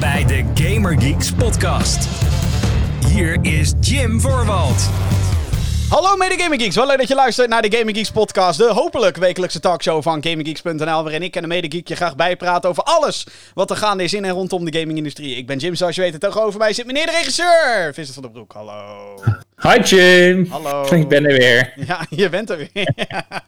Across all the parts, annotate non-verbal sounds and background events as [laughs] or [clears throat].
Welkom bij de Gamer Geeks podcast. Hier is Jim Voorwald. Hallo mede Gaming Geeks, wel leuk dat je luistert naar de Gaming Geeks podcast. De hopelijk wekelijkse talkshow van GamingGeeks.nl. Waarin ik en de mede geek je graag bijpraten over alles wat er gaande is in en rondom de gamingindustrie. Ik ben Jim, zoals je weet. En tegenover mij zit meneer de regisseur, Vincent van der Broek. Hallo. Hi Jim. Hallo. Ik ben er weer. [laughs] Ja, je bent er weer.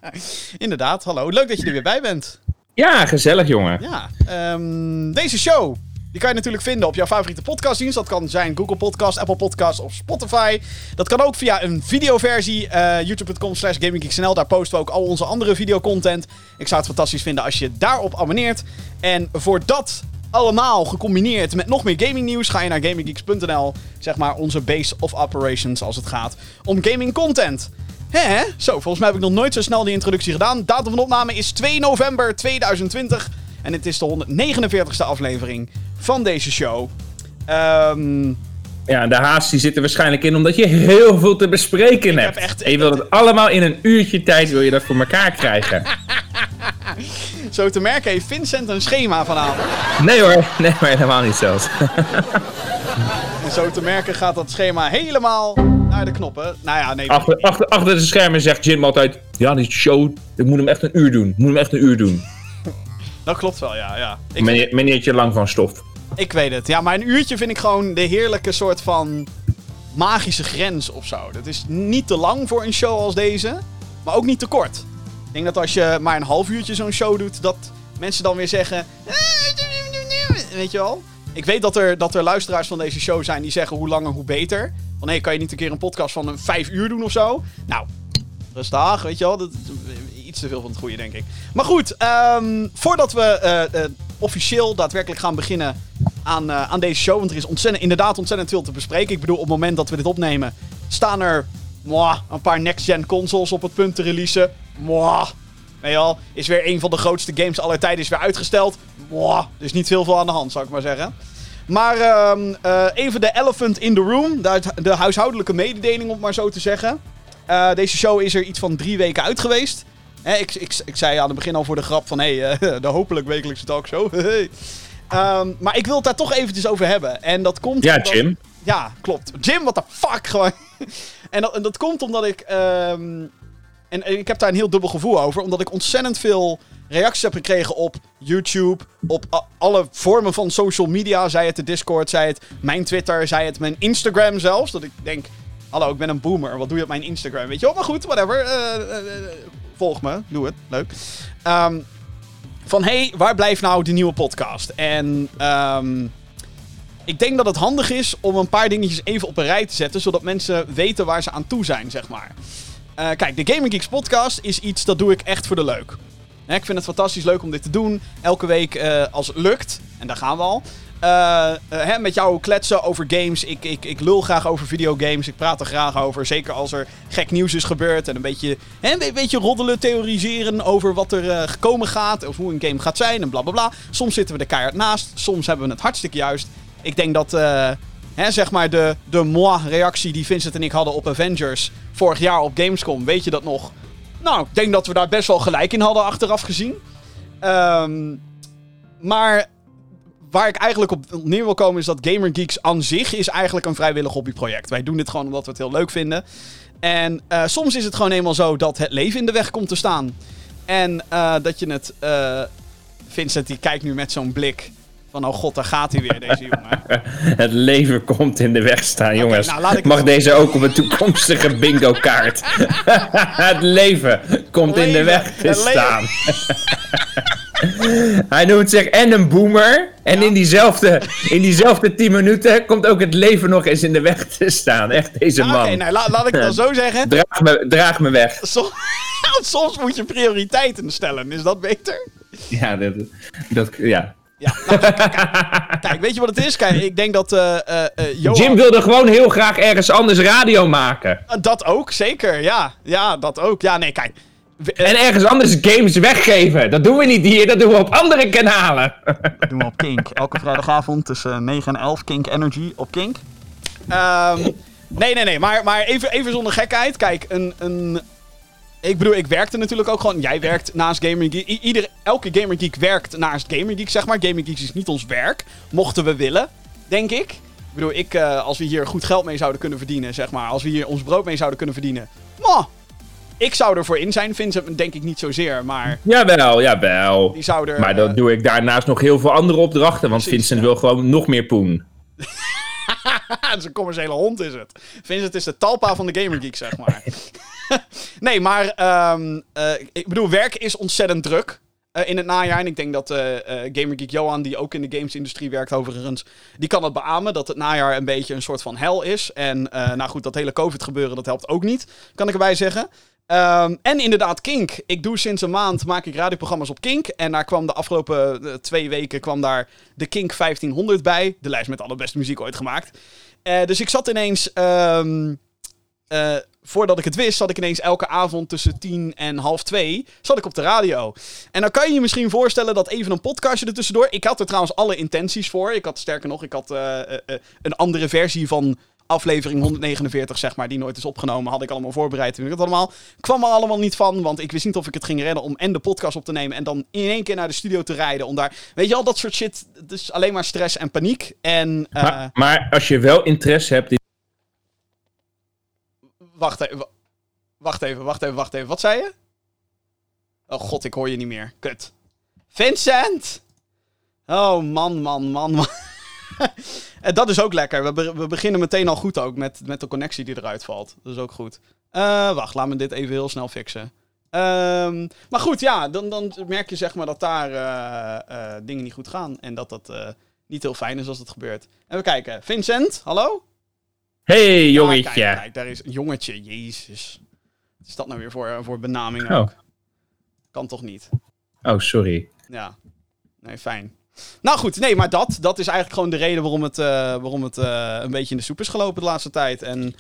[laughs] Inderdaad, hallo. Leuk dat je er weer bij bent. Ja, gezellig jongen. Ja, ehm, deze show die kan je natuurlijk vinden op jouw favoriete podcastdienst. Dat kan zijn Google Podcast, Apple Podcast of Spotify. Dat kan ook via een videoversie. Uh, YouTube.com slash GamingGeeksNL. Daar posten we ook al onze andere videocontent. Ik zou het fantastisch vinden als je daarop abonneert. En voor dat allemaal gecombineerd met nog meer gaming nieuws... ga je naar GamingGeeks.nl. Zeg maar onze base of operations als het gaat om gaming content. Hè? Zo, volgens mij heb ik nog nooit zo snel die introductie gedaan. Datum van opname is 2 november 2020. En het is de 149ste aflevering van deze show. Ehm Ja, de haast die zit er waarschijnlijk in omdat je heel veel te bespreken hebt. heb echt- En je wilt het allemaal in een uurtje tijd wil je dat voor elkaar krijgen. [laughs] zo te merken heeft Vincent een schema vanavond. Nee hoor, nee maar helemaal niet zelfs. [laughs] En zo te merken gaat dat schema helemaal naar de knoppen. Nou ja, nee. Achter, achter, achter de schermen zegt Jim altijd... Ja, die show, ik moet hem echt een uur doen. Ik moet hem echt een uur doen. Dat klopt wel, ja. ja. Ik, Meneer, meneertje lang van stof. ik weet het. Ja, maar een uurtje vind ik gewoon de heerlijke soort van magische grens of zo. Dat is niet te lang voor een show als deze, maar ook niet te kort. Ik denk dat als je maar een half uurtje zo'n show doet, dat mensen dan weer zeggen... Weet je wel? Ik weet dat er, dat er luisteraars van deze show zijn die zeggen hoe langer hoe beter. Van hé, kan je niet een keer een podcast van een vijf uur doen of zo? Nou, rustig, weet je wel. Dat te veel van het goede, denk ik. Maar goed, ehm, voordat we eh, eh, officieel daadwerkelijk gaan beginnen aan, eh, aan deze show... want er is ontzettend, inderdaad ontzettend veel te bespreken. Ik bedoel, op het moment dat we dit opnemen... staan er mwah, een paar next-gen consoles op het punt te releasen. Mwah. Je wel, is weer een van de grootste games aller tijden is weer uitgesteld. Mwah. Dus niet heel veel aan de hand, zou ik maar zeggen. Maar ehm, eh, even de elephant in the room. De, de huishoudelijke mededeling, om maar zo te zeggen. Deze show is er iets van drie weken uit geweest. Hè, ik, ik, ik zei aan het begin al voor de grap van... Hé, hey, eh, [laughs] de hopelijk wekelijkse talkshow. [laughs] Ehm, maar ik wil het daar toch eventjes over hebben. En dat komt... Ja, omdat- Jim. Ja, klopt. Jim, what the fuck, gewoon. [laughs] en, dat, en dat komt omdat ik... ehm, en, en ik heb daar een heel dubbel gevoel over. Omdat ik ontzettend veel reacties heb gekregen op YouTube. Op alle vormen van social media. Zij het de Discord, zij het mijn Twitter, zij het mijn Instagram zelfs. Dat ik denk, hallo, ik ben een boomer. Wat doe je op mijn Instagram? Weet je wel, maar goed, whatever. Eh, volg me, doe het, leuk. Ehm, van, hey, waar blijft nou de nieuwe podcast? En ehm, ik denk dat het handig is om een paar dingetjes even op een rij te zetten. Zodat mensen weten waar ze aan toe zijn, zeg maar. Eh, kijk, de Gaming Geeks podcast is iets dat doe ik echt voor de leuk. Ik vind het fantastisch leuk om dit te doen. Elke week eh, als het lukt. En daar gaan we al. Eh, hè, met jou kletsen over games. Ik, ik, ik lul graag over videogames. Ik praat er graag over. Zeker als er gek nieuws is gebeurd. En een beetje, hè, een be- beetje roddelen, theoriseren over wat er eh, gekomen gaat. Of hoe een game gaat zijn en bla bla bla. Soms zitten we er keihard naast. Soms hebben we het hartstikke juist. Ik denk dat hè, zeg maar de, de moi-reactie die Vincent en ik hadden op Avengers vorig jaar op Gamescom. Weet je dat nog? Nou, ik denk dat we daar best wel gelijk in hadden achteraf gezien. Ehm, maar waar ik eigenlijk op neer wil komen is dat Gamer Geeks aan zich is eigenlijk een vrijwillig hobbyproject. Wij doen dit gewoon omdat we het heel leuk vinden. En eh, soms is het gewoon eenmaal zo dat het leven in de weg komt te staan. En eh, dat je het... eh, Vincent die kijkt nu met zo'n blik van... Oh god, daar gaat hij weer, deze jongen. [laughs] Het leven komt in de weg staan, jongens. nou, laat ik- Mag deze ook op een toekomstige bingo kaart? [laughs] [laughs] het leven komt in de weg te staan. [laughs] Hij noemt zich en een boomer. En Ja. in, diezelfde, in diezelfde 10 minuten komt ook het leven nog eens in de weg te staan. Echt, deze man. Oké, nou, la- laat ik het dan zo [laughs] zeggen. draag, me, draag me weg. Som- [laughs] Soms moet je prioriteiten stellen. Is dat beter? Ja, dat, dat, ja. Ja, nou, kijk, weet je wat het is? Kijk, ik denk dat eh eh eh, Johan... Jim wilde gewoon heel graag ergens anders radio maken. Dat ook, zeker. Ja, ja dat ook. Ja, nee, kijk. En ergens anders games weggeven. Dat doen we niet hier, dat doen we op andere kanalen. doen we op Kink. Elke vrijdagavond tussen 9 en 11. Kink Energy op Kink. Ehm, nee, nee, nee. Maar, maar even, even zonder gekheid. Kijk, een, een, ik bedoel, ik werkte natuurlijk ook gewoon. Jij werkt naast Gamer Geek. I- ieder, elke Gamer Geek werkt naast Gamer Geek, zeg maar. Gamer Geek is niet ons werk. Mochten we willen, denk ik. Ik bedoel, ik, eh, als we hier goed geld mee zouden kunnen verdienen, zeg maar. Als we hier ons brood mee zouden kunnen verdienen. Mwah, ik zou ervoor in zijn. Vincent denk ik niet zozeer, maar Jawel, jawel. die zou er... Maar eh, dan doe ik daarnaast nog heel veel andere opdrachten, want Precies, Vincent ja. wil gewoon nog meer poen. [laughs] Het is een commerciële hond, is het. Vincent is de talpa van de Gamer Geek, zeg maar. [laughs] nee, maar ehm, eh, ik bedoel, werk is ontzettend druk eh, in het najaar. En ik denk dat eh eh, Gamer Geek Johan, die ook in de gamesindustrie werkt overigens, die kan het beamen dat het najaar een beetje een soort van hel is. En eh, nou goed, dat hele COVID gebeuren, dat helpt ook niet, kan ik erbij zeggen. Ehm, en inderdaad, Kink. Ik doe sinds een maand maak ik radioprogramma's op Kink. En daar kwam de afgelopen eh, twee weken kwam daar de Kink 1500 bij. De lijst met alle beste muziek ooit gemaakt. Eh, dus ik zat ineens. ehm, eh, voordat ik het wist, zat ik ineens elke avond tussen tien en half twee. Zat ik op de radio. En dan kan je je misschien voorstellen dat even een podcastje er tussendoor. Ik had er trouwens alle intenties voor. Ik had sterker nog, ik had een andere versie van aflevering 149, zeg maar, die nooit is opgenomen. Had ik allemaal voorbereid. En ik het allemaal. Kwam er allemaal niet van, want ik wist niet of ik het ging redden om en de podcast op te nemen. En dan in één keer naar de studio te rijden. Om daar. Weet je al, dat soort shit. Is alleen maar stress en paniek. En. eh, Maar, maar als je wel interesse hebt in Wacht even. wa- Wacht even, wacht even, wacht even. Wat zei je? Oh god, ik hoor je niet meer. Kut. Vincent! Oh man, man, man, man. [laughs] [laughs] en dat is ook lekker. We, be- we beginnen meteen al goed ook met, met de connectie die eruit valt. Dat is ook goed. Eh, wacht, laat me dit even heel snel fixen. Ehm, maar goed, ja, dan, dan merk je zeg maar dat daar eh, eh, dingen niet goed gaan. En dat dat eh, niet heel fijn is als dat gebeurt. Even kijken. Vincent, hallo? hey, Ah, jongetje. kijk, kijk, daar is een jongetje. Jezus. Wat is dat nou weer voor, voor benaming Oh. ook? Kan toch niet? Oh, sorry. Ja. Nee, fijn. Nou goed, nee, maar dat, dat is eigenlijk gewoon de reden waarom het, eh, waarom het eh, een beetje in de soep is gelopen de laatste tijd. En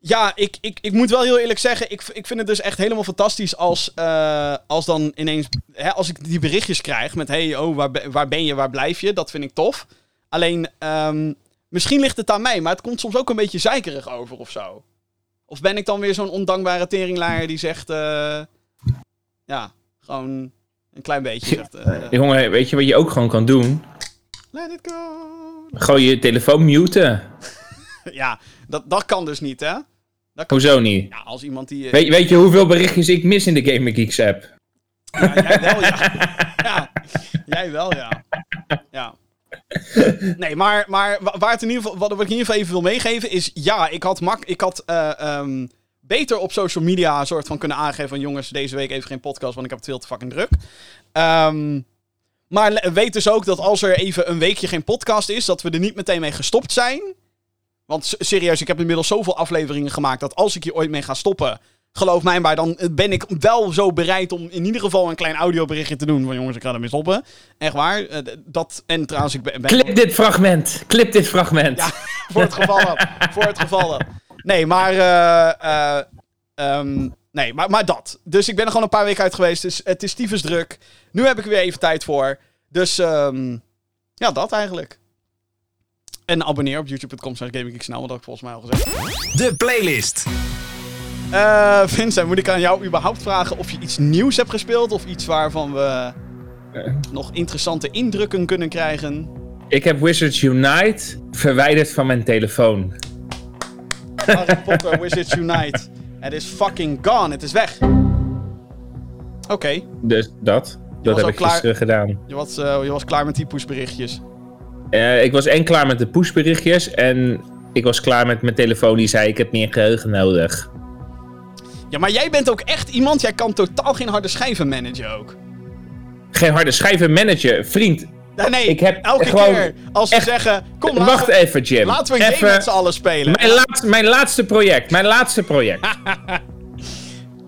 ja, ik, ik, ik moet wel heel eerlijk zeggen, ik, ik vind het dus echt helemaal fantastisch als, eh, als dan ineens, hè, als ik die berichtjes krijg met, hey, oh, waar, waar ben je, waar blijf je? Dat vind ik tof. Alleen, ehm, misschien ligt het aan mij, maar het komt soms ook een beetje zeikerig over of zo. Of ben ik dan weer zo'n ondankbare teringlaaier die zegt, ja, gewoon een klein beetje zegt, eh, Jongen, weet je wat je ook gewoon kan doen? let it go. Gewoon je telefoon muten. [laughs] Ja, dat, dat kan dus niet, hè? Dat kan, Hoezo niet? ja, als iemand die... eh, Weet, weet je hoeveel berichtjes ik mis in de Gamer Geeks app? Ja, jij wel, ja. [laughs] ja. Jij wel, ja. Ja. Nee, maar, maar wa- waar het in ieder geval, wat, ik in ieder geval even wil meegeven is... Ja, ik had, mak, ik had eh, ehm, beter op social media een soort van kunnen aangeven van... Jongens, deze week even geen podcast, want ik heb het veel te fucking druk. Ehm, maar weet dus ook dat als er even een weekje geen podcast is... dat we er niet meteen mee gestopt zijn. Want serieus, ik heb inmiddels zoveel afleveringen gemaakt... dat als ik hier ooit mee ga stoppen... Geloof mij maar, dan ben ik wel zo bereid om in ieder geval een klein audioberichtje te doen. Van jongens, ik ga ermee stoppen. Echt waar. Eh, dat, en trouwens, ik ben, ben Clip dit fragment. Clip dit fragment. Ja. [laughs] voor het geval dat. voor het geval dat. Nee, maar, eh, eh, ehm, nee, maar, maar dat. Dus ik ben er gewoon een paar weken uit geweest. Dus het is tyfus druk. Nu heb ik er weer even tijd voor. Dus ehm, ja, dat eigenlijk. En abonneer op youtube.com slash gaminggeeksnel, want dat heb ik volgens mij al gezegd. De playlist. Eh, Vincent, moet ik aan jou überhaupt vragen of je iets nieuws hebt gespeeld? Of iets waarvan we nog interessante indrukken kunnen krijgen? Ik heb Wizards Unite verwijderd van mijn telefoon. Harry Potter Wizards Unite. Het is fucking gone. Het is weg. Oké, Dus dat. Dat heb ik klaar? gisteren gedaan. je, was, eh, je was klaar met die pushberichtjes. Eh, ik was en klaar met de pushberichtjes en ik was klaar met mijn telefoon die zei ik heb meer geheugen nodig. Ja, maar jij bent ook echt iemand, jij kan totaal geen harde schijven managen ook. Geen harde schijven manager. Vriend, Nee, nee, Ik heb elke gewoon keer als ze echt- zeggen, kom wacht we, even Jim. laten we een game Even- met z'n allen spelen. Mijn, laatste, mijn laatste project. Mijn laatste project. [laughs]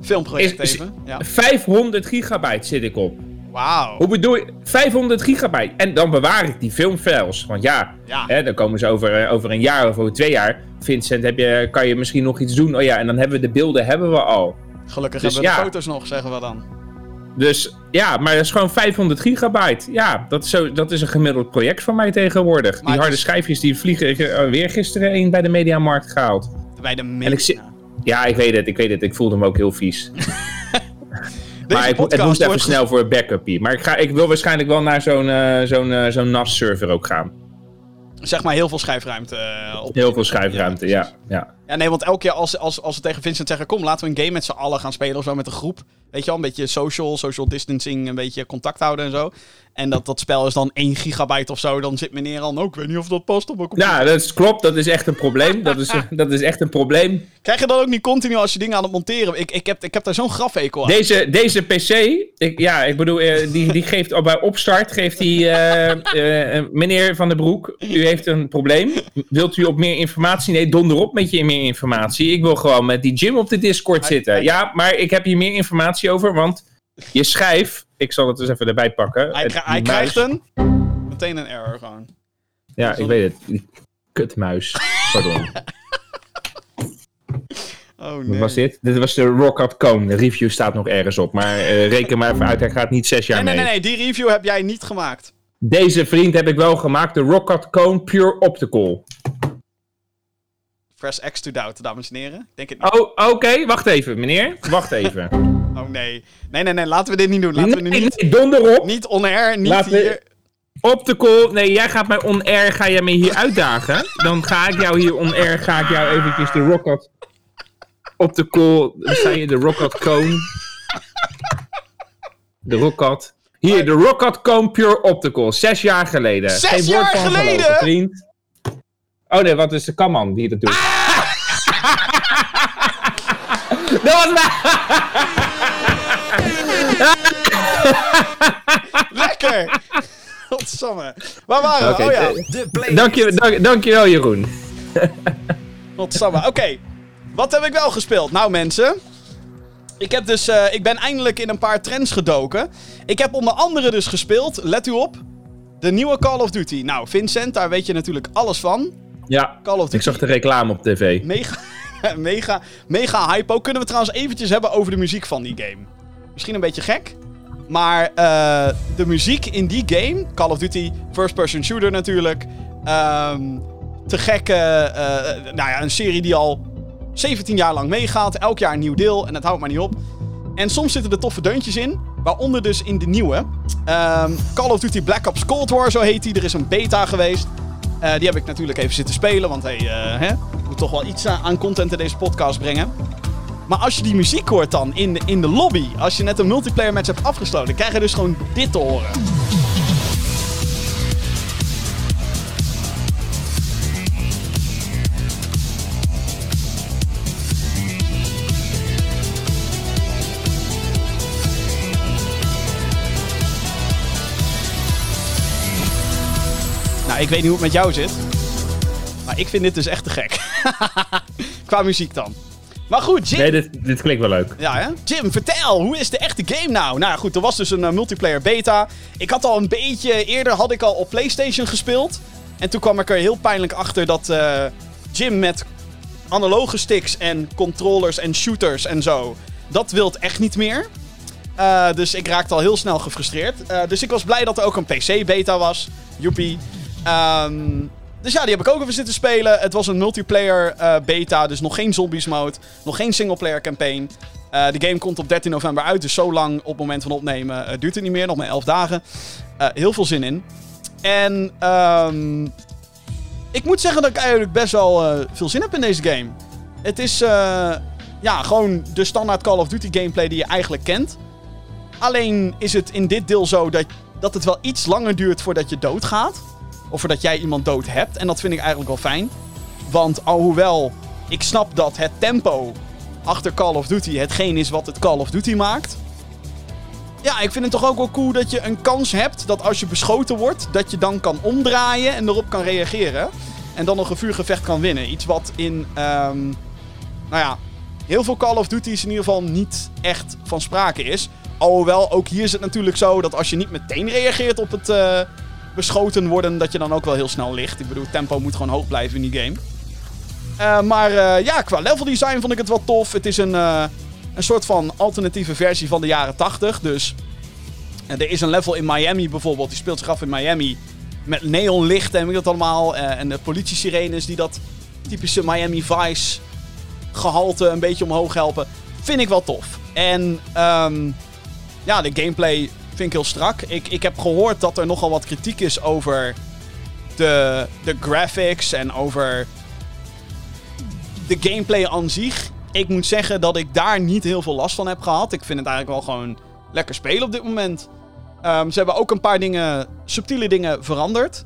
Filmproject is- even. Ja. 500 gigabyte zit ik op. Wauw. Hoe bedoel je? 500 gigabyte. En dan bewaar ik die filmfiles. Want ja, Ja. Hè, dan komen ze over, eh, over een jaar of over twee jaar. Vincent, heb je, kan je misschien nog iets doen? Oh ja, en dan hebben we de beelden hebben we al. Gelukkig Dus hebben we ja. de foto's nog, zeggen we dan. Dus ja, maar dat is gewoon 500 gigabyte. Ja, dat is, zo, dat is een gemiddeld project van mij tegenwoordig. Maar die harde is- schijfjes die vliegen. Ik heb er weer gisteren een bij de Mediamarkt gehaald. Bij de zit- Ja, ik weet het, ik weet het. Ik voelde hem ook heel vies. [laughs] Maar ik, het moest even snel voor een backup hier. Maar ik, ga, ik wil waarschijnlijk wel naar zo'n eh, zo'n eh, zo'n NAS-server ook gaan. Zeg maar heel veel schijfruimte eh, op. Heel veel schuifruimte, ja. ja. Ja, nee, want elke keer als, als, als we tegen Vincent zeggen... kom, laten we een game met z'n allen gaan spelen of zo met een groep. Weet je wel, een beetje social, social distancing, een beetje contact houden en zo. En dat, dat spel is dan 1 gigabyte of zo. Dan zit meneer al, nou, ik weet niet of dat past op mijn computer. Ja, dat is, klopt. Dat is echt een probleem. Dat is, [laughs] dat is echt een probleem. Krijg je dan ook niet continu als je dingen aan het monteren? Ik, ik, heb, ik heb daar zo'n grafekel aan. Deze, deze PC, ik, ja, ik bedoel, eh, die, die geeft al bij opstart, geeft hij, eh, eh, meneer Van der Broek, u heeft een probleem. Wilt u op meer informatie? Nee, donder op met je meer informatie. Ik wil gewoon met die Jim op de Discord zitten. Ja, maar ik heb hier meer informatie over, want je schijf, ik zal het dus even erbij pakken. hij krijgt een... Meteen een error gewoon. Ja, ik weet het. Kutmuis. [laughs] Pardon. Oh Wat nee. was dit? Dit was de Rock Cone. De review staat nog ergens op. Maar eh, reken maar even uit, hij gaat niet zes jaar Nee, nee, mee. nee, nee, die review heb jij niet gemaakt. Deze vriend heb ik wel gemaakt. De Rocket Cone Pure Optical. Press X to doubt, dames en heren. Ik Denk het niet. Oh, oké. Wacht even, meneer. Wacht even. [laughs] Oh nee. Nee, nee, nee, laten we dit niet doen. Laten we nu nee, niet, nee, donder op. niet on-air, niet Laten we- hier. Optical. Nee, jij gaat mij on-air, ga jij me hier uitdagen. Dan ga ik jou hier on-air, ga ik jou eventjes de Rocket Optical. Dan sta je de Rocket Cone. De Rocket. Hier, de Rocket Cone Pure Optical. Zes jaar geleden. Zes Geen woord jaar van geleden? Oh nee, wat is de kamman die dat doet? [laughs] dat was mij! [laughs] Lekker! Godsamme. Waar waren we? Oh ja, eh, De play. Dank je, dank, dankjewel Jeroen. [laughs] godsamme. Oké, wat heb ik wel gespeeld? Nou mensen, ik, heb dus, eh, ik ben eindelijk in een paar trends gedoken. Ik heb onder andere dus gespeeld, let u op, de nieuwe Call of Duty. Nou Vincent, daar weet je natuurlijk alles van. Ja, Call of Duty. ik zag de reclame op tv. Mega, [laughs] mega, mega hypo. Kunnen we trouwens eventjes hebben over de muziek van die game. Misschien een beetje gek. Maar eh, de muziek in die game, Call of Duty, first person shooter natuurlijk. ehm, te gek, eh, nou ja, een serie die al 17 jaar lang meegaat. Elk jaar een nieuw deel en het houdt maar niet op. En soms zitten er toffe deuntjes in. Waaronder dus in de nieuwe. Ehm, Call of Duty Black Ops Cold War, zo heet die. Er is een beta geweest. Eh, die heb ik natuurlijk even zitten spelen. Want hey, eh, hè, ik moet toch wel iets aan aan content in deze podcast brengen. Maar als je die muziek hoort dan in de, in de lobby. Als je net een multiplayer match hebt afgesloten. krijg je dus gewoon dit te horen. Nou, ik weet niet hoe het met jou zit. Maar ik vind dit dus echt te gek. [laughs] Qua muziek dan. Maar goed, Jim. Nee, dit, dit klinkt wel leuk. Ja, hè? Jim, vertel, hoe is de echte game nou? Nou goed, er was dus een eh, multiplayer beta. Ik had al een beetje, eerder had ik al op PlayStation gespeeld. En toen kwam ik er heel pijnlijk achter dat eh, Jim met analoge sticks en controllers en shooters en zo, dat wilt echt niet meer. Eh, dus ik raakte al heel snel gefrustreerd. Dus ik was blij dat er ook een PC-beta was. Joepie. Ehm, dus ja, die heb ik ook even zitten spelen. Het was een multiplayer eh, beta, dus nog geen zombies mode. Nog geen singleplayer campaign. Eh, de game komt op 13 november uit, dus zo lang op het moment van opnemen eh, duurt het niet meer. Nog maar 11 dagen. Heel veel zin in. En ehm, ik moet zeggen dat ik eigenlijk best wel veel zin heb in deze game. Het is ja, gewoon de standaard Call of Duty gameplay die je eigenlijk kent. Alleen is het in dit deel zo dat, dat het wel iets langer duurt voordat je doodgaat. Of voordat jij iemand dood hebt. En dat vind ik eigenlijk wel fijn. Want alhoewel ik snap dat het tempo achter Call of Duty hetgeen is wat het Call of Duty maakt. Ja, ik vind het toch ook wel cool dat je een kans hebt dat als je beschoten wordt, dat je dan kan omdraaien en erop kan reageren. En dan nog een vuurgevecht kan winnen. Iets wat in, ehm, nou ja, heel veel Call of Duty's in ieder geval niet echt van sprake is. Alhoewel, ook hier is het natuurlijk zo dat als je niet meteen reageert op het eh, beschoten worden, dat je dan ook wel heel snel ligt. Ik bedoel, tempo moet gewoon hoog blijven in die game. Eh, maar eh, ja, qua level design vond ik het wel tof. Het is een, eh, een soort van alternatieve versie van de jaren 80. Dus er is een level in Miami bijvoorbeeld, die speelt zich af in Miami. Met neonlichten en je dat allemaal. en de politie-sirenes die dat typische Miami Vice gehalte een beetje omhoog helpen. Vind ik wel tof. En ehm, ja, de gameplay vind ik heel strak. Ik, ik heb gehoord dat er nogal wat kritiek is over de, de graphics en over de gameplay aan zich. Ik moet zeggen dat ik daar niet heel veel last van heb gehad. Ik vind het eigenlijk wel gewoon lekker spelen op dit moment. Ehm, ze hebben ook een paar dingen, subtiele dingen veranderd.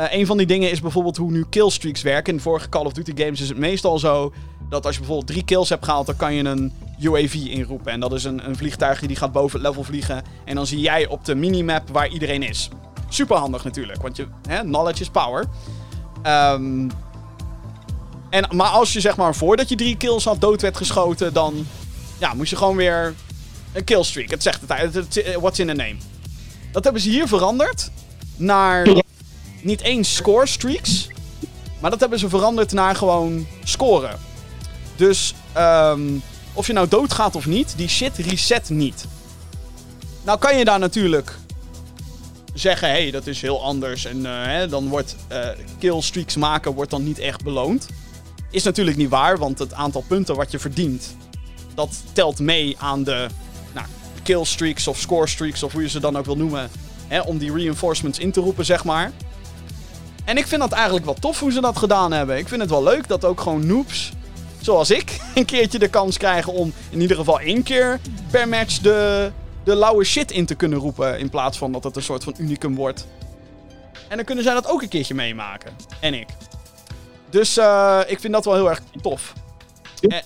Uh, een van die dingen is bijvoorbeeld hoe nu killstreaks werken. In de vorige Call of Duty games is het meestal zo dat als je bijvoorbeeld drie kills hebt gehaald, dan kan je een UAV inroepen. En dat is een, een vliegtuigje die gaat boven het level vliegen. En dan zie jij op de minimap waar iedereen is. Super handig natuurlijk, want je, hè, knowledge is power. Um, en, maar als je zeg maar voordat je drie kills had dood werd geschoten, dan ja, moest je gewoon weer een killstreak. Het zegt het, what's in the name. Dat hebben ze hier veranderd naar niet eens score streaks, maar dat hebben ze veranderd naar gewoon scoren. Dus um, of je nou doodgaat of niet, die shit reset niet. Nou kan je daar natuurlijk zeggen, hé, hey, dat is heel anders. En uh, hè, dan wordt uh, killstreaks maken wordt dan niet echt beloond. Is natuurlijk niet waar, want het aantal punten wat je verdient, dat telt mee aan de nou, killstreaks of scorestreaks of hoe je ze dan ook wil noemen. Hè, om die reinforcements in te roepen, zeg maar. En ik vind dat eigenlijk wel tof hoe ze dat gedaan hebben. Ik vind het wel leuk dat ook gewoon noobs, zoals ik, [laughs] een keertje de kans krijgen om in ieder geval één keer per match de, de lauwe shit in te kunnen roepen. In plaats van dat het een soort van unicum wordt. En dan kunnen zij dat ook een keertje meemaken. En ik. Dus uh, ik vind dat wel heel erg tof. En,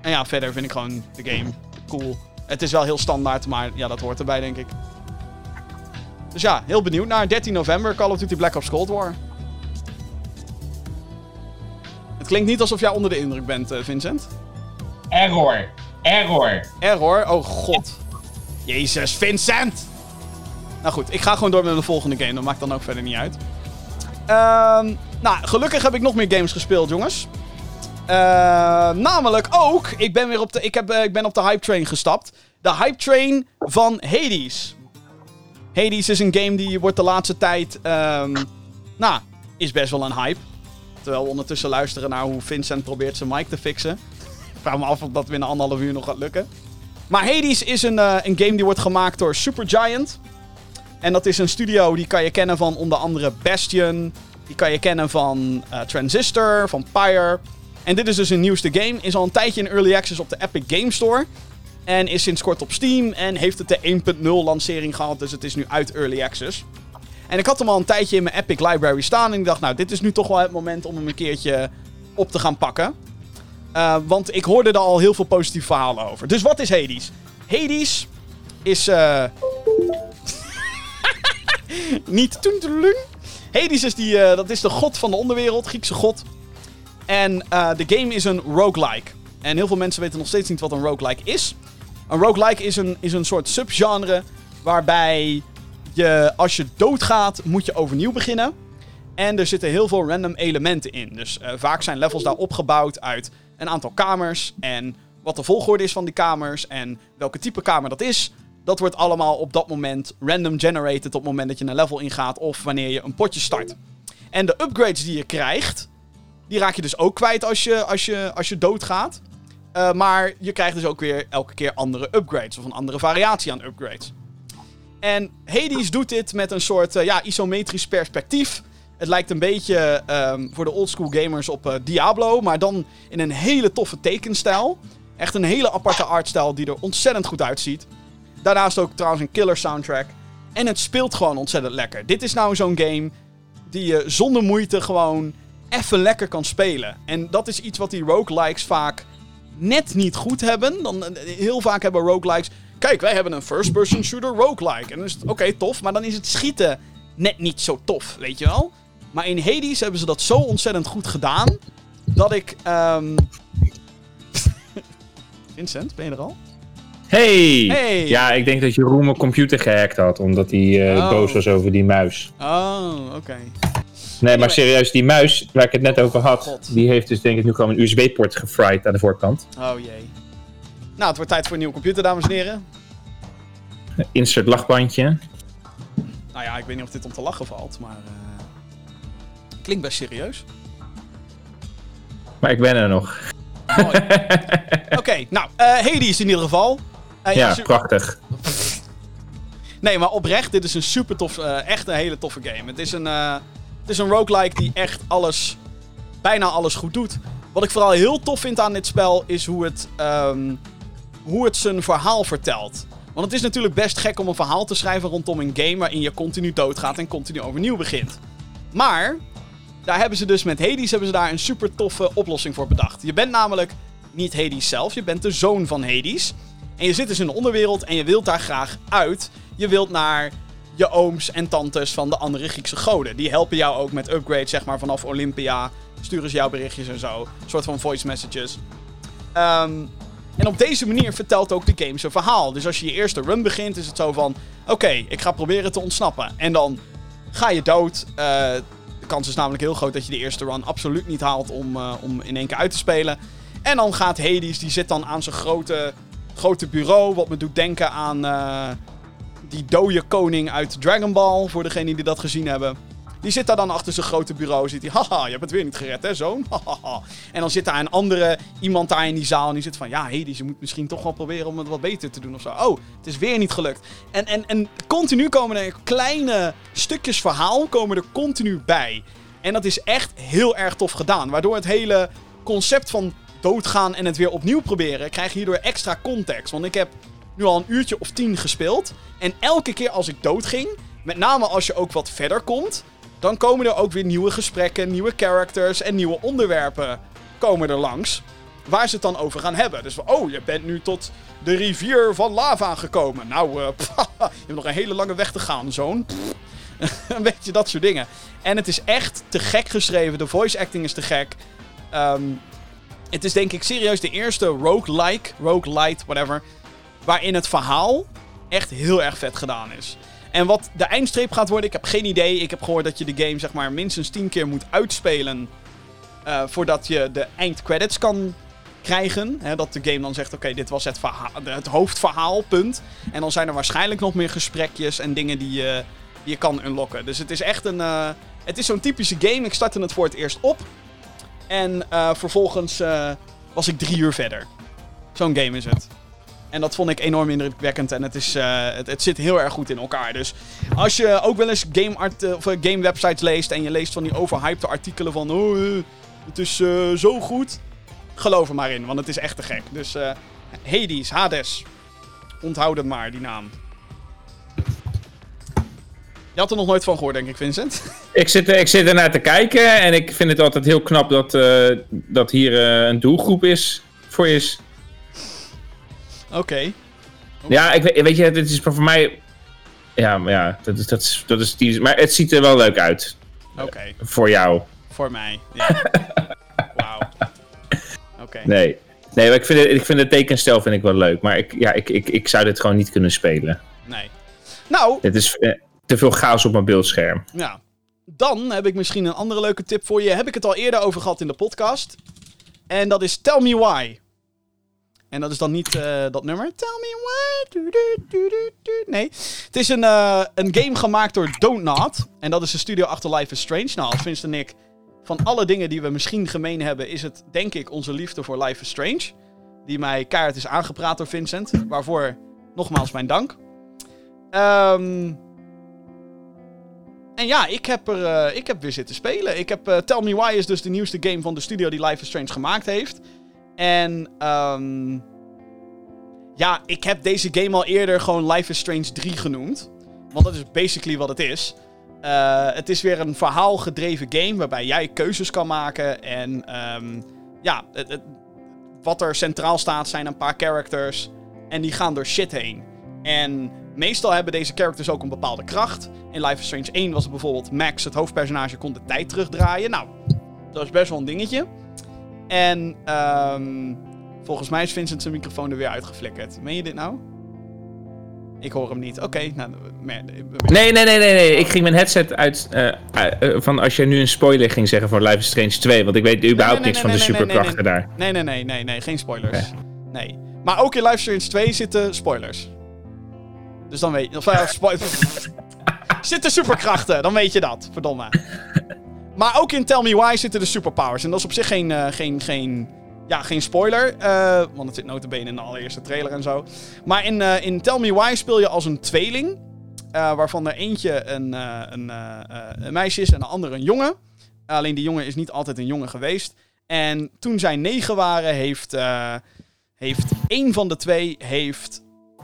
en, ja, verder vind ik gewoon de game cool. Het is wel heel standaard, maar ja, dat hoort erbij, denk ik. Dus ja, heel benieuwd naar 13 november Call of Duty Black Ops Cold War. Klinkt niet alsof jij onder de indruk bent, uh, Vincent. Error. Error. Error? Oh god. Jezus, Vincent! Nou goed, ik ga gewoon door met de volgende game. Dat maakt dan ook verder niet uit. Ehm... Nou, gelukkig heb ik nog meer games gespeeld, jongens. Uh, namelijk ook, ik ben weer op de, ik heb, uh, ik ben op de hype train gestapt. De hype train van Hades. Hades is een game die wordt de laatste tijd, um, nou, is best wel een hype. Terwijl we ondertussen luisteren naar hoe Vincent probeert zijn mic te fixen. Ik vraag me af of dat binnen anderhalf uur nog gaat lukken. Maar Hades is een, uh, een game die wordt gemaakt door Supergiant. En dat is een studio die kan je kennen van onder andere Bastion, die kan je kennen van uh, Transistor, van. En dit is dus een nieuwste game. Is al een tijdje in early access op de Epic Game Store. En is sinds kort op Steam. En heeft het de 1.0 lancering gehad. Dus het is nu uit early access. En ik had hem al een tijdje in mijn Epic Library staan. En ik dacht, nou, dit is nu toch wel het moment om hem een keertje op te gaan pakken. Uh, want ik hoorde er al heel veel positieve verhalen over. Dus wat is Hades? Hades is. Uh... [laughs] niet toentelung. Hades is, die, uh, dat is de god van de onderwereld, Griekse god. En de game is een roguelike. En heel veel mensen weten nog steeds niet wat een roguelike is. Een roguelike is een, is een soort subgenre waarbij als je doodgaat, moet je overnieuw beginnen. En er zitten heel veel random elementen in. Dus uh, vaak zijn levels daar opgebouwd uit een aantal kamers. En wat de volgorde is van die kamers. En welke type kamer dat is. Dat wordt allemaal op dat moment random generated op het moment dat je een level ingaat of wanneer je een potje start. En de upgrades die je krijgt, die raak je dus ook kwijt als je, als je, als je doodgaat. Uh, maar je krijgt dus ook weer elke keer andere upgrades of een andere variatie aan upgrades. En Hades doet dit met een soort uh, ja, isometrisch perspectief. Het lijkt een beetje um, voor de oldschool gamers op uh, Diablo, maar dan in een hele toffe tekenstijl. Echt een hele aparte artstijl die er ontzettend goed uitziet. Daarnaast ook trouwens een killer soundtrack. En het speelt gewoon ontzettend lekker. Dit is nou zo'n game die je zonder moeite gewoon even lekker kan spelen. En dat is iets wat die roguelikes vaak net niet goed hebben. Dan, heel vaak hebben roguelikes... Kijk, wij hebben een first-person shooter roguelike. En dan is het oké, tof. Maar dan is het schieten net niet zo tof, weet je wel? Maar in Hades hebben ze dat zo ontzettend goed gedaan... dat ik... Um... [laughs] Vincent, ben je er al? Hey! hey! Ja, ik denk dat Jeroen mijn computer gehackt had, omdat hij uh, oh. boos was over die muis. Oh, oké. Okay. Nee, maar serieus, die muis waar ik het net over had, God. die heeft dus denk ik nu gewoon een USB-poort gefried aan de voorkant. Oh jee. Nou, het wordt tijd voor een nieuwe computer, dames en heren. Insert lachbandje. Nou ja, ik weet niet of dit om te lachen valt, maar... Uh... Klinkt best serieus. Maar ik ben er nog. Mooi. [laughs] Oké, nou, eh Hades in ieder geval. Eh, Ja, prachtig. [laughs] Nee, maar oprecht, dit is een super tof, eh, echt een hele toffe game. Het is een, eh, het is een roguelike die echt alles, bijna alles goed doet. Wat ik vooral heel tof vind aan dit spel is hoe het, ehm, hoe het zijn verhaal vertelt. Want het is natuurlijk best gek om een verhaal te schrijven rondom een game waarin je continu doodgaat en continu overnieuw begint. Maar daar hebben ze dus met Hades hebben ze daar een super toffe oplossing voor bedacht. Je bent namelijk niet Hades zelf, je bent de zoon van Hades. En je zit dus in de onderwereld en je wilt daar graag uit. Je wilt naar je ooms en tantes van de andere Griekse goden. Die helpen jou ook met upgrades, zeg maar, vanaf Olympia. Sturen ze jou berichtjes en zo. Een soort van voice messages. Ehm, en op deze manier vertelt ook de game zijn verhaal. Dus als je je eerste run begint, is het zo van... Oké, ik ga proberen te ontsnappen. En dan ga je dood. Eh, de kans is namelijk heel groot dat je de eerste run absoluut niet haalt om, eh, om in één keer uit te spelen. En dan gaat Hades, die zit dan aan zijn grote, grote bureau. Wat me doet denken aan eh, die dode koning uit Dragon Ball. Voor degenen die dat gezien hebben. Die zit daar dan achter zijn grote bureau. Zit hij, haha, je hebt het weer niet gered, hè, zoon? [laughs] Hahaha. En dan zit daar een andere iemand daar in die zaal. En die zit van, ja, Hades, je moet misschien toch wel proberen om het wat beter te doen of zo. Oh, het is weer niet gelukt. En, en, en continu komen er kleine stukjes verhaal komen er continu bij. En dat is echt heel erg tof gedaan. Waardoor het hele concept van doodgaan en het weer opnieuw proberen, krijg je hierdoor extra context. Want ik heb nu al een uurtje of tien gespeeld. En elke keer als ik doodging, met name als je ook wat verder komt, dan komen er ook weer nieuwe gesprekken, nieuwe characters en nieuwe onderwerpen komen er langs. Waar ze het dan over gaan hebben. Dus oh, je bent nu tot de rivier van lava gekomen. Nou, eh, [laughs] je hebt nog een hele lange weg te gaan, zoon. [laughs] een beetje dat soort dingen. En het is echt te gek geschreven. De voice acting is te gek. Ehm, het is denk ik serieus de eerste roguelike, roguelite, whatever, waarin het verhaal echt heel erg vet gedaan is. En wat de eindstreep gaat worden, ik heb geen idee. Ik heb gehoord dat je de game zeg maar minstens 10 keer moet uitspelen eh, voordat je de eindcredits kan krijgen. Hè, dat de game dan zegt, oké, dit was het, verhaal, het hoofdverhaal, punt. En dan zijn er waarschijnlijk nog meer gesprekjes en dingen die je, die je kan unlocken. Dus het is echt een... eh, het is zo'n typische game. Ik startte het voor het eerst op. En eh, vervolgens was ik drie uur verder. Zo'n game is het. En dat vond ik enorm indrukwekkend. En het, is, eh, het, zit heel erg goed in elkaar. Dus als je ook wel eens game, art, eh, of, eh, game websites leest. En je leest van die overhyped artikelen van. Oh, het is zo goed. Geloof er maar in, want het is echt te gek. Dus Hades, Hades. Onthoud het maar, die naam. Je had er nog nooit van gehoord, denk ik, Vincent. [laughs] Ik zit, ik zit er naar te kijken en ik vind het altijd heel knap dat, dat hier een doelgroep is voor is. Oké. Ja, ik weet, je, dit is voor mij. Ja, maar ja, dat is, dat is, dat is die, maar het ziet er wel leuk uit Oké. voor jou. Voor mij. Ja. [laughs] Wauw. Oké. Nee. Nee, maar ik vind, het, ik vind het tekenstijl vind ik wel leuk. Maar ik, ja, ik, ik, ik zou dit gewoon niet kunnen spelen. Nee. Nou, Dit is eh, te veel chaos op mijn beeldscherm. ja. Dan heb ik misschien een andere leuke tip voor je. Heb ik het al eerder over gehad in de podcast. En dat is Tell Me Why. En dat is dan niet eh, dat nummer. Tell Me Why. Nee. Het is een, eh, een game gemaakt door Don't. En dat is de studio achter Life is Strange. Nou, als Vincent en ik van alle dingen die we misschien gemeen hebben... is het denk ik onze liefde voor Life is Strange. Die mij keihard is aangepraat door Vincent. Waarvoor nogmaals mijn dank. Ehm... En ja, ik heb, er, eh, ik heb weer zitten spelen. Ik heb, Tell Me Why is dus de nieuwste game van de studio die Life is Strange gemaakt heeft. En ehm ja, ik heb deze game al eerder gewoon Life is Strange 3 genoemd. Want dat is basically wat het is. Eh, het is weer een verhaalgedreven game waarbij jij keuzes kan maken. En ehm, ja, het- wat er centraal staat zijn een paar characters. En die gaan door shit heen. En meestal hebben deze characters ook een bepaalde kracht. In Life is Strange 1 was het bijvoorbeeld Max, het hoofdpersonage, kon de tijd terugdraaien. Nou, dat is best wel een dingetje. En ehm, volgens mij is Vincent zijn microfoon er weer uitgeflikkerd. Meen je dit nou? Ik hoor hem niet. Oké, nou... Nee, nee, nee, nee, nee. Ik ging mijn headset uit. eh, eh, van als jij nu een spoiler ging zeggen voor Life is Strange 2. Want ik weet überhaupt nee, niks van de superkrachten daar. Nee, nee, nee, nee, nee, geen spoilers. Nee. Maar ook in Life is Strange 2 zitten spoilers. Dus dan weet je... Of, [laughs] zitten superkrachten, dan weet je dat. Verdomme. Maar ook in Tell Me Why zitten de superpowers. En dat is op zich geen, eh, geen, geen, ja, geen spoiler. eh, want het zit notabene in de allereerste trailer en zo. Maar in, eh, in Tell Me Why speel je als een tweeling. waarvan er eentje een, een, meisje is en de andere een jongen. Alleen die jongen is niet altijd een jongen geweest. En toen zij negen waren, heeft, heeft één van de twee heeft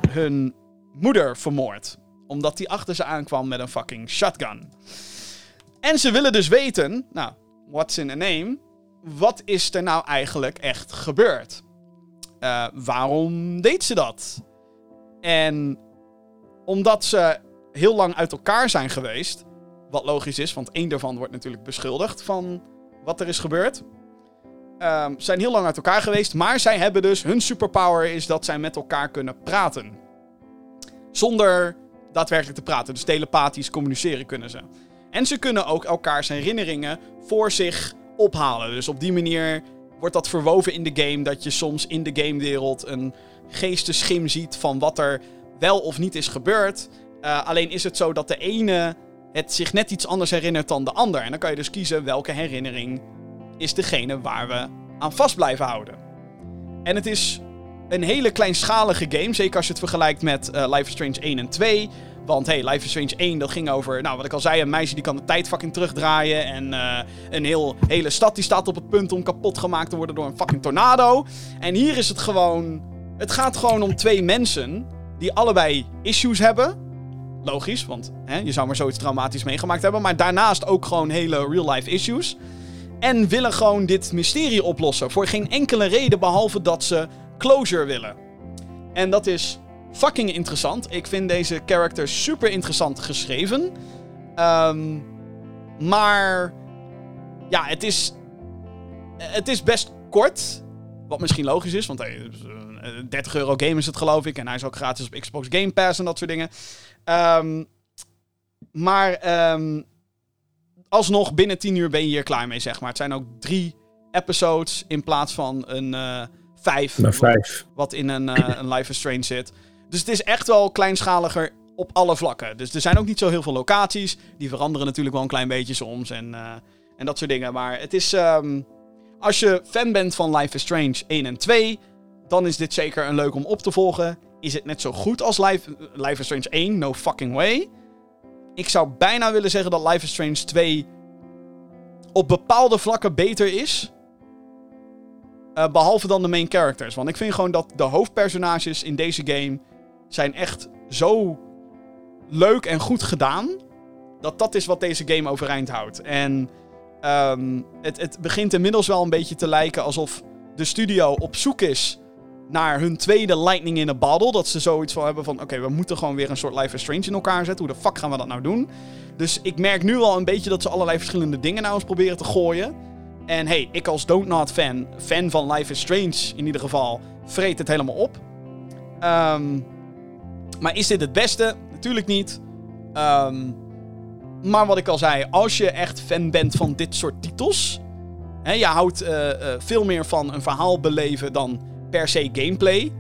hun moeder vermoord. Omdat die achter ze aankwam met een fucking shotgun. En ze willen dus weten, nou, what's in a name? Wat is er nou eigenlijk echt gebeurd? Eh, waarom deed ze dat? En omdat ze heel lang uit elkaar zijn geweest, wat logisch is, want één daarvan wordt natuurlijk beschuldigd van wat er is gebeurd. Ehm, zijn heel lang uit elkaar geweest, maar zij hebben dus hun superpower is dat zij met elkaar kunnen praten. Zonder daadwerkelijk te praten, dus telepathisch communiceren kunnen ze. En ze kunnen ook elkaars herinneringen voor zich ophalen. Dus op die manier wordt dat verwoven in de game dat je soms in de gamewereld een geesteschim ziet van wat er wel of niet is gebeurd. Eh, alleen is het zo dat de ene het zich net iets anders herinnert dan de ander. En dan kan je dus kiezen welke herinnering is degene waar we aan vast blijven houden. En het is een hele kleinschalige game, zeker als je het vergelijkt met eh, Life is Strange 1 en 2. Want hey, Life is Strange 1, dat ging over, nou wat ik al zei, een meisje die kan de tijd fucking terugdraaien. En eh, een heel, hele stad die staat op het punt om kapot gemaakt te worden door een fucking tornado. En hier is het gewoon, het gaat gewoon om twee mensen die allebei issues hebben. Logisch, want hè, je zou maar zoiets traumatisch meegemaakt hebben. Maar daarnaast ook gewoon hele real-life issues. En willen gewoon dit mysterie oplossen. Voor geen enkele reden behalve dat ze closure willen. En dat is fucking interessant. Ik vind deze character super interessant geschreven. Ehm, maar ja, het is, het is best kort. Wat misschien logisch is, want hey, 30 euro game is het geloof ik. En hij is ook gratis op Xbox Game Pass en dat soort dingen. Ehm, maar ehm, alsnog, binnen 10 uur ben je hier klaar mee, zeg maar. Het zijn ook drie episodes in plaats van een eh, vijf. Vijf. Wat in een, eh, een Life is Strange zit. Dus het is echt wel kleinschaliger op alle vlakken. Dus er zijn ook niet zo heel veel locaties. Die veranderen natuurlijk wel een klein beetje soms. En, eh, en dat soort dingen. Maar het is... ehm, als je fan bent van Life is Strange 1 en 2... Dan is dit zeker een leuk om op te volgen. Is het net zo goed als Life, Life is Strange 1? No fucking way. Ik zou bijna willen zeggen dat Life is Strange 2 op bepaalde vlakken beter is. Eh, behalve dan de main characters. Want ik vind gewoon dat de hoofdpersonages in deze game zijn echt zo leuk en goed gedaan. Dat dat is wat deze game overeind houdt. En ehm, het, het begint inmiddels wel een beetje te lijken alsof de studio op zoek is naar hun tweede lightning in a bottle. Dat ze zoiets van hebben van... Oké, we moeten gewoon weer een soort Life is Strange in elkaar zetten. Hoe de fuck gaan we dat nou doen? Dus ik merk nu al een beetje dat ze allerlei verschillende dingen naar ons proberen te gooien. En hey, ik als Don't Not fan, fan van Life is Strange in ieder geval, vreet het helemaal op. Ehm, maar is dit het beste? Natuurlijk niet. Ehm, maar wat ik al zei, als je echt fan bent van dit soort titels... Hè, je houdt eh, eh, veel meer van een verhaal beleven dan per se gameplay...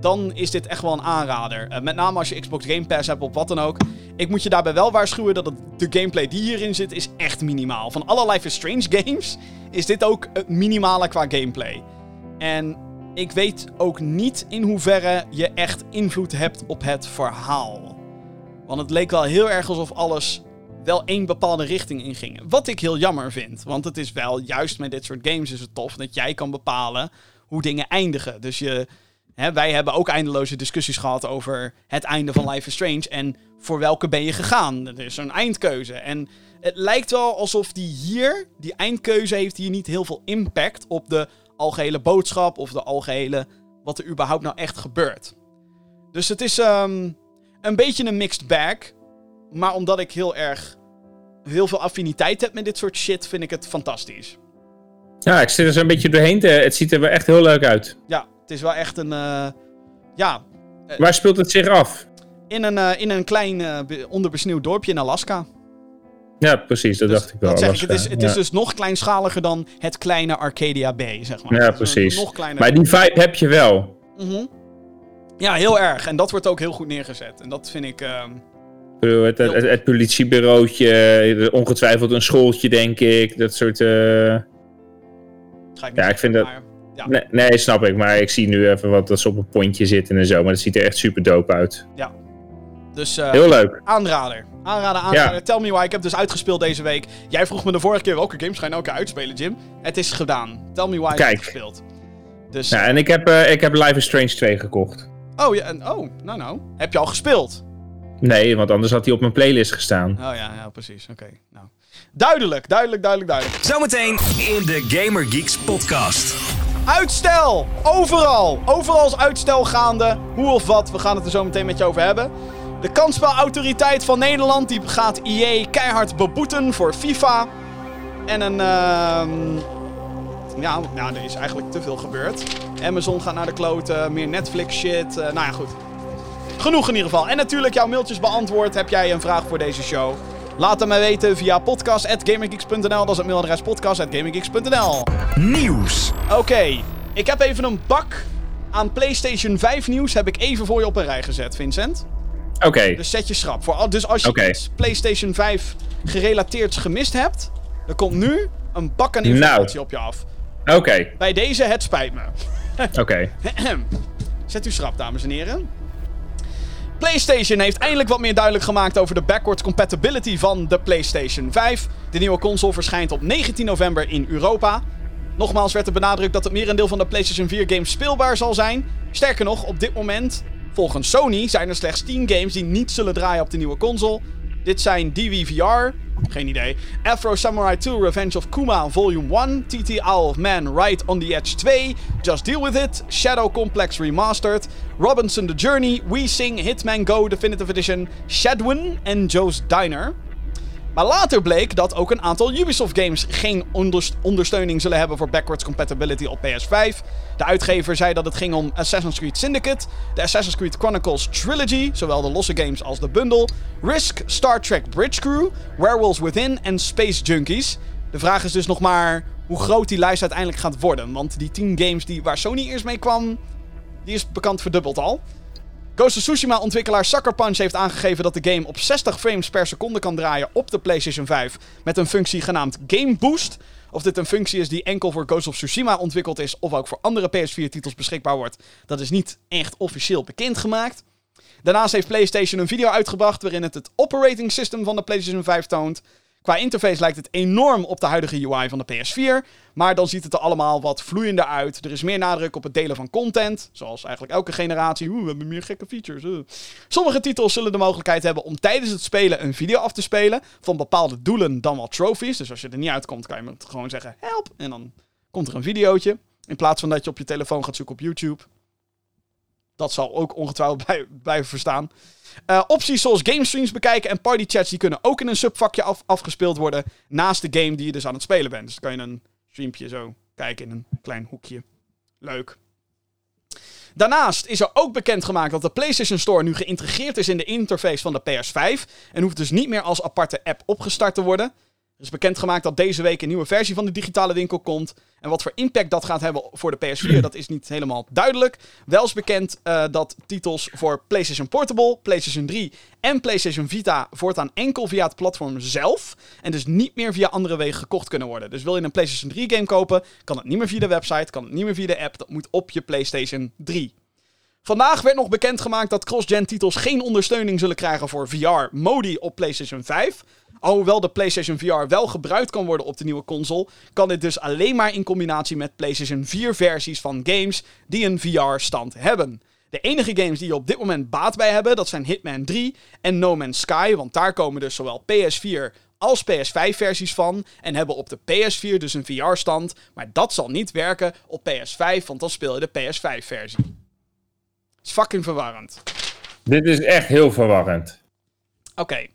Dan is dit echt wel een aanrader. Eh, met name als je Xbox Game Pass hebt of wat dan ook. Ik moet je daarbij wel waarschuwen dat de gameplay die hierin zit is echt minimaal. Van alle Life is Strange games is dit ook het minimale qua gameplay. En ik weet ook niet in hoeverre je echt invloed hebt op het verhaal. Want het leek wel heel erg alsof alles wel één bepaalde richting inging. Wat ik heel jammer vind. Want het is wel, juist met dit soort games is het tof dat jij kan bepalen hoe dingen eindigen. Dus je, hè, wij hebben ook eindeloze discussies gehad over het einde van Life is Strange. En voor welke ben je gegaan? Er is een eindkeuze. En het lijkt wel alsof die hier, die eindkeuze heeft hier niet heel veel impact op de algehele boodschap of de algehele wat er überhaupt nou echt gebeurt. Dus het is ehm, een beetje een mixed bag. Maar omdat ik heel erg heel veel affiniteit heb met dit soort shit, vind ik het fantastisch. Ja, ik zit er zo'n beetje doorheen. Te, het ziet er wel echt heel leuk uit. Ja, het is wel echt een. eh, ja, Waar speelt het zich af? in een, eh, in een klein eh, be- onderbesneeuwd dorpje in Alaska. Ja, precies, dat Dus dacht ik wel. Dat zeg ik, het is, het ja. is dus nog kleinschaliger dan het kleine Arcadia Bay, zeg maar. Ja, precies. Maar die vibe heb je wel. Mhm. Ja, heel erg. En dat wordt ook heel goed neergezet. En dat vind ik, ehm, het, het, het politiebureautje, ongetwijfeld een schooltje, denk ik. Dat soort. eh, ik Ja, ik vind dat- maar- Ja. Nee, nee, snap ik. Maar ik zie nu even wat dat ze op een pontje zitten en zo. Maar dat ziet er echt super dope uit. Dus eh, Heel leuk. aanrader. Aanrader, aanrader. Tell me why. Ik heb dus uitgespeeld deze week. Jij vroeg me de vorige keer welke games ga je nou elke keer uitspelen, Jim. Het is gedaan. Tell me why ik Kijk. heb gespeeld. Dus, Nou, en ik heb, eh, ik heb Life is Strange 2 gekocht. oh, ja, en, oh, nou nou. Heb je al gespeeld? Nee, want anders had hij op mijn playlist gestaan. Oh ja, ja precies. Oké. Nou. Duidelijk, duidelijk, duidelijk, duidelijk. Zometeen in de Gamer Geeks podcast. Uitstel! Overal! Overal is uitstel gaande. Hoe of wat, we gaan het er zo meteen met je over hebben. De kansspelautoriteit van Nederland die gaat EA keihard beboeten voor FIFA. En een. ehm ja, nou, er is eigenlijk te veel gebeurd. Amazon gaat naar de kloten, meer Netflix shit. eh, nou ja, goed. Genoeg in ieder geval. En natuurlijk, jouw mailtjes beantwoord. Heb jij een vraag voor deze show? Laat het mij weten via podcast.gamergeeks.nl. Dat is het mailadres podcast.gamergeeks.nl. Nieuws. Oké, ik heb even een bak aan PlayStation 5 nieuws. Heb ik even voor je op een rij gezet, Vincent. Oké, Dus zet je schrap voor. al- Dus als je iets PlayStation 5 gerelateerd gemist hebt, dan komt nu een bak aan informatie Nou. op je af. oké, Bij deze, het spijt me. [laughs] oké. Zet u schrap, dames en heren. PlayStation heeft eindelijk wat meer duidelijk gemaakt over de backwards compatibility van de PlayStation 5. De nieuwe console verschijnt op 19 november in Europa. Nogmaals werd er benadrukt dat het merendeel van de PlayStation 4 games speelbaar zal zijn. Sterker nog, op dit moment, volgens Sony, zijn er slechts 10 games die niet zullen draaien op de nieuwe console. Dit zijn DWVR, geen idee, Afro Samurai 2 Revenge of Kuma Volume 1, TT Isle of Man Ride on the Edge 2, Just Deal With It, Shadow Complex Remastered, Robinson The Journey, We Sing, Hitman Go Definitive Edition, Shadwin en Joe's Diner. Maar later bleek dat ook een aantal Ubisoft games geen onders- ondersteuning zullen hebben voor backwards compatibility op PS5. De uitgever zei dat het ging om Assassin's Creed Syndicate, de Assassin's Creed Chronicles Trilogy, zowel de losse games als de bundle, Risk, Star Trek Bridge Crew, Werewolves Within en Space Junkies. De vraag is dus nog maar hoe groot die lijst uiteindelijk gaat worden, want die 10 games die, waar Sony eerst mee kwam, die is bekend verdubbeld al. Ghost of Tsushima-ontwikkelaar Sucker Punch heeft aangegeven dat de game op 60 frames per seconde kan draaien op de PlayStation 5 met een functie genaamd Game Boost. Of dit een functie is die enkel voor Ghost of Tsushima ontwikkeld is of ook voor andere PS4-titels beschikbaar wordt, dat is niet echt officieel bekendgemaakt. Daarnaast heeft PlayStation een video uitgebracht waarin het het operating system van de PlayStation 5 toont. Qua interface lijkt het enorm op de huidige UI van de PS4, maar dan ziet het er allemaal wat vloeiender uit. Er is meer nadruk op het delen van content, zoals eigenlijk elke generatie. Oeh, we hebben meer gekke features. eh. Sommige titels zullen de mogelijkheid hebben om tijdens het spelen een video af te spelen van bepaalde doelen dan wel trophies. Dus als je er niet uitkomt, kan je gewoon zeggen help en dan komt er een videootje. In plaats van dat je op je telefoon gaat zoeken op YouTube. Dat zal ook ongetwijfeld [laughs] blijven verstaan. Eh, opties zoals gamestreams bekijken en partychats die kunnen ook in een subvakje af, afgespeeld worden naast de game die je dus aan het spelen bent. Dus dan kan je een streampje zo kijken in een klein hoekje. Leuk. Daarnaast is er ook bekendgemaakt dat de PlayStation Store nu geïntegreerd is in de interface van de PS5 en hoeft dus niet meer als aparte app opgestart te worden. Er is bekendgemaakt dat deze week een nieuwe versie van de digitale winkel komt. En wat voor impact dat gaat hebben voor de PS4, dat is niet helemaal duidelijk. Wel is bekend eh, dat titels voor PlayStation Portable, PlayStation 3 en PlayStation Vita voortaan enkel via het platform zelf. En dus niet meer via andere wegen gekocht kunnen worden. Dus wil je een PlayStation 3 game kopen, kan het niet meer via de website, kan het niet meer via de app. Dat moet op je PlayStation 3. Vandaag werd nog bekendgemaakt dat cross-gen titels geen ondersteuning zullen krijgen voor VR-modi op PlayStation 5. Alhoewel de PlayStation VR wel gebruikt kan worden op de nieuwe console, kan dit dus alleen maar in combinatie met PlayStation 4 versies van games die een VR-stand hebben. De enige games die je op dit moment baat bij hebben, dat zijn Hitman 3 en No Man's Sky, want daar komen dus zowel PS4 als PS5 versies van en hebben op de PS4 dus een VR-stand, maar dat zal niet werken op PS5, want dan speel je de PS5 versie. is fucking verwarrend. Dit is echt heel verwarrend. Oké.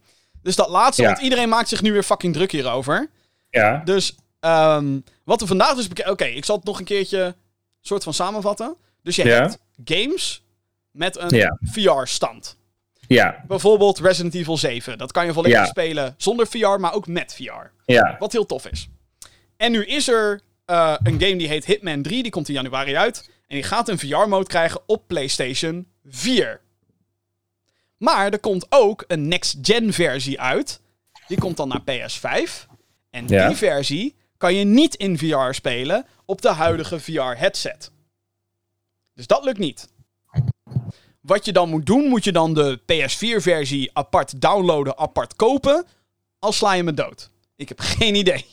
Dus dat laatste, Ja. want iedereen maakt zich nu weer fucking druk hierover. Ja, Dus ehm, wat we vandaag dus bekijken... Oké, ik zal het nog een keertje soort van samenvatten. Dus je Ja. hebt games met een Ja. VR-stand. ja, Bijvoorbeeld Resident Evil 7. Dat kan je volledig Ja. spelen zonder VR, maar ook met VR. ja, Wat heel tof is. En nu is er eh, een game die heet Hitman 3. Die komt in januari uit. En die gaat een VR-mode krijgen op PlayStation 4. Maar er komt ook een next-gen versie uit. Die komt dan naar PS5. En Ja. die versie kan je niet in VR spelen op de huidige VR-headset. Dus dat lukt niet. Wat je dan moet doen, moet je dan de PS4-versie apart downloaden, apart kopen. Al sla je me dood. Ik heb [laughs] geen idee.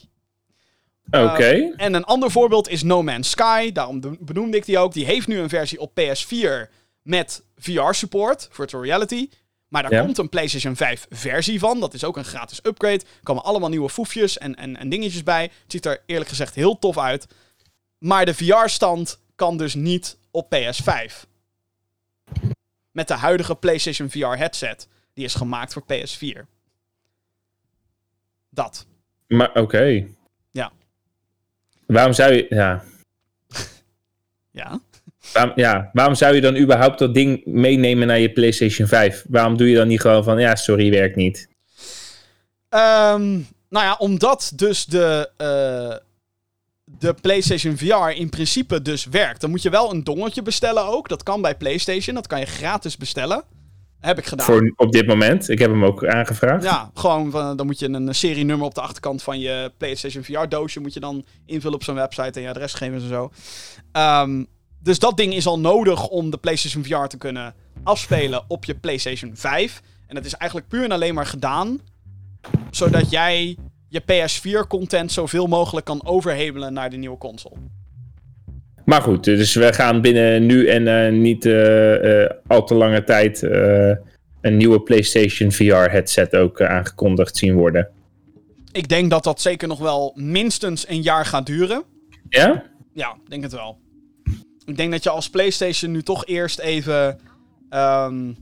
Oké. Uh, en een ander voorbeeld is No Man's Sky. Daarom de- benoemde ik die ook. Die heeft nu een versie op PS4 met VR-support, virtual reality. Maar daar Ja. komt een PlayStation 5 versie van. Dat is ook een gratis upgrade. Er komen allemaal nieuwe foefjes en, en, en dingetjes bij. Het ziet er eerlijk gezegd heel tof uit. Maar de VR-stand kan dus niet op PS5. Met de huidige PlayStation VR headset. Die is gemaakt voor PS4. Dat. Maar oké. Ja. Waarom zou je. Ja. [laughs] Ja. Waarom, ja. Waarom zou je dan überhaupt dat ding meenemen naar je PlayStation 5? Waarom doe je dan niet gewoon van. Ja, sorry, werkt niet? Ehm, nou ja, omdat dus de, eh, de PlayStation VR in principe dus werkt. Dan moet je wel een dongeltje bestellen ook. Dat kan bij PlayStation. Dat kan je gratis bestellen. Heb ik gedaan. Voor op dit moment. Ik heb hem ook aangevraagd. Ja, gewoon van, dan moet je een serienummer op de achterkant van je PlayStation VR doosje moet je dan invullen op zo'n website en je adresgegevens en zo. Ehm, dus dat ding is al nodig om de PlayStation VR te kunnen afspelen op je PlayStation 5. En dat is eigenlijk puur en alleen maar gedaan zodat jij je PS4-content zoveel mogelijk kan overhebelen naar de nieuwe console. Maar goed, dus we gaan binnen nu en eh, niet eh, eh, al te lange tijd een nieuwe PlayStation VR-headset ook aangekondigd zien worden. Ik denk dat dat zeker nog wel minstens een jaar gaat duren. Ja? Ja, denk het wel. Ik denk dat je als PlayStation nu toch eerst even. ehm,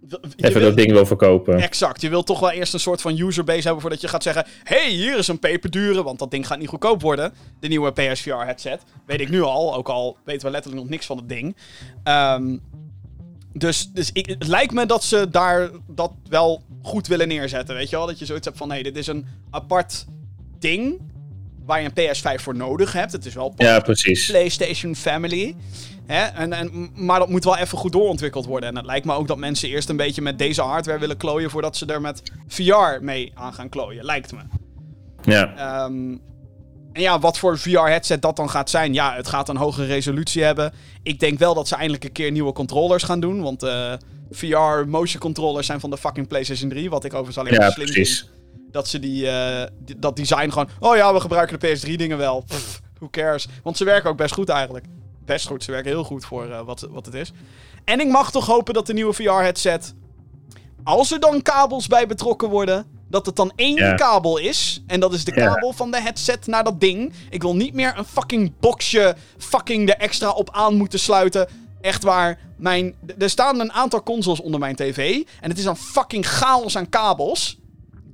wil- Even wil- dat ding wil verkopen. Exact. Je wilt toch wel eerst een soort van userbase hebben voordat je gaat zeggen: hey, hier is een peperdure, want dat ding gaat niet goedkoop worden. De nieuwe PSVR headset. Weet ik nu al, ook al weten we letterlijk nog niks van het ding. Ehm, dus dus ik, het lijkt me dat ze daar dat wel goed willen neerzetten. Weet je wel? Dat je zoiets hebt van: hey, dit is een apart ding waar je een PS5 voor nodig hebt. Het is wel Ja, precies. PlayStation Family. Hè? En, en, maar dat moet wel even goed doorontwikkeld worden. En het lijkt me ook dat mensen eerst een beetje met deze hardware willen klooien... voordat ze er met VR mee aan gaan klooien. Lijkt me. Ja. Ehm, en ja, wat voor VR-headset dat dan gaat zijn... Ja, het gaat een hogere resolutie hebben. Ik denk wel dat ze eindelijk een keer nieuwe controllers gaan doen. Want eh, VR-motion controllers zijn van de fucking PlayStation 3. Wat ik overigens alleen maar Ja, slim precies. vind. Dat ze die, eh, die- dat design gewoon... Oh ja, we gebruiken de PS3-dingen wel. Pff, who cares? Want ze werken ook best goed eigenlijk. Best goed, ze werken heel goed voor eh, wat, wat het is. En ik mag toch hopen dat de nieuwe VR-headset... Als er dan kabels bij betrokken worden... Dat het dan één kabel is. En dat is de kabel van de headset naar dat ding. Ik wil niet meer een fucking boxje... fucking er extra op aan moeten sluiten. Echt waar. Mijn, er staan een aantal consoles onder mijn tv. En het is een fucking chaos aan kabels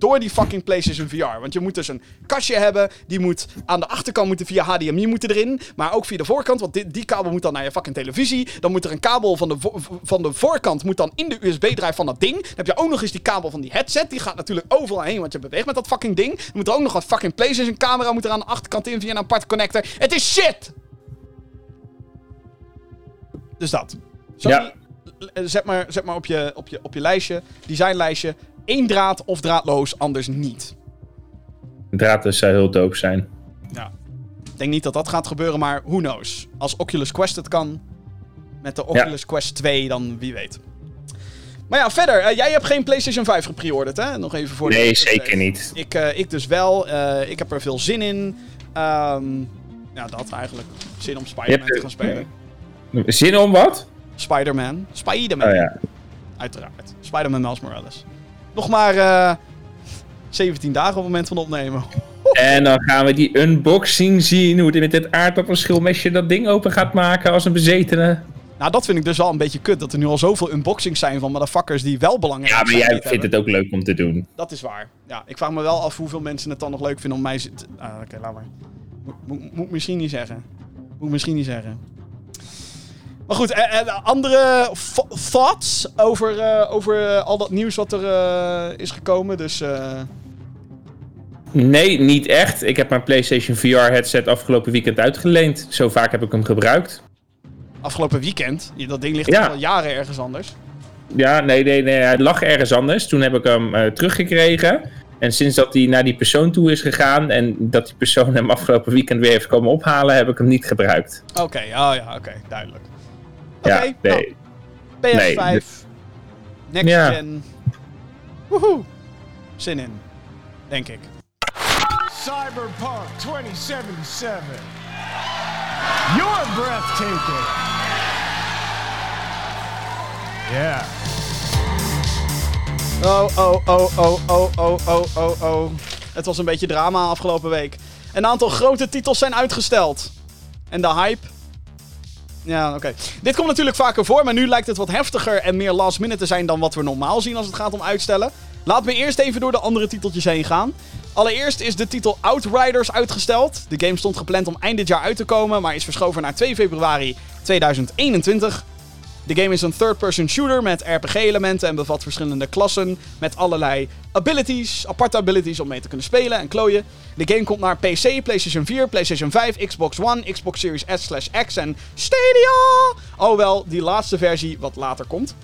door die fucking PlayStation VR. Want je moet dus een kastje hebben. Die moet aan de achterkant moeten via HDMI moeten erin. Maar ook via de voorkant. Want die, die kabel moet dan naar je fucking televisie. Dan moet er een kabel van de, van de voorkant moet dan in de USB-drive van dat ding. Dan heb je ook nog eens die kabel van die headset. Die gaat natuurlijk overal heen. Want je beweegt met dat fucking ding. Dan moet er ook nog een fucking PlayStation camera moet er aan de achterkant in via een aparte connector. Het is shit! Dus dat. Sony, Ja. l- zet maar, zet maar op, je, op, je, op je lijstje, designlijstje. Één draad of draadloos, anders niet. Draadloos zou heel dope zijn. Ja. Ik denk niet dat dat gaat gebeuren, maar who knows. Als Oculus Quest het kan, met de Oculus Quest 2, dan wie weet. Maar ja, verder. eh, jij hebt geen PlayStation 5 gepreorderd, hè? Nog even voor de- Nee, zeker niet. Ik, eh, ik dus wel. Eh, ik heb er veel zin in. Ehm, ja, dat eigenlijk. Zin om Spider-Man te gaan spelen. Zin om wat? Spider-Man. Spider-Man. Oh ja. Uiteraard. Spider-Man Miles Morales. Nog maar eh 17 dagen op het moment van opnemen. En dan gaan we die unboxing zien. Hoe hij met dit aardappelschilmesje dat ding open gaat maken als een bezetene. Nou, dat vind ik dus wel een beetje kut. Dat er nu al zoveel unboxings zijn van motherfuckers die wel belangrijk Ja, maar zijn. jij het vindt hebben. het ook leuk om te doen. Dat is waar. Ja, ik vraag me wel af hoeveel mensen het dan nog leuk vinden om mij... te- Ah, oké, laat maar. Moet, moet, moet ik misschien niet zeggen. Moet ik misschien niet zeggen. Maar goed, eh, eh, andere th- thoughts over, eh, over al dat nieuws wat er is gekomen. Dus Nee, niet echt. Ik heb mijn PlayStation VR headset afgelopen weekend uitgeleend. Zo vaak heb ik hem gebruikt. afgelopen weekend. Dat ding ligt Ja. al jaren ergens anders. ja, nee, nee, nee, hij lag ergens anders. Toen heb ik hem teruggekregen. En sinds dat hij naar die persoon toe is gegaan en dat die persoon hem afgelopen weekend weer heeft komen ophalen, heb ik hem niet gebruikt. Oké, oh ja, oké, duidelijk. Oké, ja, nee. nou, PS5, Nee, next Ja. gen. Woehoe. Zin in, denk ik. Cyberpunk 2077. You're breathtaking. Yeah. Oh, oh, oh, oh, oh, oh, oh, oh, oh. Het was een beetje drama afgelopen week. Een aantal grote titels zijn uitgesteld. En de hype. Ja, oké. Dit komt natuurlijk vaker voor, maar nu lijkt het wat heftiger en meer last minute te zijn dan wat we normaal zien als het gaat om uitstellen. Laat me eerst even door de andere titeltjes heen gaan. Allereerst is de titel Outriders uitgesteld. De game stond gepland om eind dit jaar uit te komen, maar is verschoven naar 2 februari 2021. De game is een third-person shooter met RPG-elementen en bevat verschillende klassen met allerlei abilities, aparte abilities om mee te kunnen spelen en klooien. De game komt naar PC, PlayStation 4, PlayStation 5, Xbox One, Xbox Series S/X en Stadia. Alhoewel die laatste versie wat later komt.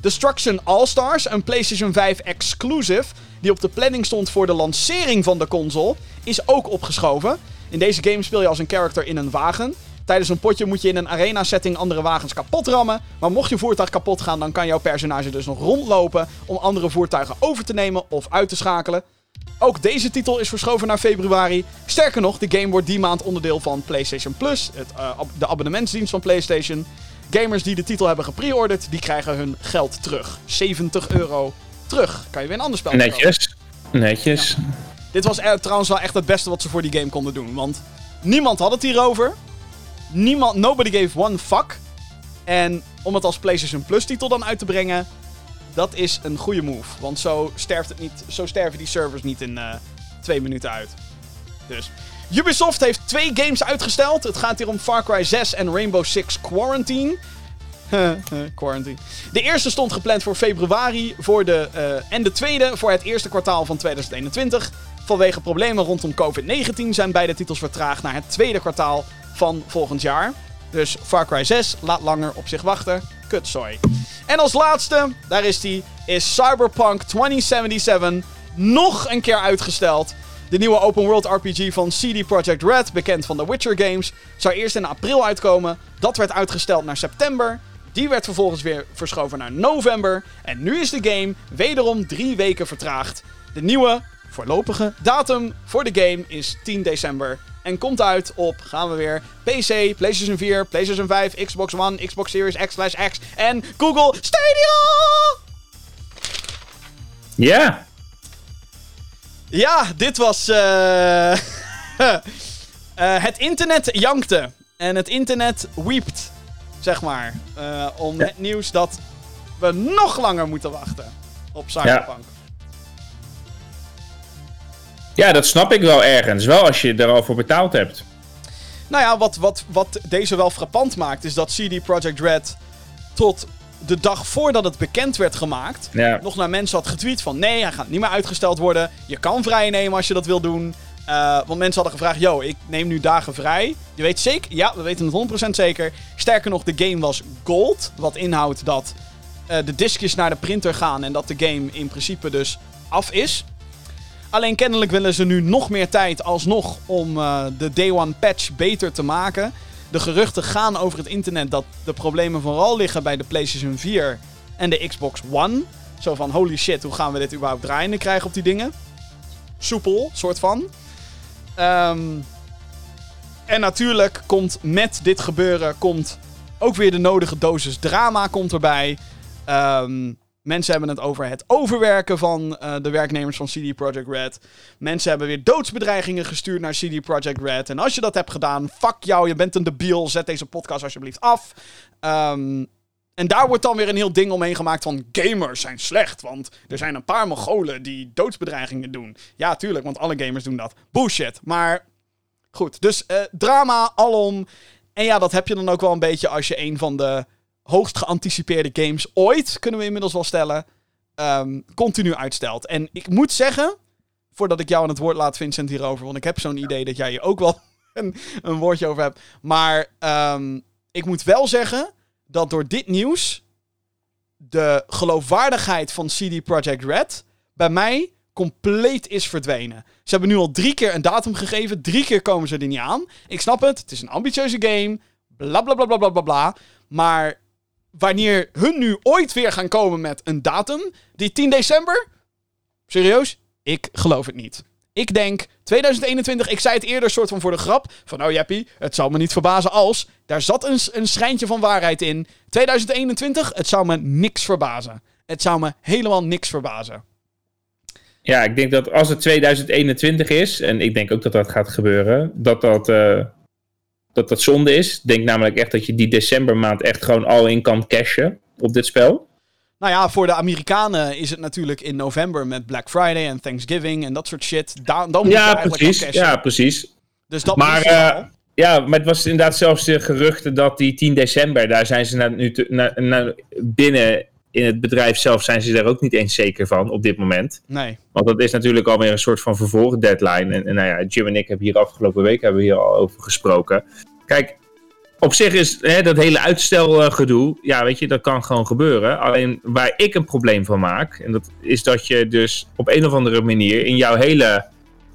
Destruction All-Stars, een PlayStation 5 exclusive, die op de planning stond voor de lancering van de console, is ook opgeschoven. In deze game speel je als een character in een wagen. Tijdens een potje moet je in een arena-setting andere wagens kapot rammen. Maar mocht je voertuig kapot gaan, dan kan jouw personage dus nog rondlopen om andere voertuigen over te nemen of uit te schakelen. Ook deze titel is verschoven naar februari. Sterker nog, de game wordt die maand onderdeel van PlayStation Plus, het, eh, de abonnementsdienst van PlayStation. Gamers die de titel hebben gepreorderd, die krijgen hun geld terug. 70 euro terug. Kan je weer een ander spel kopen. Netjes. Netjes. Dit was er, trouwens wel echt het beste wat ze voor die game konden doen. Want niemand had het hierover. Niemand, nobody gave one fuck. En om het als PlayStation Plus titel dan uit te brengen, dat is een goede move. Want zo, sterft het niet, zo sterven die servers niet in eh, twee minuten uit. Dus. Ubisoft heeft twee games uitgesteld. Het gaat hier om Far Cry 6 en Rainbow Six Quarantine. [laughs] Quarantine. De eerste stond gepland voor februari voor de, eh, en de tweede voor het eerste kwartaal van 2021. Vanwege problemen rondom COVID-19 zijn beide titels vertraagd naar het tweede kwartaal van volgend jaar. Dus Far Cry 6 laat langer op zich wachten. Kutzooi. En als laatste, daar is die, is Cyberpunk 2077 nog een keer uitgesteld. De nieuwe open world RPG van CD Projekt Red, bekend van de Witcher games, zou eerst in april uitkomen. Dat werd uitgesteld naar september. Die werd vervolgens weer verschoven naar november. En nu is de game wederom drie weken vertraagd. De nieuwe voorlopige datum voor de game is 10 december. En komt uit op, gaan we weer, PC, PlayStation 4, PlayStation 5, Xbox One, Xbox Series X/X en Google Stadia! Ja. Ja, dit was. eh, [laughs] eh, het internet jankte. En het internet wiept. Zeg maar. eh, om Ja. het nieuws dat we nog langer moeten wachten op Cyberpunk. Ja, dat snap ik wel ergens. Wel als je er al voor betaald hebt. Nou ja, wat, wat, wat deze wel frappant maakt, is dat CD Projekt Red tot de dag voordat het bekend werd gemaakt, Ja. nog naar mensen had getweet van nee, hij gaat niet meer uitgesteld worden. Je kan vrij nemen als je dat wil doen. Eh, want mensen hadden gevraagd, yo, ik neem nu dagen vrij. Je weet zeker, ja, we weten het 100% zeker. Sterker nog, de game was gold. Wat inhoudt dat eh, de diskjes naar de printer gaan en dat de game in principe dus af is. Alleen kennelijk willen ze nu nog meer tijd alsnog om eh, de Day One patch beter te maken. De geruchten gaan over het internet dat de problemen vooral liggen bij de PlayStation 4 en de Xbox One. Zo van, holy shit, hoe gaan we dit überhaupt draaiende krijgen op die dingen? Soepel, soort van. Ehm, en natuurlijk komt met dit gebeuren komt ook weer de nodige dosis drama komt erbij. Ehm, mensen hebben het over het overwerken van eh, de werknemers van CD Projekt Red. Mensen hebben weer doodsbedreigingen gestuurd naar CD Projekt Red. En als je dat hebt gedaan, fuck jou, je bent een debiel. Zet deze podcast alsjeblieft af. Ehm, en daar wordt dan weer een heel ding omheen gemaakt van gamers zijn slecht. Want er zijn een paar Mongolen die doodsbedreigingen doen. Ja, tuurlijk, want alle gamers doen dat. Bullshit. Maar goed, dus eh, drama alom. En ja, dat heb je dan ook wel een beetje als je een van de hoogst geanticipeerde games ooit, kunnen we inmiddels wel stellen, ehm, continu uitstelt. En ik moet zeggen, voordat ik jou aan het woord laat, Vincent, hierover, want ik heb zo'n idee dat jij hier ook wel [laughs] een, een woordje over hebt. Maar ehm, ik moet wel zeggen dat door dit nieuws de geloofwaardigheid van CD Projekt Red bij mij compleet is verdwenen. Ze hebben nu al drie keer een datum gegeven. Drie keer komen ze er niet aan. Ik snap het. Het is een ambitieuze game. Bla bla bla bla bla bla bla. Maar wanneer hun nu ooit weer gaan komen met een datum, die 10 december? Serieus? Ik geloof het niet. Ik denk 2021, ik zei het eerder soort van voor de grap. Van nou Jeppie, het zou me niet verbazen als. Daar zat een, een schijntje van waarheid in. 2021, het zou me niks verbazen. Het zou me helemaal niks verbazen. Ja, ik denk dat als het 2021 is, en ik denk ook dat dat gaat gebeuren, dat dat, eh, dat, dat zonde is. Ik denk namelijk echt dat je die decembermaand echt gewoon al in kan cashen op dit spel. Nou ja, voor de Amerikanen is het natuurlijk in november met Black Friday en Thanksgiving en dat soort shit. Da dan moet je Ja, eigenlijk precies. cashen. Ja, precies. Dus dat Maar, je eh. Ja, maar het was inderdaad zelfs de geruchten dat die 10 december, daar zijn ze nou nu te- na- na- binnen in het bedrijf zelf zijn ze daar ook niet eens zeker van op dit moment. Nee. Want dat is natuurlijk alweer een soort van vervolg deadline. En, en nou ja, Jim en ik hebben hier afgelopen week hebben we hier al over gesproken. Kijk, op zich is hè, dat hele uitstelgedoe, ja, weet je, dat kan gewoon gebeuren. Alleen waar ik een probleem van maak, en dat is dat je dus op een of andere manier in jouw hele,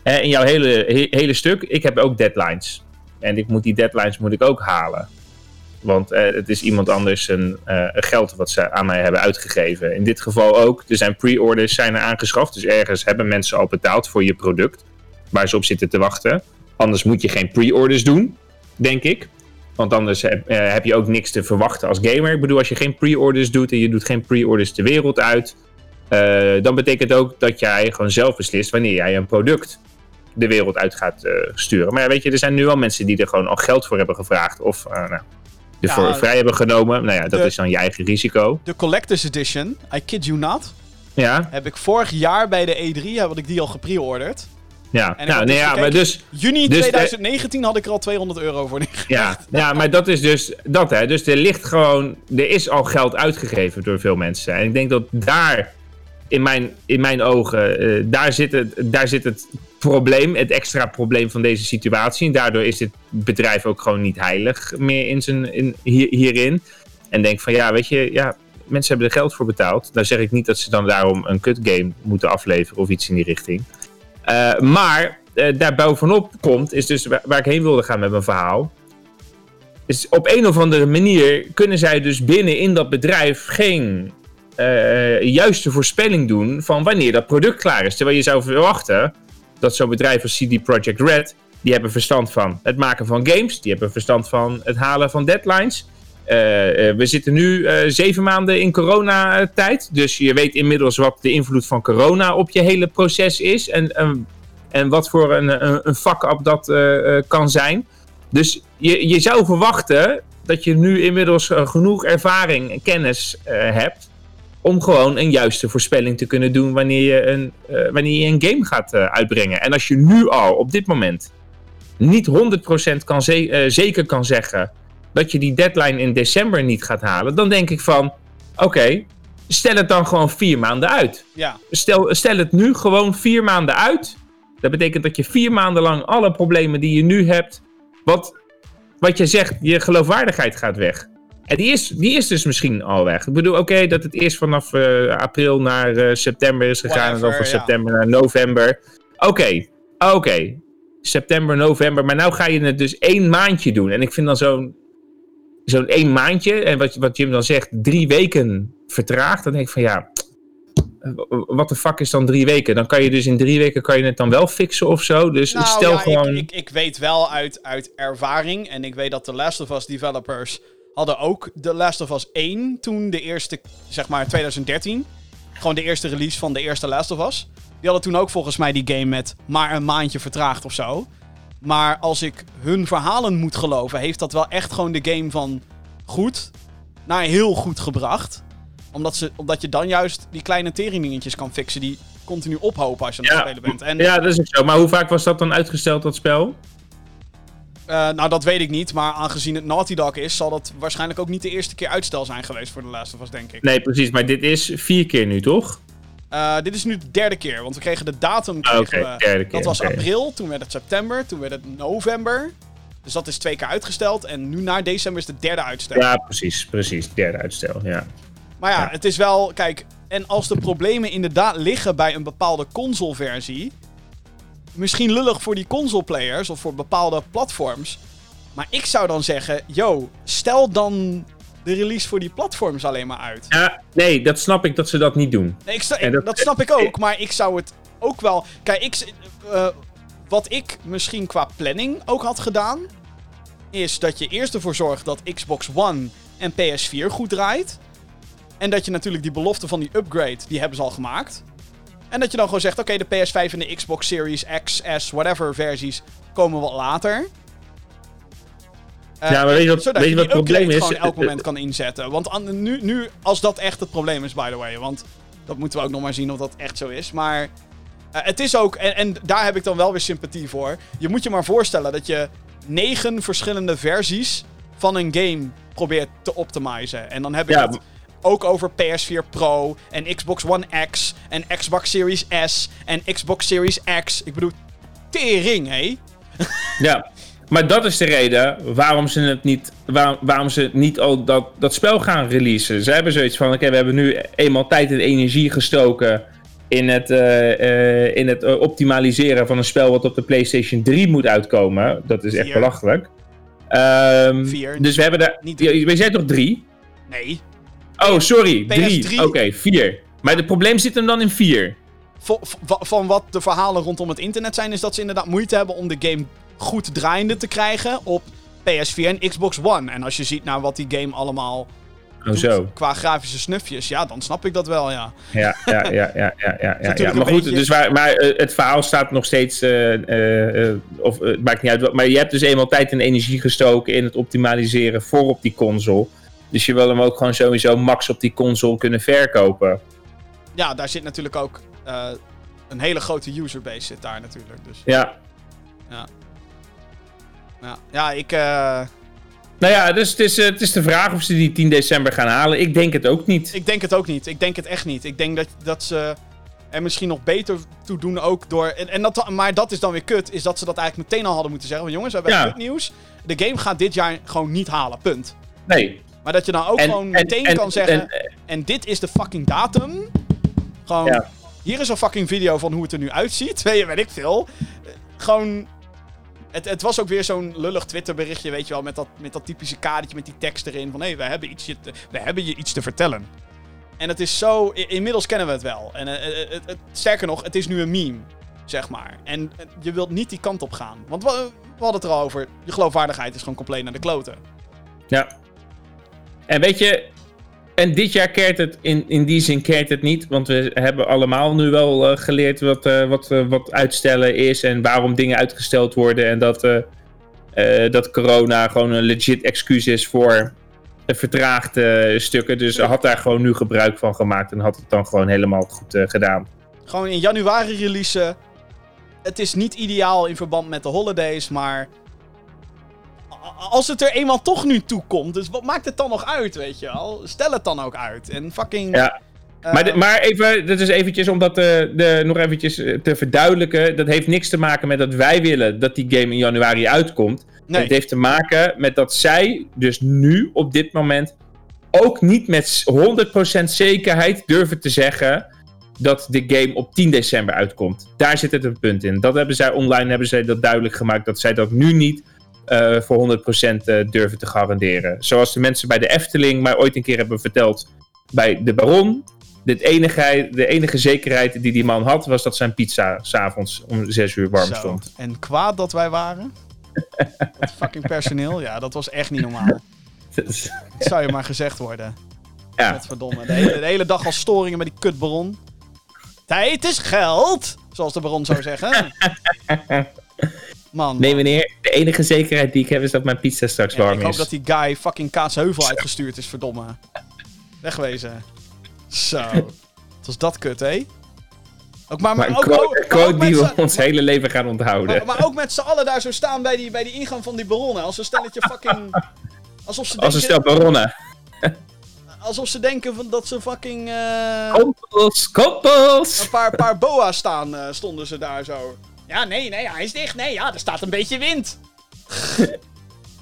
hè, in jouw hele, he- hele stuk, ik heb ook deadlines. En ik moet die deadlines moet ik ook halen. Want eh, het is iemand anders een, eh, geld wat ze aan mij hebben uitgegeven. In dit geval ook. Er zijn pre-orders zijn er aangeschaft. Dus ergens hebben mensen al betaald voor je product. Waar ze op zitten te wachten. Anders moet je geen pre-orders doen, denk ik. Want anders heb, eh, je ook niks te verwachten als gamer. Ik bedoel, als je geen pre-orders doet en je doet geen pre-orders de wereld uit. dan betekent ook dat jij gewoon zelf beslist wanneer jij een product de wereld uit gaat sturen. Maar ja, weet je, er zijn nu al mensen die er gewoon al geld voor hebben gevraagd. Of nou, ervoor Ja, vrij hebben genomen. Nou ja, dat de- is dan je eigen risico. De Collector's Edition, I kid you not, Ja, heb ik vorig jaar bij de E3, heb ik die al gepreorderd. ja. En Nou, nee, dus ja, maar dus... Juni Dus de- 2019 had ik er al 200 euro voor neergelegd. Ja, ja, maar dat is dus dat, hè. Dus er ligt gewoon... Er is al geld uitgegeven door veel mensen. En ik denk dat daar, in mijn, in mijn ogen, eh, daar, zit het, daar zit het probleem, het extra probleem van deze situatie. En daardoor is dit bedrijf ook gewoon niet heilig meer in zijn, in, hier, hierin. En denk van, ja, weet je, ja, mensen hebben er geld voor betaald. Dan zeg ik niet dat ze dan daarom een kut game moeten afleveren of iets in die richting. Eh, maar eh, daar komt, is dus waar, waar ik heen wilde gaan met mijn verhaal. Is op een of andere manier kunnen zij dus binnen in dat bedrijf geen eh, juiste voorspelling doen van wanneer dat product klaar is. Terwijl je zou verwachten dat zo'n bedrijf als CD Projekt Red, die hebben verstand van het maken van games, die hebben verstand van het halen van deadlines. Eh, eh, we zitten nu eh, zeven maanden in coronatijd, dus je weet inmiddels wat de invloed van corona op je hele proces is en, en, en wat voor een, een, een fuck-up dat kan zijn. Dus je, je zou verwachten dat je nu inmiddels genoeg ervaring en kennis hebt om gewoon een juiste voorspelling te kunnen doen wanneer je een, eh, wanneer je een game gaat eh, uitbrengen. En als je nu al op dit moment niet 100% kan ze- eh, zeker kan zeggen dat je die deadline in december niet gaat halen, dan denk ik van oké, stel het dan gewoon vier maanden uit. Ja. Stel, stel het nu gewoon vier maanden uit. Dat betekent dat je vier maanden lang alle problemen die je nu hebt, wat, wat je zegt, je geloofwaardigheid gaat weg. En die is, die is dus misschien al weg. Ik bedoel, oké, dat het eerst vanaf eh, april naar eh, september is gegaan. en dan van ja. september naar november. Oké, oké. September, november. Maar nou ga je het dus één maandje doen. En ik vind dan zo'n zo'n één maandje. En wat, wat Jim dan zegt, drie weken vertraagd. Dan denk ik van ja, wat de fuck is dan drie weken? Dan kan je dus in drie weken kan je het dan wel fixen of zo. Dus Nou stel ja, gewoon... ik, ik, ik weet wel uit, uit ervaring, en ik weet dat de Last of Us developers hadden ook de Last of Us 1 toen de eerste, zeg maar 2013. Gewoon de eerste release van de eerste Last of Us. Die hadden toen ook volgens mij die game met maar een maandje vertraagd of zo. Maar als ik hun verhalen moet geloven, heeft dat wel echt gewoon de game van goed naar heel goed gebracht. Omdat, ze, omdat je dan juist die kleine teringetjes kan fixen die continu ophopen als je aan het Ja, spelen bent. En Ja, dat is ook zo. Maar hoe vaak was dat dan uitgesteld, dat spel? Eh, nou, dat weet ik niet. Maar aangezien het Naughty Dog is, zal dat waarschijnlijk ook niet de eerste keer uitstel zijn geweest voor de Last of Us, denk ik. Nee, precies. Maar dit is vier keer nu, toch? Eh, dit is nu de derde keer, want we kregen de datum. Ah, Kregen we, keer, dat was april, toen werd het september, toen werd het november. Dus dat is twee keer uitgesteld. En nu na december is de derde uitstel. Ja, precies. Precies. Derde uitstel, ja. Maar ja, Ja. het is wel, kijk, en als de problemen inderdaad liggen bij een bepaalde console-versie, misschien lullig voor die console-players of voor bepaalde platforms. Maar ik zou dan zeggen, yo, stel dan de release voor die platforms alleen maar uit. Ja, nee, dat snap ik dat ze dat niet doen. Nee, ik sta- En dat, dat- snap ik ook, maar ik zou het ook wel. Kijk, ik, eh, wat ik misschien qua planning ook had gedaan, is dat je eerst ervoor zorgt dat Xbox One en PS4 goed draait. En dat je natuurlijk die belofte van die upgrade, die hebben ze al gemaakt. En dat je dan gewoon zegt, oké, de PS5 en de Xbox Series X, S, whatever versies komen wat later. Eh, Ja, maar weet je wat- zodat weet je wat het probleem is? gewoon elk Eh, moment kan inzetten. Want an- nu, nu, als dat echt het probleem is, by the way. Want dat moeten we ook nog maar zien of dat echt zo is. Maar eh, het is ook, en, en daar heb ik dan wel weer sympathie voor. Je moet je maar voorstellen dat je negen verschillende versies van een game probeert te optimizen. En dan heb ik Ja, het ook over PS4 Pro en Xbox One X en Xbox Series S en Xbox Series X. Ik bedoel, tering, hé. [laughs] Ja, maar dat is de reden waarom ze het niet, waar- waarom ze niet al dat, dat spel gaan releasen. Ze hebben zoiets van: oké, we hebben nu eenmaal tijd en energie gestoken in het, eh, eh, in het eh, optimaliseren van een spel wat op de PlayStation 3 moet uitkomen. Dat is echt Vier. belachelijk. Ehm, Vier. Dus we hebben daar. Niet we zijn toch drie? Nee. Oh, sorry, PS3. drie. Oké, vier. Maar het probleem zit hem dan in vier. Van wat de verhalen rondom het internet zijn, is dat ze inderdaad moeite hebben om de game goed draaiende te krijgen op PS4 en Xbox One. En als je ziet naar wat die game allemaal Oh, zo. qua grafische snufjes, ja, dan snap ik dat wel, ja. Ja, ja, ja, ja, ja, ja, ja, [laughs] Maar goed, beetje- dus waar, maar eh, het verhaal staat nog steeds. eh, eh, of het maakt niet uit. Maar je hebt dus eenmaal tijd en energie gestoken in het optimaliseren voor op die console. Dus je wil hem ook gewoon sowieso max op die console kunnen verkopen. Ja, daar zit natuurlijk ook eh, een hele grote userbase zit daar natuurlijk. Dus Ja. ja, ja ik... eh, Nou ja, dus het is, eh, het is de vraag of ze die 10 december gaan halen. Ik denk het ook niet. Ik denk het ook niet. Ik denk het echt niet. Ik denk dat, dat ze er misschien nog beter toe doen ook door... En, en dat, maar dat is dan weer kut, is dat ze dat eigenlijk meteen al hadden moeten zeggen. Want jongens, we hebben Ja. goed nieuws. De game gaat dit jaar gewoon niet halen, punt. Nee. Maar dat je dan ook En- gewoon en- meteen en- kan zeggen... En, dit is de fucking datum. Gewoon, Ja. hier is een fucking video van hoe het er nu uitziet. Weet [laughs] je, weet ik veel. Gewoon... Het, het was ook weer zo'n lullig Twitter-berichtje, weet je wel, met dat, met dat typische kadertje met die tekst erin. Van hé, we, hebben iets je te- we hebben je iets te vertellen. En het is zo, inmiddels kennen we het wel. En het- sterker nog, het is nu een meme, zeg maar. En je wilt niet die kant op gaan. Want we, we hadden het er al over, je geloofwaardigheid is gewoon compleet naar de kloten. Ja. En weet je, en dit jaar keert het, in, in die zin keert het niet. Want we hebben allemaal nu wel eh, geleerd wat, eh, wat, eh, wat uitstellen is en waarom dingen uitgesteld worden. En dat, dat corona gewoon een legit excuus is voor de vertraagde stukken. Dus had daar gewoon nu gebruik van gemaakt en had het dan gewoon helemaal goed gedaan. Gewoon in januari releasen. Het is niet ideaal in verband met de holidays, maar. Als het er eenmaal toch nu toe komt, dus wat maakt het dan nog uit, weet je wel? Stel het dan ook uit. En fucking. Ja. eh, Maar, de- maar even, dat is eventjes om dat eh, de, nog eventjes eh, te verduidelijken. Dat heeft niks te maken met dat wij willen dat die game in januari uitkomt. nee. Het heeft te maken met dat zij dus nu op dit moment ook niet met 100% zekerheid durven te zeggen dat de game op 10 december uitkomt. Daar zit het een punt in. Dat hebben zij online hebben zij dat duidelijk gemaakt dat zij dat nu niet eh, voor 100% eh, durven te garanderen. Zoals de mensen bij de Efteling mij ooit een keer hebben verteld bij de Baron. De enige, de enige zekerheid die die man had was dat zijn pizza s'avonds om 6 uur warm Zo. stond. En kwaad dat wij waren. [laughs] dat fucking personeel, ja, dat was echt niet normaal. Dat [laughs] zou je maar gezegd worden. Ja. Godverdomme. De hele, de hele dag al storingen met die kutbaron. Tijd is geld! Zoals de baron zou zeggen. [laughs] Man. Nee, meneer, de enige zekerheid die ik heb is dat mijn pizza straks warm ik hoop is. dat die guy fucking Kaatsheuvel uitgestuurd is, verdomme. Wegwezen. Zo. [laughs] Het was dat kut, hé? Ook maar, Maar ook, quote, ook- maar die we ons hele leven gaan onthouden. maar, maar ook met z'n allen daar zo staan bij die, bij die ingang van die baronnen. Als een stelletje fucking... [laughs] Alsof ze Als een stel baronnen. [laughs] alsof ze denken van dat ze fucking... eh, Koppels, koppels! Een paar, paar boa's staan, eh, stonden ze daar zo. Ja, nee, nee, hij is dicht. Nee, ja, er staat een beetje wind. [laughs]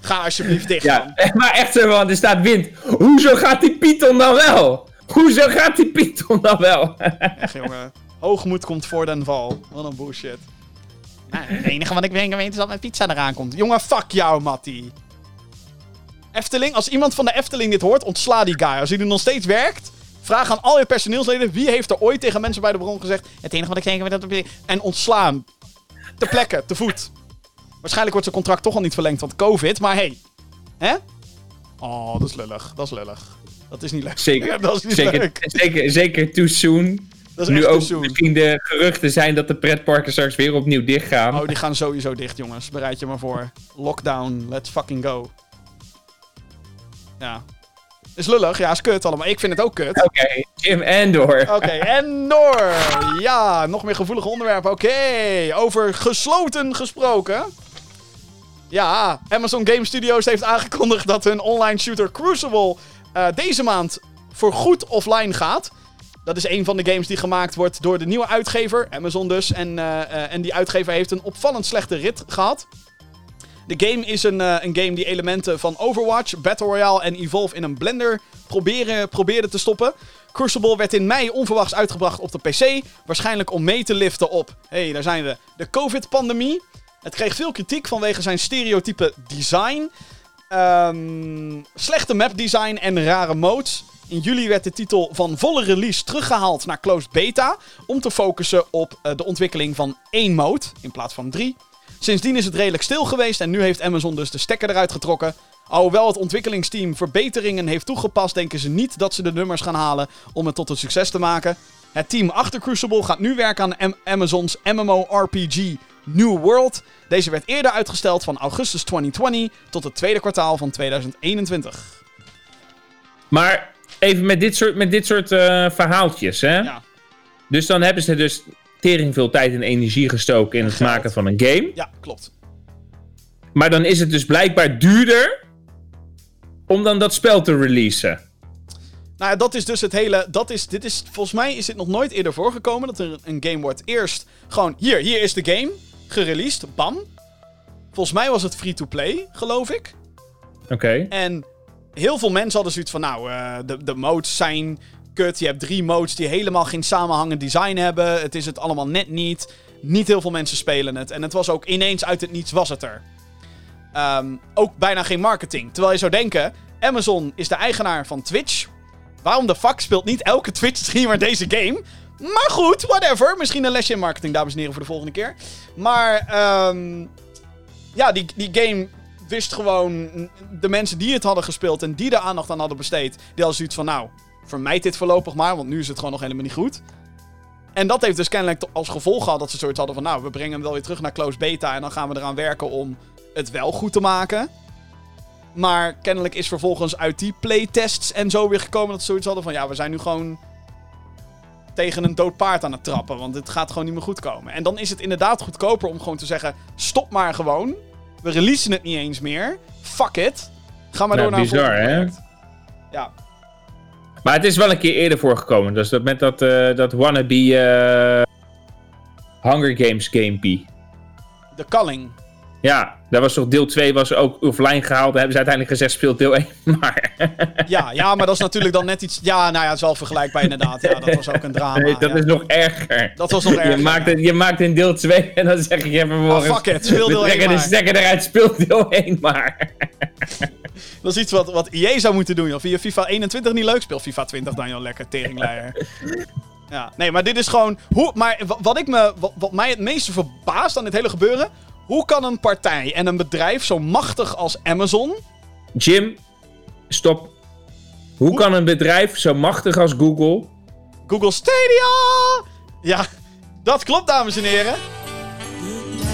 Ga alsjeblieft dicht, man. Ja, [laughs] maar echt zo, want er staat wind. Hoezo gaat die Python dan wel? Hoezo gaat die Python dan wel? [laughs] Echt, jongen. Hoogmoed komt voor den val. Wat een bullshit. Nou, het enige wat ik weet is dat mijn pizza eraan komt. Jongen, fuck jou, Mattie. Efteling, als iemand van de Efteling dit hoort, ontsla die guy. Als hij er nog steeds werkt, vraag aan al je personeelsleden... wie heeft er ooit tegen mensen bij de bron gezegd... het enige wat ik zeker weet dat... En ontsla hem. Te plekken, te voet. Waarschijnlijk wordt zijn contract toch al niet verlengd, want covid. Maar hey. Hè? Oh, dat is lullig. Dat is lullig. Dat is niet leuk. Zeker, [laughs] dat is niet zeker, leuk. zeker, zeker too soon. Dat is Nu ook misschien de geruchten zijn dat de pretparken straks weer opnieuw dichtgaan. Oh, die gaan sowieso dicht, jongens. Bereid je maar voor. Lockdown, let's fucking go. Ja. Is lullig, ja, is kut allemaal. Ik vind het ook kut. Oké, Jim Endor. Oké, [laughs] en door. Ja, nog meer gevoelige onderwerpen. Oké, over gesloten gesproken. Ja, Amazon Game Studios heeft aangekondigd dat hun online shooter Crucible eh, deze maand voor goed offline gaat. Dat is een van de games die gemaakt wordt door de nieuwe uitgever, Amazon dus. En, eh, eh, en die uitgever heeft een opvallend slechte rit gehad. De game is een, eh, een game die elementen van Overwatch, Battle Royale en Evolve in een blender proberen, probeerde te stoppen. Crucible werd in mei onverwachts uitgebracht op de PC. Waarschijnlijk om mee te liften op, hé, hey, daar zijn we, de COVID-pandemie. Het kreeg veel kritiek vanwege zijn stereotype design. Ehm, slechte mapdesign en rare modes. In juli werd de titel van volle release teruggehaald naar closed beta. Om te focussen op eh, de ontwikkeling van één mode in plaats van drie. Sindsdien is het redelijk stil geweest en nu heeft Amazon dus de stekker eruit getrokken. Alhoewel het ontwikkelingsteam verbeteringen heeft toegepast, denken ze niet dat ze de nummers gaan halen om het tot een succes te maken. Het team achter Crucible gaat nu werken aan Am- Amazons MMORPG New World. Deze werd eerder uitgesteld van augustus 2020 tot het tweede kwartaal van 2021. Maar even met dit soort, met dit soort eh, verhaaltjes, hè? Ja, Dus dan hebben ze dus tering veel tijd en energie gestoken in het geld. maken van een game. ja klopt. Maar dan is het dus blijkbaar duurder om dan dat spel te releasen. Nou dat is dus het hele. Dat is, dit is, volgens mij is dit nog nooit eerder voorgekomen. Dat er een game wordt eerst gewoon. Hier, hier is de game. Gereleased. Bam. Volgens mij was het free-to-play, geloof ik. Oké. En heel veel mensen hadden zoiets van. Nou, eh, de, de modes zijn Je hebt drie modes die helemaal geen samenhangend design hebben. Het is het allemaal net niet. Niet heel veel mensen spelen het. En het was ook ineens uit het niets was het er. Ehm, ook bijna geen marketing. Terwijl je zou denken, Amazon is de eigenaar van Twitch. Waarom de fuck speelt niet elke Twitch-streamer deze game? Maar goed, whatever. Misschien een lesje in marketing, dames en heren, voor de volgende keer. Maar, ehm, ja, die, die game wist gewoon... De mensen die het hadden gespeeld en die er aandacht aan hadden besteed... Die hadden zoiets van, nou, vermijd dit voorlopig maar, want nu is het gewoon nog helemaal niet goed. En dat heeft dus kennelijk als gevolg gehad dat ze zoiets hadden van... Nou, we brengen hem wel weer terug naar closed beta en dan gaan we eraan werken om het wel goed te maken. Maar kennelijk is vervolgens uit die playtests en zo weer gekomen dat ze zoiets hadden van... Ja, we zijn nu gewoon tegen een dood paard aan het trappen, want het gaat gewoon niet meer goed komen. En dan is het inderdaad goedkoper om gewoon te zeggen... Stop maar gewoon. We releasen het niet eens meer. Fuck it. Ga maar Ja, door naar bizar, hè? Ja, Maar het is wel een keer eerder voorgekomen. Dus dat met dat, eh, dat wannabe eh, Hunger Games gamepie. de Calling. Ja, daar was toch deel 2 was ook offline gehaald. Daar hebben ze uiteindelijk gezegd speelt deel 1 [laughs] maar. Ja, ja, maar dat is natuurlijk dan net iets... Ja, nou ja, het is wel vergelijkbaar inderdaad. Ja, dat was ook een drama. Nee, dat ja. is nog erger. Dat was nog Je erger, maakt, ja. het, je maakt in deel 2 en dan zeg je vervolgens... Ah, fuck it, speel deel trekken één de maar. stekker eruit, speel deel 1 maar. [laughs] Dat is iets wat, wat EA zou moeten doen. Of je FIFA 21 niet leuk speelt, FIFA 20 dan joh, lekker teringleier. [laughs] Ja, nee, maar dit is gewoon... Hoe, maar wa- wat, ik me, wat, wat mij het meeste verbaast aan dit hele gebeuren... Hoe kan een partij en een bedrijf zo machtig als Amazon... Jim, stop. Hoe kan een bedrijf zo machtig als Google... Google Stadia! Ja, dat klopt, dames en heren.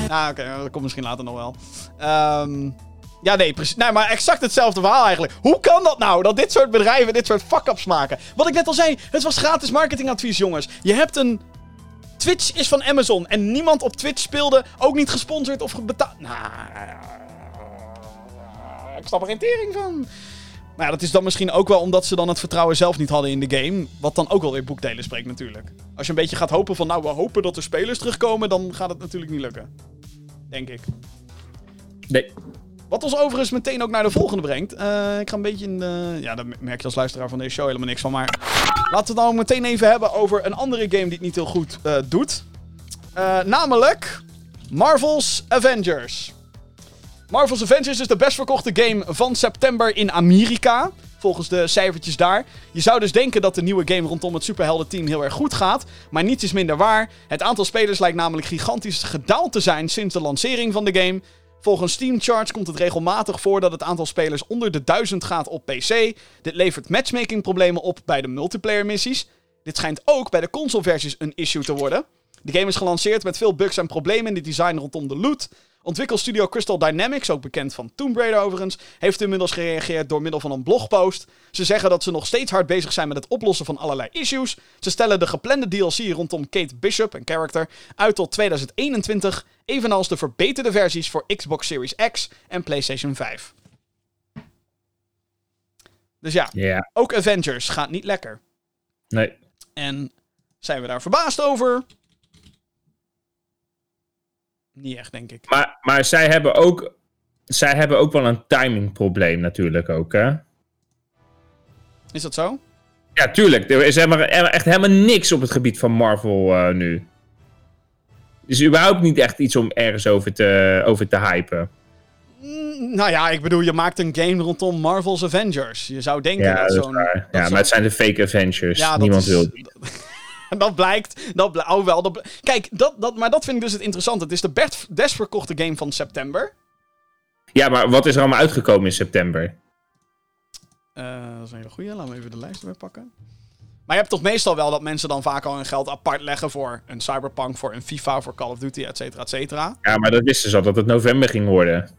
Ah, oké, dat komt misschien later nog wel. Ehm, ja, nee, precies. Nee, maar exact hetzelfde verhaal eigenlijk. Hoe kan dat nou, dat dit soort bedrijven dit soort fuck-ups maken? Wat ik net al zei, het was gratis marketingadvies, jongens. Je hebt een... Twitch is van Amazon en niemand op Twitch speelde, ook niet gesponsord of betaald. Nou, ik snap er geen tering van. Maar ja, dat is dan misschien ook wel omdat ze dan het vertrouwen zelf niet hadden in de game. Wat dan ook wel weer boekdelen spreekt natuurlijk. Als je een beetje gaat hopen van, nou, we hopen dat de spelers terugkomen, dan gaat het natuurlijk niet lukken. Denk ik. Nee. Wat ons overigens meteen ook naar de volgende brengt. Eh, ik ga een beetje in. Ja, daar merk je als luisteraar van deze show helemaal niks van, maar... Laten we het nou meteen even hebben over een andere game die het niet heel goed eh, doet. Eh, namelijk Marvel's Avengers. Marvel's Avengers is de best verkochte game van september in Amerika. Volgens de cijfertjes daar. Je zou dus denken dat de nieuwe game rondom het superheldenteam heel erg goed gaat. Maar niets is minder waar. Het aantal spelers lijkt namelijk gigantisch gedaald te zijn sinds de lancering van de game. Volgens Steam Charts komt het regelmatig voor dat het aantal spelers onder de 1000 gaat op PC. Dit levert matchmaking problemen op bij de multiplayer missies. Dit schijnt ook bij de consoleversies een issue te worden. De game is gelanceerd met veel bugs en problemen in de design rondom de loot. Ontwikkelstudio Crystal Dynamics, ook bekend van Tomb Raider overigens, heeft inmiddels gereageerd door middel van een blogpost. Ze zeggen dat ze nog steeds hard bezig zijn met het oplossen van allerlei issues. Ze stellen de geplande DLC rondom Kate Bishop, een character, uit tot 2021, evenals de verbeterde versies voor Xbox Series X en PlayStation 5. Dus ja, ook Avengers gaat niet lekker. nee. En zijn we daar verbaasd over? Niet echt, denk ik. Maar, maar zij, hebben ook, zij hebben ook wel een timingprobleem natuurlijk ook, hè? Is dat zo? Ja, tuurlijk. Er is helemaal, echt helemaal niks op het gebied van Marvel eh, nu. Er is überhaupt niet echt iets om ergens over te, over te hypen. Mm, Nou ja, ik bedoel, je maakt een game rondom Marvel's Avengers. Je zou denken Ja, dat zo'n... Ja, zo'n- maar het zijn de fake Avengers. Ja, Niemand is- wil die. [laughs] [laughs] dat blijkt. Dat bl oh wel, dat bl- Kijk, dat, dat, maar dat vind ik dus het interessante. Het is de best, best verkochte game van september. Ja, maar wat is er allemaal uitgekomen in september? Eh, dat is een hele goeie. Laten we even de lijst erbij pakken. Maar je hebt toch meestal wel dat mensen dan vaak al hun geld apart leggen voor een Cyberpunk, voor een FIFA, voor Call of Duty, et cetera, et cetera. Ja, maar dat wisten ze al dat het november ging worden.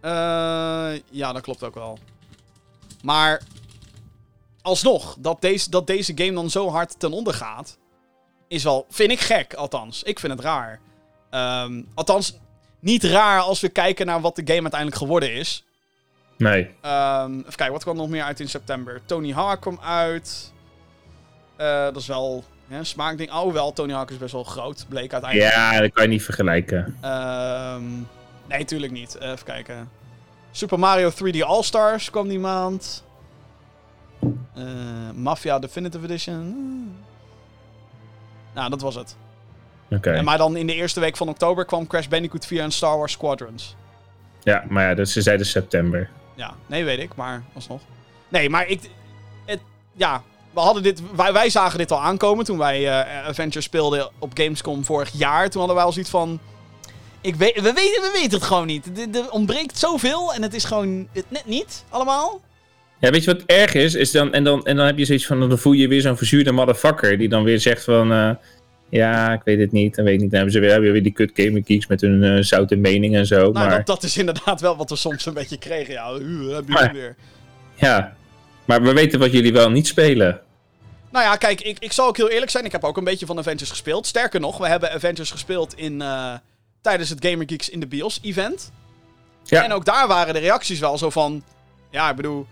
Eh, ja, dat klopt ook wel. Maar alsnog, dat deze, dat deze game dan zo hard ten onder gaat, is wel, vind ik gek, althans. Ik vind het raar. Ehm, althans, niet raar als we kijken naar wat de game uiteindelijk geworden is. Nee. Ehm, even kijken, wat kwam nog meer uit in september? Tony Hawk kwam uit. Eh, dat is wel hè, een smaakding. Oh, wel, Tony Hawk is best wel groot, bleek uiteindelijk. Ja, dat kan je niet vergelijken. Ehm, nee, tuurlijk niet. Even kijken. Super Mario 3D All-Stars kwam die maand. Eh, Mafia Definitive Edition. Hmm. Nou, dat was het. Oké. Maar dan in de eerste week van oktober kwam Crash Bandicoot 4 en Star Wars Squadrons. Ja, maar ja, dat, ze zeiden september. Ja, nee, weet ik, maar alsnog. Nee, maar ik. Het, ja, we hadden dit. Wij, wij zagen dit al aankomen toen wij eh Avengers speelden op Gamescom vorig jaar. Toen hadden wij al zoiets van. Ik weet, we, weten, we weten het gewoon niet. Er ontbreekt zoveel en het is gewoon het net niet allemaal. Ja, weet je wat erg is? is dan, en, dan, en dan heb je zoiets van, dan voel je weer zo'n verzuurde motherfucker die dan weer zegt van, eh, ja, ik weet het niet, dan weet ik niet. Dan hebben ze weer, hebben weer die kut gamer geeks met hun eh, zoute mening en zo. Nou, maar dat, dat is inderdaad wel wat we soms een beetje kregen. Ja, uh, heb je Maar- het weer. ja, maar we weten wat jullie wel niet spelen. Nou ja, kijk, ik, ik zal ook heel eerlijk zijn. Ik heb ook een beetje van Avengers gespeeld. Sterker nog, we hebben Avengers gespeeld in, eh, tijdens het Gamer Geeks in the BIOS event. Ja, En ook daar waren de reacties wel zo van... Ja, ik bedoel,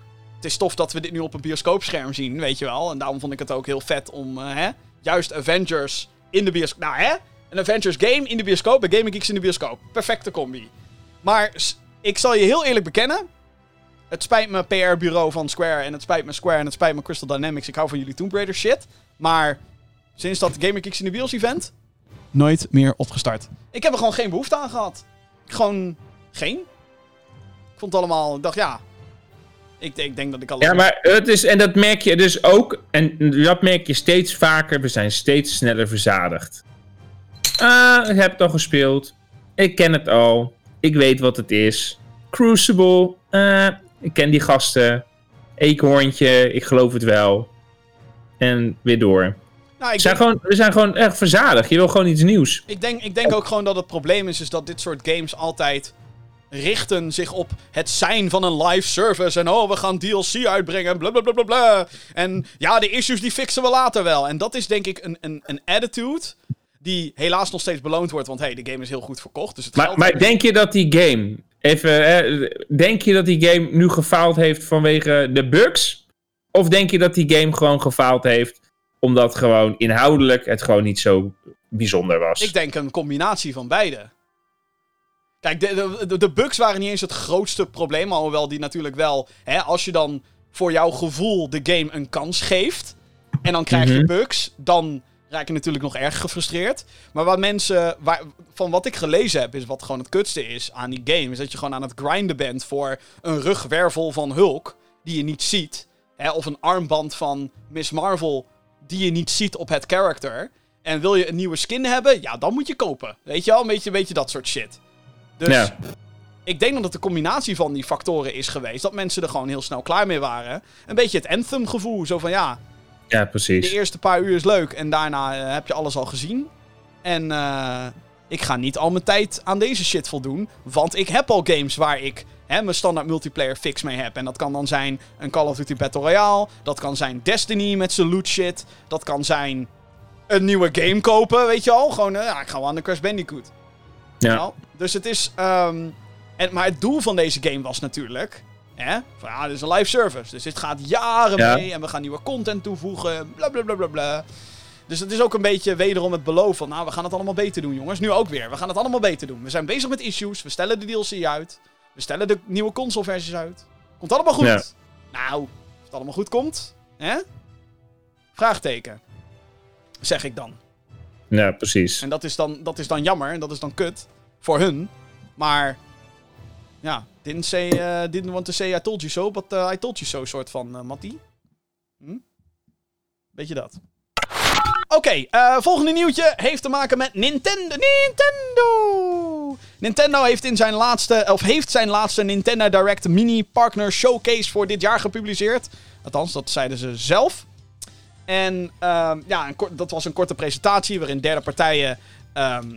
het is tof dat we dit nu op een bioscoopscherm zien, weet je wel. En daarom vond ik het ook heel vet om, eh, hè, juist Avengers in de bioscoop... Nou, hè, een Avengers game in de bioscoop, een Gaming Geeks in de bioscoop. Perfecte combi. Maar ik zal je heel eerlijk bekennen... Het spijt me PR-bureau van Square en het spijt me Square en het spijt me Crystal Dynamics. Ik hou van jullie Tomb Raider shit. Maar sinds dat Gamer Geeks in de Bios event... Nooit meer opgestart. Ik heb er gewoon geen behoefte aan gehad. Gewoon geen. Ik vond het allemaal... Ik dacht, ja... Ik, ik denk dat ik al... ja maar het is, en dat merk je dus ook, en dat merk je steeds vaker, we zijn steeds sneller verzadigd. Ah, ik heb het al gespeeld. Ik ken het al. Ik weet wat het is. Crucible. eh, ik ken die gasten. Eekhoorntje. Ik geloof het wel. En weer door. Nou, We zijn, denk, gewoon, we zijn gewoon echt verzadigd. Je wil gewoon iets nieuws. ik, denk, ik denk ook gewoon dat het probleem is, is dat dit soort games altijd richten zich op het zijn van een live service. En oh, we gaan DLC uitbrengen en blablabla. En ja, de issues die fixen we later wel. En dat is denk ik een, een, een attitude die helaas nog steeds beloond wordt. Want hey, de game is heel goed verkocht. Dus het Maar, maar denk je dat die game. Even, hè, denk je dat die game nu gefaald heeft vanwege de bugs? Of denk je dat die game gewoon gefaald heeft omdat gewoon inhoudelijk het gewoon niet zo bijzonder was? Ik denk een combinatie van beide. Kijk, de, de, de bugs waren niet eens het grootste probleem. Alhoewel die natuurlijk wel, hè, als je dan voor jouw gevoel de game een kans geeft. En dan krijg je Mhm. bugs. Dan raak je natuurlijk nog erg gefrustreerd. Maar wat mensen, waar, van wat ik gelezen heb, is wat gewoon het kutste is aan die game. Is dat je gewoon aan het grinden bent voor een rugwervel van Hulk. Die je niet ziet. Hè, of een armband van Miss Marvel. Die je niet ziet op het character. En wil je een nieuwe skin hebben? Ja, dan moet je kopen. Weet je wel? Een beetje, een beetje dat soort shit. Dus Ja. ik denk dat het de combinatie van die factoren is geweest. Dat mensen er gewoon heel snel klaar mee waren. Een beetje het Anthem gevoel. Zo van ja, Ja, de precies. eerste paar uur is leuk en daarna eh, heb je alles al gezien. En eh, ik ga niet al mijn tijd aan deze shit voldoen. Want ik heb al games waar ik hè, mijn standaard multiplayer fix mee heb. En dat kan dan zijn een Call of Duty Battle Royale. Dat kan zijn Destiny met zijn loot shit. Dat kan zijn een nieuwe game kopen, weet je al. Gewoon, eh, ja, ik ga wel aan de Crash Bandicoot. Dus het is. ehm, en, maar het doel van deze game was natuurlijk. Hè, van, ja, dit is een live service. Dus dit gaat jaren Ja. mee. En we gaan nieuwe content toevoegen. Bla bla bla bla bla. Dus het is ook een beetje wederom het beloof van. Nou, we gaan het allemaal beter doen, jongens. Nu ook weer. We gaan het allemaal beter doen. We zijn bezig met issues. We stellen de DLC uit. We stellen de nieuwe consoleversies uit. Komt allemaal goed. Ja. Nou, of het allemaal goed komt. Hè? Vraagteken. Zeg ik dan. Ja, precies. En dat is, dan, dat is dan jammer en dat is dan kut voor hun. Maar ja, didn't, say, eh, didn't want to say I told you so, but eh, I told you so soort van, eh Mattie. Hm? Weet je dat? Oké, volgende nieuwtje heeft te maken met Nintendo. Nintendo! Nintendo heeft, in zijn laatste, of heeft zijn laatste Nintendo Direct Mini Partner Showcase voor dit jaar gepubliceerd. Althans, dat zeiden ze zelf. En ehm, ja, een dat was een korte presentatie waarin derde partijen ehm,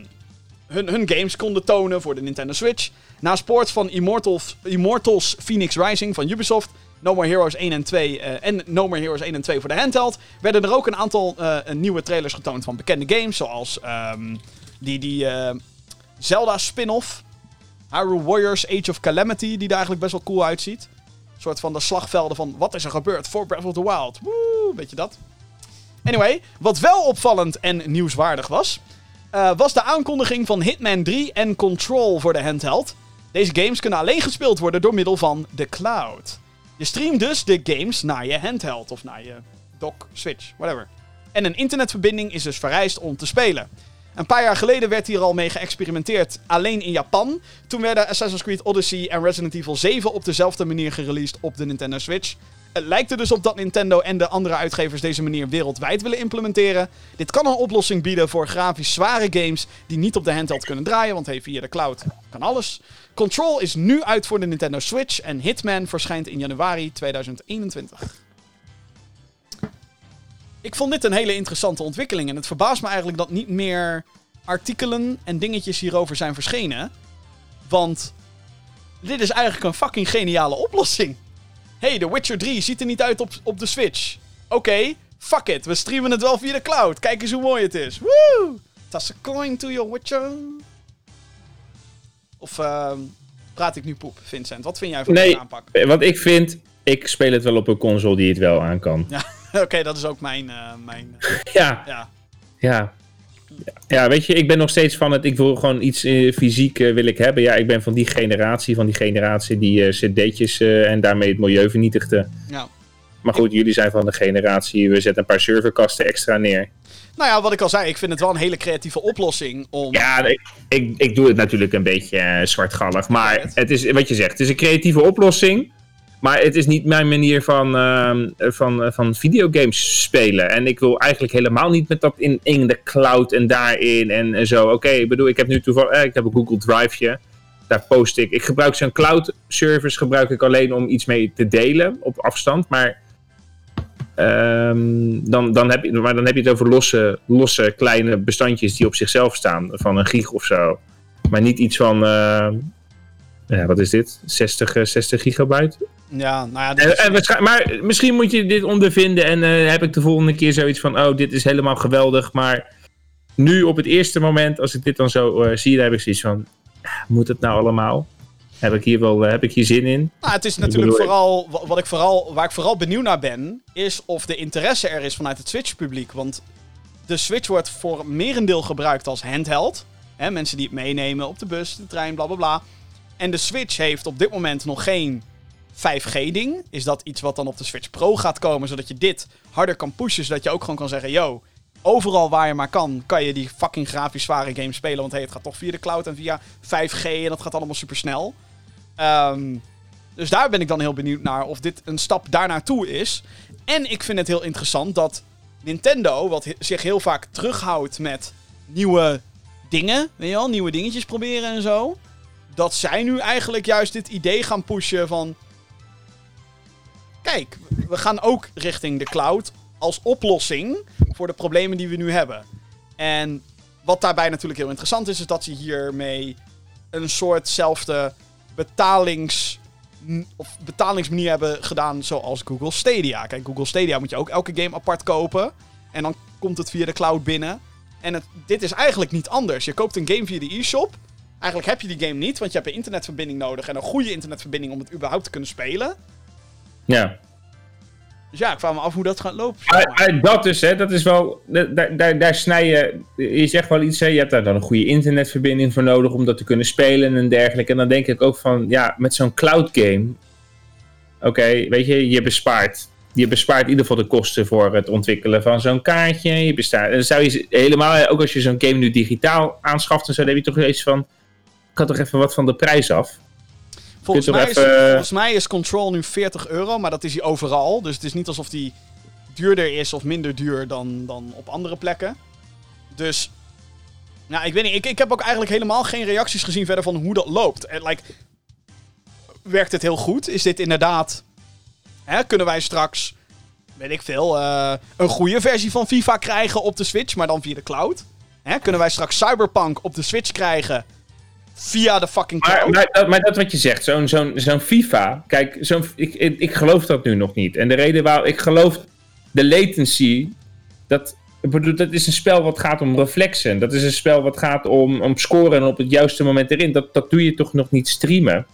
hun, hun games konden tonen voor de Nintendo Switch. Na sports van Immortals, Immortals Phoenix Rising van Ubisoft, No More Heroes 1 en 2 eh, en No More Heroes 1 en 2 voor de handheld, werden er ook een aantal eh, nieuwe trailers getoond van bekende games, zoals ehm, die, die eh, Zelda spin-off, Hyrule Warriors Age of Calamity, die er eigenlijk best wel cool uitziet. Een soort van de slagvelden van wat is er gebeurd voor Breath of the Wild. Woe, weet je dat? Anyway, wat wel opvallend en nieuwswaardig was, eh, was de aankondiging van Hitman 3 en Control voor de handheld. Deze games kunnen alleen gespeeld worden door middel van de cloud. Je streamt dus de games naar je handheld of naar je dock, switch, whatever. En een internetverbinding is dus vereist om te spelen. Een paar jaar geleden werd hier al mee geëxperimenteerd, alleen in Japan. Toen werden Assassin's Creed Odyssey en Resident Evil 7 op dezelfde manier gereleased op de Nintendo Switch. Het lijkt er dus op dat Nintendo en de andere uitgevers deze manier wereldwijd willen implementeren. Dit kan een oplossing bieden voor grafisch zware games die niet op de handheld kunnen draaien, want hey, via de cloud kan alles. Control is nu uit voor de Nintendo Switch en Hitman verschijnt in januari 2021. Ik vond dit een hele interessante ontwikkeling en het verbaast me eigenlijk dat niet meer artikelen en dingetjes hierover zijn verschenen. Want dit is eigenlijk een fucking geniale oplossing. Hey, The Witcher 3 ziet er niet uit op, op de Switch. Oké, fuck it, we streamen het wel via de cloud. Kijk eens hoe mooi het is. Woo! Toss a coin to your Witcher. Of ehm, praat ik nu poep, Vincent? Wat vind jij van Nee. deze aanpak? Wat ik vind, ik speel het wel op een console die het wel aan kan. Ja, [laughs] oké, dat is ook mijn... eh, mijn [laughs] Ja, ja. ja. Ja, weet je, ik ben nog steeds van het, ik wil gewoon iets eh, fysiek eh, wil ik hebben. Ja, ik ben van die generatie, van die generatie die eh, cd'tjes en daarmee het milieu vernietigde. ja. Maar goed, jullie zijn van de generatie, we zetten een paar serverkasten extra neer. Nou ja, wat ik al zei, ik vind het wel een hele creatieve oplossing om... Ja, ik, ik, ik doe het natuurlijk een beetje zwartgallig. Maar het is wat je zegt. Het is een creatieve oplossing. Maar het is niet mijn manier van, ehm, van, eh, van videogames spelen. En ik wil eigenlijk helemaal niet met dat in, in de cloud en daarin en, en zo. Oké, ik bedoel, ik heb nu toevallig. eh, ik heb een Google Driveje. Daar post ik. Ik gebruik zo'n cloud service gebruik ik alleen om iets mee te delen op afstand. Maar. ehm, dan, dan, heb je, maar dan heb je het over losse, losse kleine bestandjes die op zichzelf staan. Van een gig of zo. Maar niet iets van. ehm, ja, wat is dit? 60, eh, 60 gigabyte? Ja, nou ja, dit En, is- en waarschijn- maar misschien moet je dit ondervinden en eh, heb ik de volgende keer zoiets van: oh, dit is helemaal geweldig. Maar nu op het eerste moment, als ik dit dan zo eh, zie, dan heb ik zoiets van: ah, moet het nou allemaal? Heb ik hier wel eh, heb ik hier zin in? Nou, het is natuurlijk bedoel, vooral, wa- wat ik vooral, waar ik vooral benieuwd naar ben, is of de interesse er is vanuit het Switch-publiek. Want de Switch wordt voor merendeel gebruikt als handheld. Hè, mensen die het meenemen op de bus, de trein, bla bla bla. En de Switch heeft op dit moment nog geen 5G-ding? Is dat iets wat dan op de Switch Pro gaat komen, zodat je dit harder kan pushen, zodat je ook gewoon kan zeggen, yo, overal waar je maar kan, kan je die fucking grafisch zware game spelen, want hey, het gaat toch via de cloud en via 5G en dat gaat allemaal super snel. dus daar ben ik dan heel benieuwd naar of dit een stap daarnaartoe is. En ik vind het heel interessant dat Nintendo, wat zich heel vaak terughoudt met nieuwe dingen, weet je wel, nieuwe dingetjes proberen en zo, dat zij nu eigenlijk juist dit idee gaan pushen van. Kijk, we gaan ook richting de cloud als oplossing voor de problemen die we nu hebben. En wat daarbij natuurlijk heel interessant is, is dat ze hiermee een soortzelfde betalings, of betalingsmanier hebben gedaan zoals Google Stadia. Kijk, Google Stadia moet je ook elke game apart kopen. En dan komt het via de cloud binnen. En het, dit is eigenlijk niet anders. Je koopt een game via de e-shop. Eigenlijk heb je die game niet, want je hebt een internetverbinding nodig. En een goede internetverbinding om het überhaupt te kunnen spelen. Ja. Dus ja, ik vraag me af hoe dat gaat lopen. Maar, dat dus, hè, dat is wel. da- Daar, daar, daar snij je. Je zegt wel iets, hè, je hebt daar dan een goede internetverbinding voor nodig om dat te kunnen spelen en dergelijke. En dan denk ik ook van, ja, met zo'n cloud game. Oké, weet je, je bespaart. Je bespaart in ieder geval de kosten voor het ontwikkelen van zo'n kaartje. Je bestaat, en dan zou je helemaal, ook als je zo'n game nu digitaal aanschaft dan heb je toch iets van. Ik had toch even wat van de prijs af. Volgens mij, is, even- volgens mij is Control nu 40 euro, maar dat is hij overal. Dus het is niet alsof die duurder is of minder duur dan, dan op andere plekken. Dus, nou, ik weet niet. Ik, ik heb ook eigenlijk helemaal geen reacties gezien verder van hoe dat loopt. En, like, werkt het heel goed? Is dit inderdaad... Hè, kunnen wij straks, weet ik veel, eh, een goede versie van FIFA krijgen op de Switch, maar dan via de cloud? Hè, kunnen wij straks Cyberpunk op de Switch krijgen via de fucking cloud? Maar, maar, dat, maar dat wat je zegt, zo'n zo'n zo'n FIFA. Kijk, zo'n, ik, ik, ik geloof dat nu nog niet. En de reden waarom ik geloof de latency. Dat, bedoel, dat is een spel wat gaat om reflexen. Dat is een spel wat gaat om, om scoren en op het juiste moment erin. Dat, dat doe je toch nog niet streamen.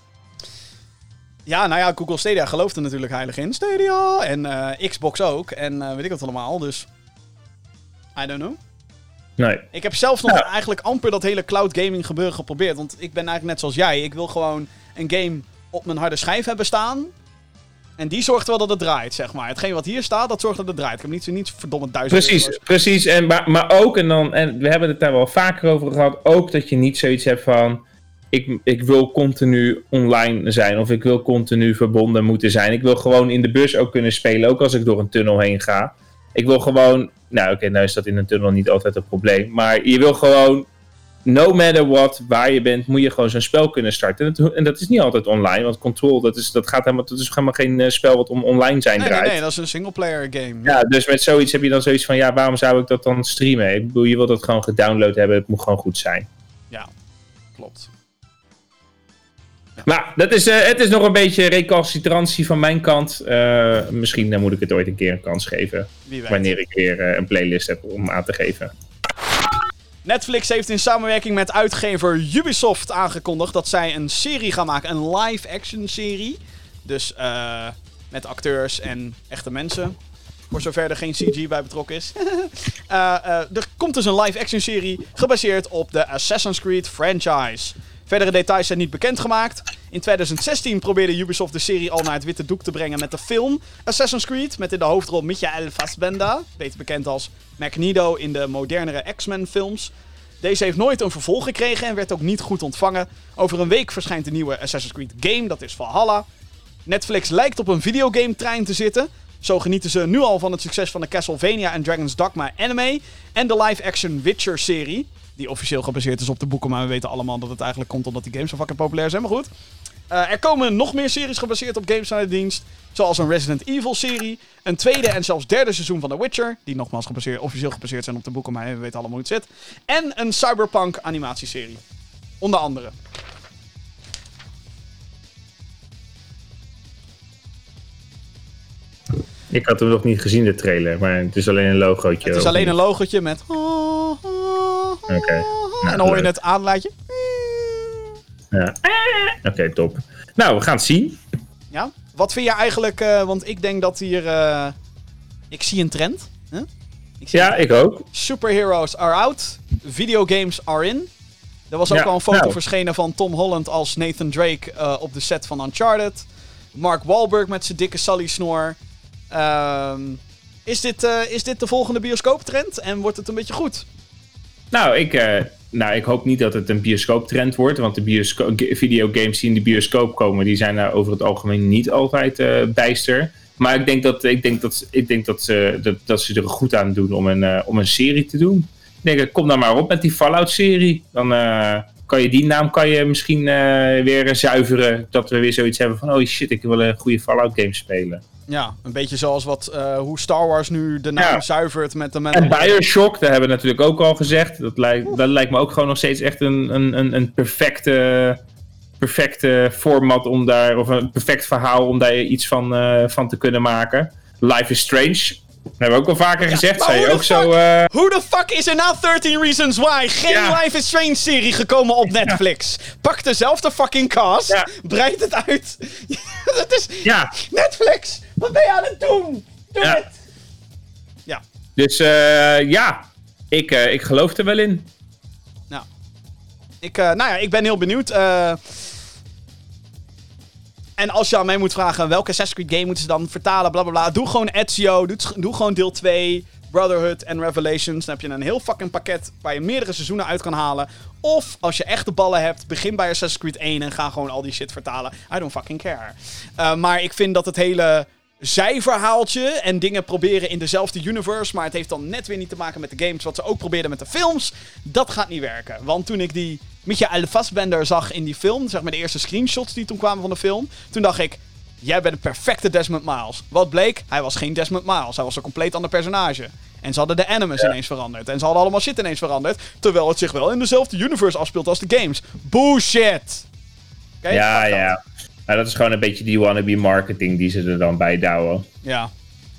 Ja, nou ja, Google Stadia gelooft er natuurlijk heilig in. Stadia! En eh, Xbox ook. En eh, weet ik wat allemaal, dus... I don't know. Nee. Ik heb zelf nog Ja. eigenlijk amper dat hele cloud gaming gebeuren geprobeerd. Want ik ben eigenlijk net zoals jij. Ik wil gewoon een game op mijn harde schijf hebben staan. En die zorgt wel dat het draait, zeg maar. Hetgeen wat hier staat, dat zorgt dat het draait. Ik heb niet niet verdomme duizend Precies, euro's. precies. En, maar, maar ook, en, dan, en we hebben het daar wel vaker over gehad, ook dat je niet zoiets hebt van. Ik, ik wil continu online zijn of ik wil continu verbonden moeten zijn. Ik wil gewoon in de bus ook kunnen spelen, ook als ik door een tunnel heen ga. Ik wil gewoon. Nou, oké, nou is dat in een tunnel niet altijd een probleem. Maar je wil gewoon. No matter what, waar je bent, moet je gewoon zo'n spel kunnen starten. En dat, en dat is niet altijd online, want Control, dat is, dat gaat helemaal, dat is helemaal geen eh, spel wat om online zijn Nee, nee, draait. nee, dat is een singleplayer game. Ja, dus met zoiets heb je dan zoiets van, ja, waarom zou ik dat dan streamen? Ik bedoel, je wilt dat gewoon gedownload hebben, het moet gewoon goed zijn. Ja, klopt. Maar dat is, eh, het is nog een beetje recalcitrantie van mijn kant. Eh, misschien eh, moet ik het ooit een keer een kans geven, wanneer ik weer een playlist heb om aan te geven. Netflix heeft in samenwerking met uitgever Ubisoft aangekondigd dat zij een serie gaan maken. Een live-action serie. Dus met acteurs en echte mensen. Voor zover er geen CG bij betrokken is. [laughs] Er komt dus een live-action serie gebaseerd op de Assassin's Creed franchise. Verdere details zijn niet bekendgemaakt. In 2016 probeerde Ubisoft de serie al naar het witte doek te brengen met de film Assassin's Creed. Met in de hoofdrol Michael Fassbender, beter bekend als Magneto in de modernere X-Men films. Deze heeft nooit een vervolg gekregen en werd ook niet goed ontvangen. Over een week verschijnt de nieuwe Assassin's Creed game, dat is Valhalla. Netflix lijkt op een videogame-trein te zitten. Zo genieten ze nu al van het succes van de Castlevania en Dragon's Dogma anime en de live-action Witcher-serie. Die officieel gebaseerd is op de boeken, maar we weten allemaal dat het eigenlijk komt omdat die games zo fucking populair zijn. Maar goed. Eh, er komen nog meer series gebaseerd op games van de dienst. Zoals een Resident Evil-serie. Een tweede en zelfs derde seizoen van The Witcher. Die nogmaals gebaseerd, officieel gebaseerd zijn op de boeken, maar we weten allemaal hoe het zit. En een Cyberpunk animatieserie. Onder andere. Ik had hem nog niet gezien, de trailer, maar het is alleen een logootje. Het is alleen een logootje met... Oké. en dan hoor je het aanlaatje. Ja. Oké, top. Nou, we gaan het zien. Ja. Wat vind je eigenlijk... eh, want ik denk dat hier... eh, ik zie een trend. Huh? Ik zie Ja, ik ook. Superheroes are out. Videogames are in. Er was ook Ja, al een foto nou. verschenen van Tom Holland als Nathan Drake eh, op de set van Uncharted. Mark Wahlberg met zijn dikke Sally-snor. Ehm, is, dit, is dit de volgende bioscooptrend? En wordt het een beetje goed? Nou, ik, eh, nou, ik hoop niet dat het een bioscooptrend wordt. Want de biosco- videogames die in de bioscoop komen, die zijn daar over het algemeen niet altijd eh, bijster. Maar ik denk, dat, ik denk, dat, ik denk dat, ze, dat, dat ze er goed aan doen om een, eh, om een serie te doen. Ik denk, kom dan maar op met die Fallout-serie. Dan kan je die naam kan je misschien weer zuiveren. Dat we weer zoiets hebben van, oh shit, ik wil een goede Fallout-game spelen. Ja, een beetje zoals wat, eh, hoe Star Wars nu de naam Ja. zuivert met de En. Bioshock, daar hebben we natuurlijk ook al gezegd. Dat lijkt, dat lijkt me ook gewoon nog steeds echt een, een, een, perfecte, perfecte format om daar, of een perfect verhaal om daar iets van, eh, van te kunnen maken. Life is Strange. Dat hebben we ook al vaker gezegd. Zei je ook zo. eh, Hoe de fuck is er na 13 Reasons Why geen Ja. Life is Strange serie gekomen op Netflix? Pak dezelfde fucking cast, breid het uit. [laughs] Dat is ja, Netflix, wat ben je aan het doen? Doe Ja. het! Ja, dus eh, ja, ik, eh, ik geloof er wel in. nou. Ik, eh, nou ja, ik ben heel benieuwd. eh. en als je aan mij moet vragen welke Assassin's Creed game moeten ze dan vertalen, bla bla bla. Doe gewoon Ezio, doe, doe gewoon deel 2, Brotherhood en Revelations. Dan heb je een heel fucking pakket waar je meerdere seizoenen uit kan halen. Of als je echt de ballen hebt, begin bij Assassin's Creed 1 en ga gewoon al die shit vertalen. I don't fucking care. Eh, maar ik vind dat het hele zijverhaaltje en dingen proberen in dezelfde universe, maar het heeft dan net weer niet te maken met de games, wat ze ook probeerden met de films, dat gaat niet werken. Want toen ik die Michael Fassbender zag in die film, zeg maar de eerste screenshots die toen kwamen van de film, toen dacht ik, jij bent een perfecte Desmond Miles. Wat bleek? Hij was geen Desmond Miles, hij was een compleet ander personage. En ze hadden de animus ineens veranderd. En ze hadden allemaal shit ineens veranderd. Terwijl het zich wel in dezelfde universe afspeelt als de games. Bullshit! Ja, ja. Maar dat is gewoon een beetje die wannabe marketing die ze er dan bij douwen. Ja.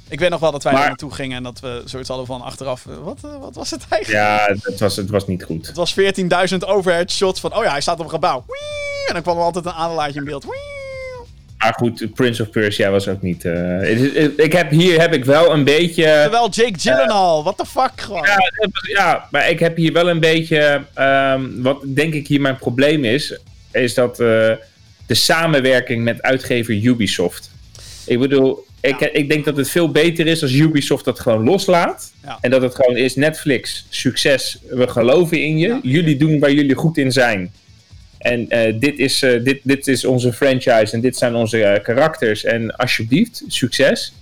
Ik weet nog wel dat wij Maar- er naartoe gingen en dat we zoiets hadden van achteraf. eh, Wat, eh, wat was het eigenlijk? Ja, het was, het was niet goed. Het was 14.000 overhead shots van. Oh ja, hij staat op een gebouw. En dan kwam er altijd een adelaartje in beeld. Wii! Maar goed, Prince of Persia was ook niet. eh, ik heb, hier heb ik wel een beetje. Terwijl Jake Gyllenhaal. What the fuck gewoon. Ja, ja, maar ik heb hier wel een beetje. ehm, wat denk ik hier mijn probleem is. Is dat de samenwerking met uitgever Ubisoft. Ik bedoel, ik, Ja. ik denk dat het veel beter is als Ubisoft dat gewoon loslaat. Ja. En dat het gewoon is: Netflix, succes, we geloven in je. Ja. Jullie doen waar jullie goed in zijn. En eh, dit, is, eh, dit, dit is onze franchise en dit zijn onze eh, karakters. En alsjeblieft, succes.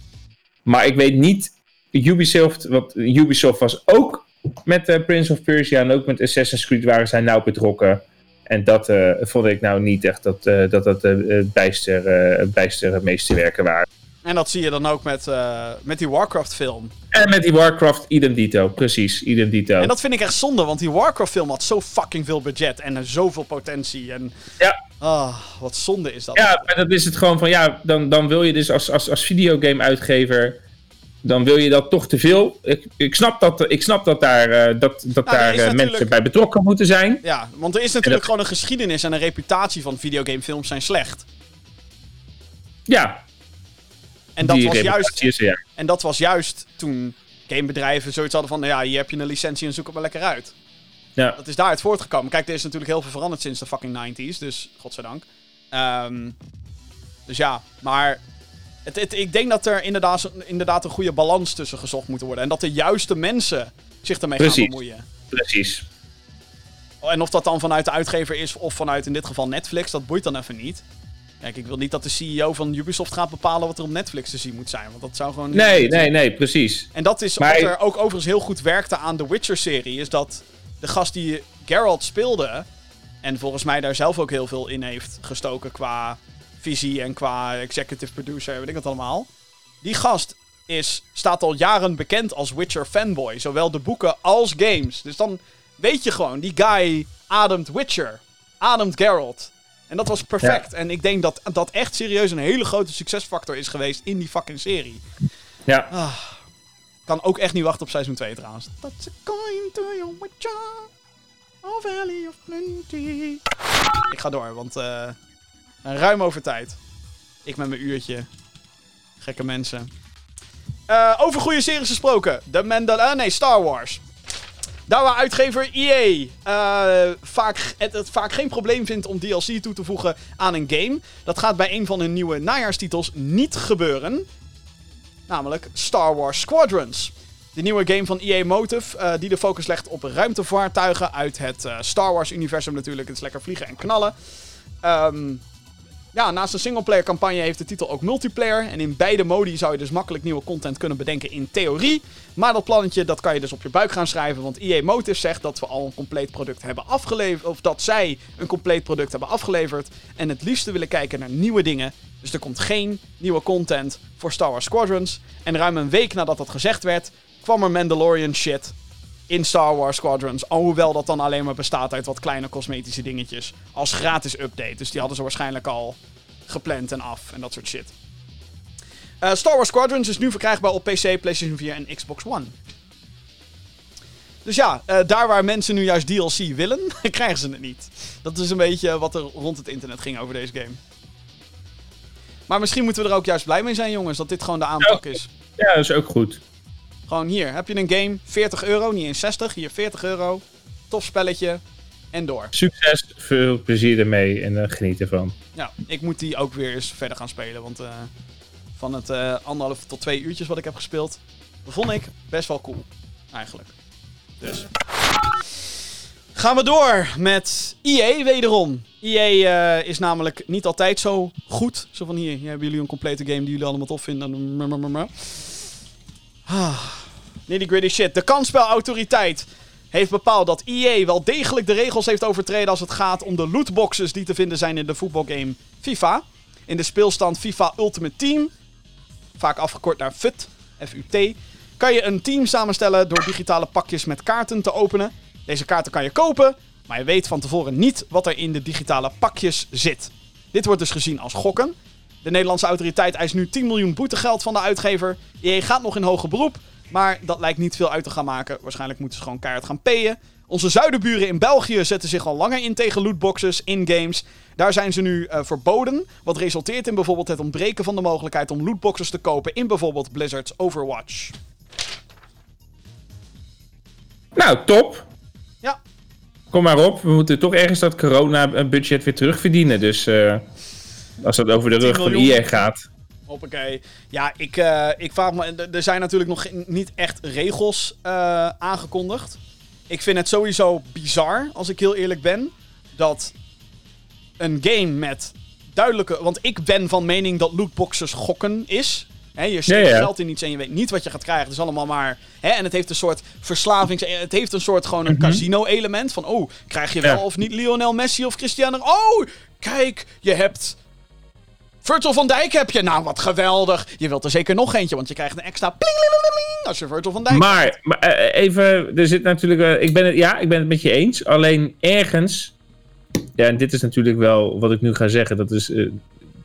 Maar ik weet niet, Ubisoft, want Ubisoft was ook met Prince of Persia en ook met Assassin's Creed waren zij nauw betrokken. En dat eh, vond ik nou niet echt dat eh, dat, dat eh, bijster, eh, bijster meesterwerken waren. En dat zie je dan ook met, met die Warcraft film. En met die Warcraft, idem dito. Precies, idem dito. En dat vind ik echt zonde, want die Warcraft film had zo fucking veel budget en zoveel potentie. En Ja. ah, wat zonde is dat. Ja, maar dat is het gewoon van, ja, dan, dan wil je dus als, als, als videogame-uitgever, dan wil je dat toch te veel. Ik, ik, snap, dat, ik snap dat daar, eh, dat, dat Nou, daar eh, mensen bij betrokken moeten zijn. Ja, want er is natuurlijk dat- gewoon een geschiedenis en een reputatie van videogamefilms zijn slecht. Ja, En dat, die was juist, is ja. en dat was juist toen gamebedrijven zoiets hadden van... nou Ja, hier heb je een licentie en zoek het maar lekker uit. ja. Dat is daaruit voortgekomen. Kijk, er is natuurlijk heel veel veranderd sinds de fucking 90s, dus godzijdank. Ehm dus ja, maar het, het, ik denk dat er inderdaad, inderdaad een goede balans tussen gezocht moet worden. En dat de juiste mensen zich ermee gaan bemoeien. Precies. En of dat dan vanuit de uitgever is of vanuit in dit geval Netflix, dat boeit dan even niet. Kijk, ik wil niet dat de CEO van Ubisoft gaat bepalen wat er op Netflix te zien moet zijn. Want dat zou gewoon. Nee, nee, nee, precies. En dat is Maar wat er ook overigens heel goed werkte aan de Witcher-serie. Is dat de gast die Geralt speelde. En volgens mij daar zelf ook heel veel in heeft gestoken qua visie en qua executive producer, weet ik wat allemaal. Die gast is, staat al jaren bekend als Witcher fanboy. Zowel de boeken als games. Dus dan weet je gewoon, die guy ademt Witcher. Ademt Geralt. En dat was perfect. En ik denk dat dat echt serieus een hele grote succesfactor is geweest in die fucking serie. Ja. Kan ook echt niet wachten op seizoen 2 trouwens. That's a coin to your witcher. Oh, valley of plenty. Ik ga door, want eh ruim over tijd. Ik met mijn uurtje. Gekke mensen. Eh, over goede series gesproken. De Mandal... ah, nee, Star Wars. Daar waar uitgever EA eh, vaak, het, het vaak geen probleem vindt om DLC toe te voegen aan een game. Dat gaat bij een van hun nieuwe najaarstitels niet gebeuren. Namelijk Star Wars Squadrons. De nieuwe game van EA Motive, eh, die de focus legt op ruimtevaartuigen uit het eh, Star Wars-universum natuurlijk. Het is lekker vliegen en knallen. Ehm, ja, naast een singleplayer campagne heeft de titel ook multiplayer. En in beide modi zou je dus makkelijk nieuwe content kunnen bedenken in theorie. Maar dat plannetje, dat kan je dus op je buik gaan schrijven. Want EA Motive zegt dat we al een compleet product hebben afgeleverd. Of dat zij een compleet product hebben afgeleverd. En het liefste willen kijken naar nieuwe dingen. Dus er komt geen nieuwe content voor Star Wars Squadrons. En ruim een week nadat dat gezegd werd, kwam er Mandalorian shit in Star Wars Squadrons. Alhoewel dat dan alleen maar bestaat uit wat kleine cosmetische dingetjes. Als gratis update. Dus die hadden ze waarschijnlijk al gepland en af en dat soort shit. Eh, Star Wars Squadrons is nu verkrijgbaar op PC, PlayStation 4 en Xbox One. Dus ja, eh, daar waar mensen nu juist DLC willen, [laughs] krijgen ze het niet. Dat is een beetje wat er rond het internet ging over deze game. Maar misschien moeten we er ook juist blij mee zijn, jongens, dat dit gewoon de aanpak is. Ja, dat is ook goed. Gewoon hier, heb je een game, 40 euro, niet eens 60, hier 40 euro. Tof spelletje en door. Succes, veel plezier ermee en eh, geniet ervan. Ja, ik moet die ook weer eens verder gaan spelen, want eh, van het eh, anderhalf tot twee uurtjes wat ik heb gespeeld, vond ik best wel cool, eigenlijk. Dus. Gaan we door met EA wederom. EA eh, is namelijk niet altijd zo goed. Zo van hier, hier hebben jullie een complete game die jullie allemaal tof vinden. Ah, nitty gritty shit. De kansspelautoriteit heeft bepaald dat EA wel degelijk de regels heeft overtreden als het gaat om de lootboxes die te vinden zijn in de voetbalgame FIFA. In de speelstand FIFA Ultimate Team, vaak afgekort naar FUT, F-U-T, kan je een team samenstellen door digitale pakjes met kaarten te openen. Deze kaarten kan je kopen, maar je weet van tevoren niet wat er in de digitale pakjes zit. Dit wordt dus gezien als gokken. De Nederlandse autoriteit eist nu 10 miljoen boetegeld van de uitgever. EA gaat nog in hoger beroep, maar dat lijkt niet veel uit te gaan maken. Waarschijnlijk moeten ze gewoon keihard gaan payen. Onze zuidenburen in België zetten zich al langer in tegen lootboxes in games. Daar zijn ze nu eh, verboden, wat resulteert in bijvoorbeeld het ontbreken van de mogelijkheid om lootboxes te kopen in bijvoorbeeld Blizzard's Overwatch. Nou, top. Ja, Kom maar op. We moeten toch ergens dat corona-budget weer terugverdienen. Dus eh, als dat over de 10 rug van. EA gaat. hoppakee. Ja, ik, eh, ik vraag me... er- zijn natuurlijk nog niet echt regels eh, aangekondigd. Ik vind het sowieso bizar, als ik heel eerlijk ben, dat een game met duidelijke... Want ik ben van mening dat lootboxes gokken is. Je steekt Ja, ja. geld in iets en je weet niet wat je gaat krijgen. Het is allemaal maar... En het heeft een soort verslavings... Het heeft een soort gewoon een casino-element. Van, oh, krijg je wel Mhm. Ja. of niet Lionel Messi of Cristiano... Oh, kijk, je hebt... Virgil van Dijk heb je. Nou, wat geweldig. Je wilt er zeker nog eentje, want je krijgt een extra pling als je Virgil van Dijk Maar, maar eh, even, er zit natuurlijk. eh, ik ben het, ja, ik ben het met je eens. Alleen ergens. Ja, en dit is natuurlijk wel wat ik nu ga zeggen. Dat is, eh,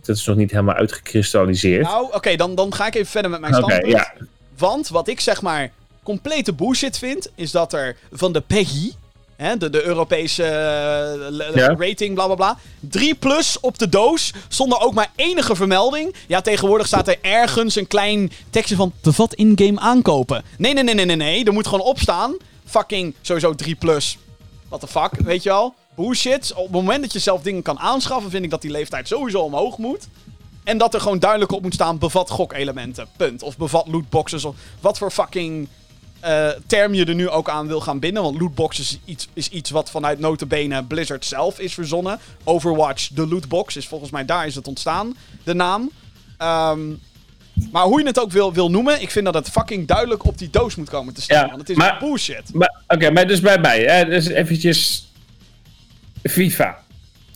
dat is nog niet helemaal uitgekristalliseerd. Nou, oké, dan, dan ga ik even verder met mijn standpunt. ja. Want wat ik zeg maar complete bullshit vind, is dat er van de PEGI, hè, de, de Europese eh, Ja. rating, bla bla bla, 3 plus op de doos, zonder ook maar enige vermelding. Ja, tegenwoordig staat er ergens een klein tekstje van bevat in-game aankopen. Nee, nee, nee, nee, nee, nee, er moet gewoon op staan, fucking sowieso 3 plus. What the fuck, weet je wel? Bullshit. Op het moment dat je zelf dingen kan aanschaffen, vind ik dat die leeftijd sowieso omhoog moet. En dat er gewoon duidelijk op moet staan: bevat gokelementen. Punt. Of bevat lootboxes. Of wat voor fucking eh, term je er nu ook aan wil gaan binden. Want lootboxes is iets, is iets wat vanuit notabene Blizzard zelf is verzonnen. Overwatch, de lootbox, is volgens mij daar is het ontstaan. De naam. Ehm, maar hoe je het ook wil, wil noemen, ik vind dat het fucking duidelijk op die doos moet komen te staan. Ja, want het is maar- bullshit. Oké, maar dus bij mij. Hè, dus eventjes. FIFA.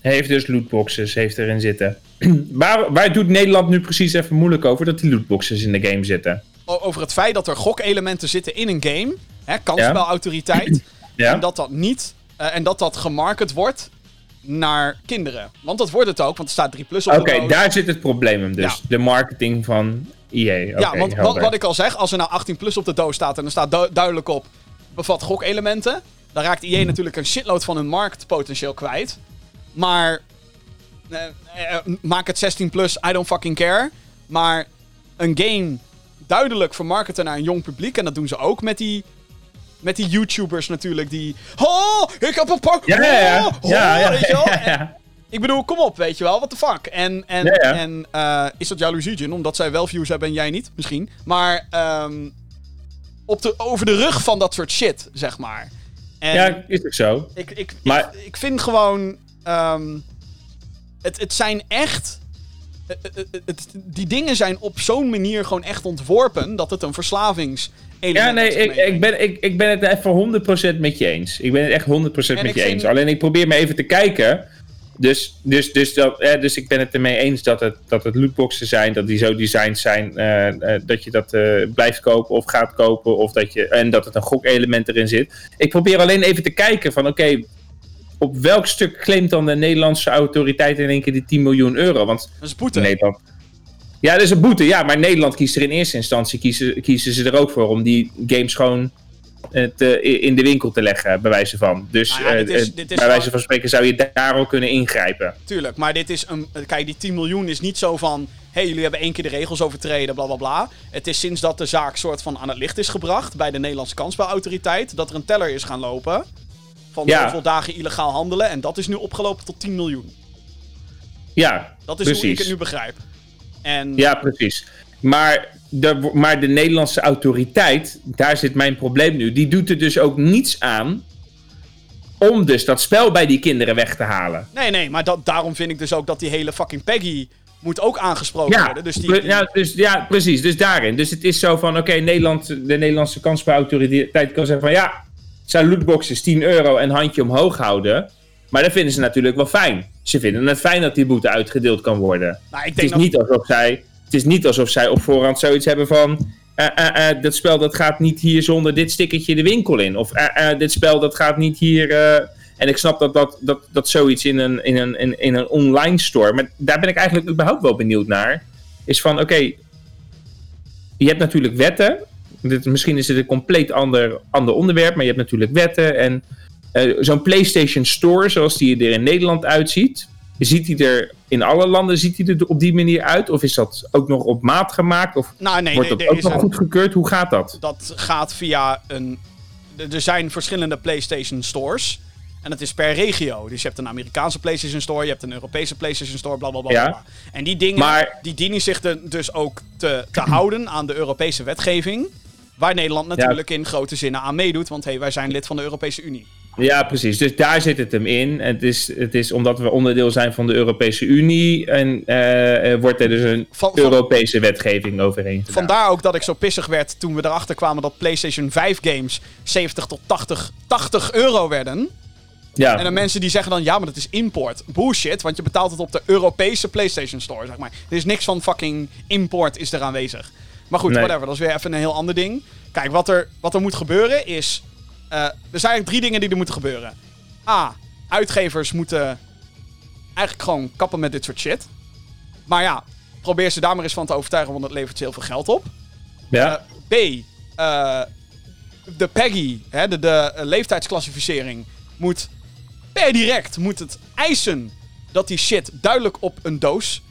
Heeft dus lootboxes, heeft erin zitten. [clears throat] waar, waar doet Nederland nu precies even moeilijk over dat die lootboxes in de game zitten? Over het feit dat er gokelementen zitten in een game. Hè, kansspelautoriteit. [clears throat] Ja? En dat dat niet. eh, en dat dat gemarket wordt naar kinderen. Want dat wordt het ook, want er staat 3 plus op Oké, de doos. daar zit het probleem dus. Ja. De marketing van EA. ja, want wat, ik al zeg, als er nou 18 plus op de doos staat en er staat du- duidelijk op bevat gokelementen, dan raakt EA natuurlijk een shitload van hun marktpotentieel kwijt. Maar eh, eh, maak het 16 plus, I don't fucking care. Maar een game duidelijk vermarkten naar een jong publiek en dat doen ze ook met die met die YouTubers natuurlijk die... Oh, ik heb een pak... Ja, ja, ja. Weet je wel? Ik bedoel, kom op, weet je wel, what the fuck. En, en, Ja, ja. en eh, is dat jaloezie, Jin? Omdat zij wel views hebben en jij niet, misschien. Maar ehm, op de, over de rug van dat soort shit, zeg maar. En Ja, is ook zo. ik, ik, Maar- ik, ik vind gewoon... ehm, het, het zijn echt... die dingen zijn op zo'n manier gewoon echt ontworpen... dat het een verslavings Ja, nee, ik, ik, ben, ik, ik ben het even 100% met je eens. Ik ben het echt 100% met je vind- eens. Alleen ik probeer me even te kijken. Dus, dus, dus, dat, eh, dus ik ben het ermee eens dat het, dat het lootboxen zijn, dat die zo designed zijn, eh, eh, dat je dat eh, blijft kopen of gaat kopen, of dat je, en dat het een gokelement erin zit. Ik probeer alleen even te kijken van, oké, op welk stuk claimt dan de Nederlandse autoriteit in één keer die 10 miljoen euro? Want Dat is boete. Nederland. Ja, dat is een boete, ja, maar Nederland kiest er in eerste instantie kiezen, kiezen ze er ook voor om die games gewoon eh, te, in de winkel te leggen, bij wijze van. Dus Nou ja, dit eh, is- eh, dit is bij wijze van spreken zou je daar al kunnen ingrijpen. Tuurlijk, maar dit is een. Kijk, die 10 miljoen is niet zo van. Hé, hey, jullie hebben één keer de regels overtreden, bla bla bla. Het is sinds dat de zaak soort van aan het licht is gebracht bij de Nederlandse kansspelautoriteit. dat er een teller is gaan lopen. Van Ja. zoveel dagen illegaal handelen. En dat is nu opgelopen tot 10 miljoen. Ja, Dat is hoe ik het nu begrijp. En. Ja, precies. Maar de, maar de Nederlandse autoriteit, daar zit mijn probleem nu. Die doet er dus ook niets aan om dus dat spel bij die kinderen weg te halen. Nee, nee, maar dat, daarom vind ik dus ook dat die hele fucking Peggy. moet ook aangesproken Ja, worden. Dus die- ja, dus, ja, precies. Dus daarin. Dus het is zo van, oké, Nederland, de Nederlandse kansspelautoriteit kan zeggen van, ja, zijn lootboxes 10 euro en handje omhoog houden. Maar dat vinden ze natuurlijk wel fijn. Ze vinden het fijn dat die boete uitgedeeld kan worden. nou, ik Het denk is, dat, niet alsof zij, het is niet alsof zij op voorhand zoiets hebben van... eh, eh, eh, dat spel dat gaat niet hier zonder dit stickertje de winkel in. Of dit spel dat gaat niet hier... en ik snap dat, dat, dat, dat zoiets in een, in, een, in, in een online store... Maar daar ben ik eigenlijk überhaupt wel benieuwd naar. Is van, oké... je hebt natuurlijk wetten. Dit, misschien is het een compleet ander, ander onderwerp. Maar je hebt natuurlijk wetten. En eh, zo'n PlayStation Store, zoals die er in Nederland uitziet... Ziet hij er in alle landen ziet hij er op die manier uit? Of is dat ook nog op maat gemaakt? Of nou, nee, wordt dat ook nog een- goedgekeurd? Hoe gaat dat? dat gaat via een. Er zijn verschillende PlayStation stores. En dat is per regio. Dus je hebt een Amerikaanse PlayStation Store, je hebt een Europese PlayStation Store, bla bla bla. Ja. bla. En die dingen Maar- die dienen zich dus ook te, te houden aan de Europese wetgeving. Waar Nederland natuurlijk in grote zinnen aan meedoet. Want hey, wij zijn lid van de Europese Unie. Ja, precies. Dus daar zit het hem in. Het is, het is omdat we onderdeel zijn van de Europese Unie. En eh, wordt er dus een Van- van- Europese wetgeving overheen gedaan. Vandaar ook dat ik zo pissig werd toen we erachter kwamen dat PlayStation 5 games 70 tot 80, 80 euro werden. Ja. En dan mensen die zeggen dan, ja, maar dat is import. Bullshit, want je betaalt het op de Europese PlayStation Store, zeg maar. Er is niks van fucking import is er aanwezig. Maar goed, Nee. whatever, dat is weer even een heel ander ding. Kijk, wat er, wat er moet gebeuren is... eh, er zijn eigenlijk drie dingen die er moeten gebeuren. A, uitgevers moeten eigenlijk gewoon kappen met dit soort shit. Maar ja, probeer ze daar maar eens van te overtuigen, want dat levert ze heel veel geld op. ja. Eh, B, eh, de PEGI, hè, de, de leeftijdsclassificering, moet per direct moet het eisen dat die shit duidelijk op een doos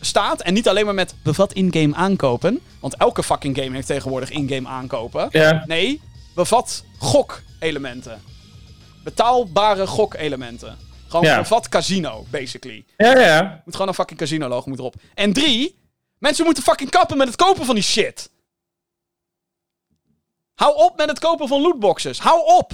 staat. En niet alleen maar met bevat in-game aankopen. Want elke fucking game heeft tegenwoordig in-game aankopen. ja. Nee, bevat gok-elementen. Betaalbare gok-elementen. Gewoon Ja. bevat casino, basically. Ja, ja. Moet gewoon een fucking casino logo moet erop. En drie, mensen moeten fucking kappen met het kopen van die shit. Hou op met het kopen van lootboxes. Hou op.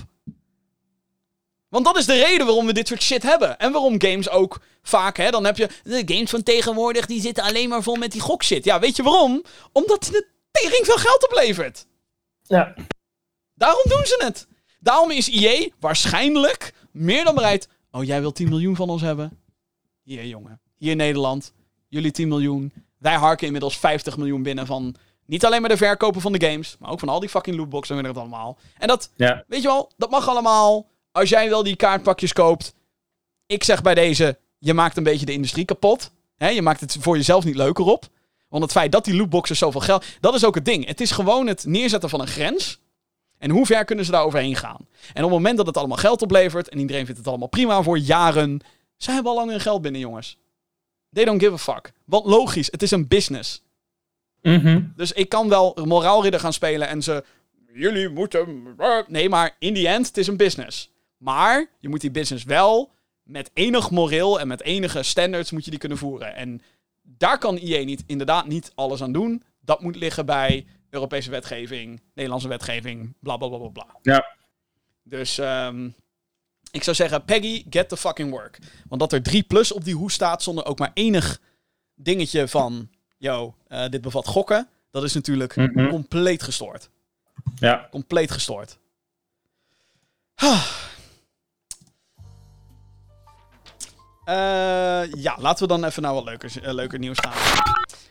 Want dat is de reden waarom we dit soort shit hebben. En waarom games ook vaak, hè, dan heb je... De games van tegenwoordig, die zitten alleen maar vol met die gokshit. Ja, weet je waarom? Omdat het tering veel geld oplevert. ja. Daarom doen ze het. Daarom is EA waarschijnlijk meer dan bereid. Oh, jij wil 10 miljoen van ons hebben? Hier, jongen. Hier in Nederland. Jullie 10 miljoen. Wij harken inmiddels 50 miljoen binnen van. Niet alleen maar de verkopen van de games. Maar ook van al die fucking lootboxen en weet ik het allemaal. En dat, ja. weet je wel, dat mag allemaal. Als jij wel die kaartpakjes koopt. Ik zeg bij deze. Je maakt een beetje de industrie kapot. Je maakt het voor jezelf niet leuker op. Want het feit dat die lootboxes zoveel geld. Dat is ook het ding. Het is gewoon het neerzetten van een grens. En hoe ver kunnen ze daar overheen gaan? En op het moment dat het allemaal geld oplevert. en iedereen vindt het allemaal prima voor jaren. zij hebben al lang hun geld binnen, jongens. They don't give a fuck. Want logisch, het is een business. Mhm. Dus ik kan wel moraalridder gaan spelen en ze. jullie moeten... Nee, maar in the end, het is een business. Maar je moet die business wel met enig moreel en met enige standards moet je die kunnen voeren. En daar kan IE niet, inderdaad niet alles aan doen. Dat moet liggen bij Europese wetgeving, Nederlandse wetgeving, bla bla bla bla bla. Ja. Dus ehm, ik zou zeggen, Peggy, get the fucking work. Want dat er 3 plus op die hoes staat zonder ook maar enig dingetje van, yo, eh, dit bevat gokken, dat is natuurlijk Mhm. compleet gestoord. Ja. Compleet gestoord. Eh, ja, laten we dan even naar wat leuker, eh, leuker nieuws gaan.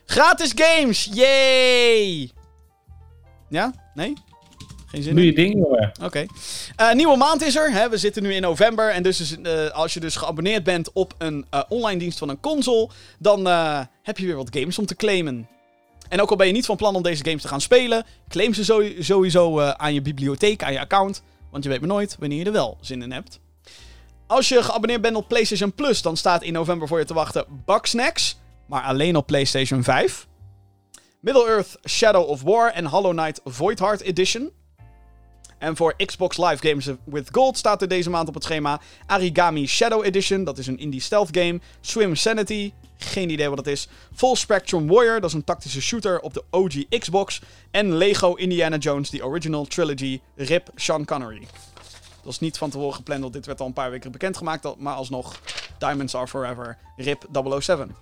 Gratis games! Yay! Ja? Nee? Geen zin Doe in? je ding, jongen. Oké. Eh, nieuwe maand is er. Hè? We zitten nu in november. En dus is, als je dus geabonneerd bent op een online dienst van een console, dan heb je weer wat games om te claimen. En ook al ben je niet van plan om deze games te gaan spelen, claim ze sowieso aan je bibliotheek, aan je account. Want je weet maar nooit wanneer je er wel zin in hebt. Als je geabonneerd bent op PlayStation Plus, dan staat in november voor je te wachten Bugsnax. Maar alleen op PlayStation 5. Middle-earth Shadow of War en Hollow Knight Voidheart Edition. En voor Xbox Live Games with Gold staat er deze maand op het schema Arigami Shadow Edition, dat is een indie stealth game. Swim Sanity, geen idee wat dat is. Full Spectrum Warrior, dat is een tactische shooter op de OG Xbox. En Lego Indiana Jones, The Original Trilogy, RIP Sean Connery. Was niet van tevoren gepland, want dit werd al een paar weken bekendgemaakt. Maar alsnog, Diamonds Are Forever, RIP 007.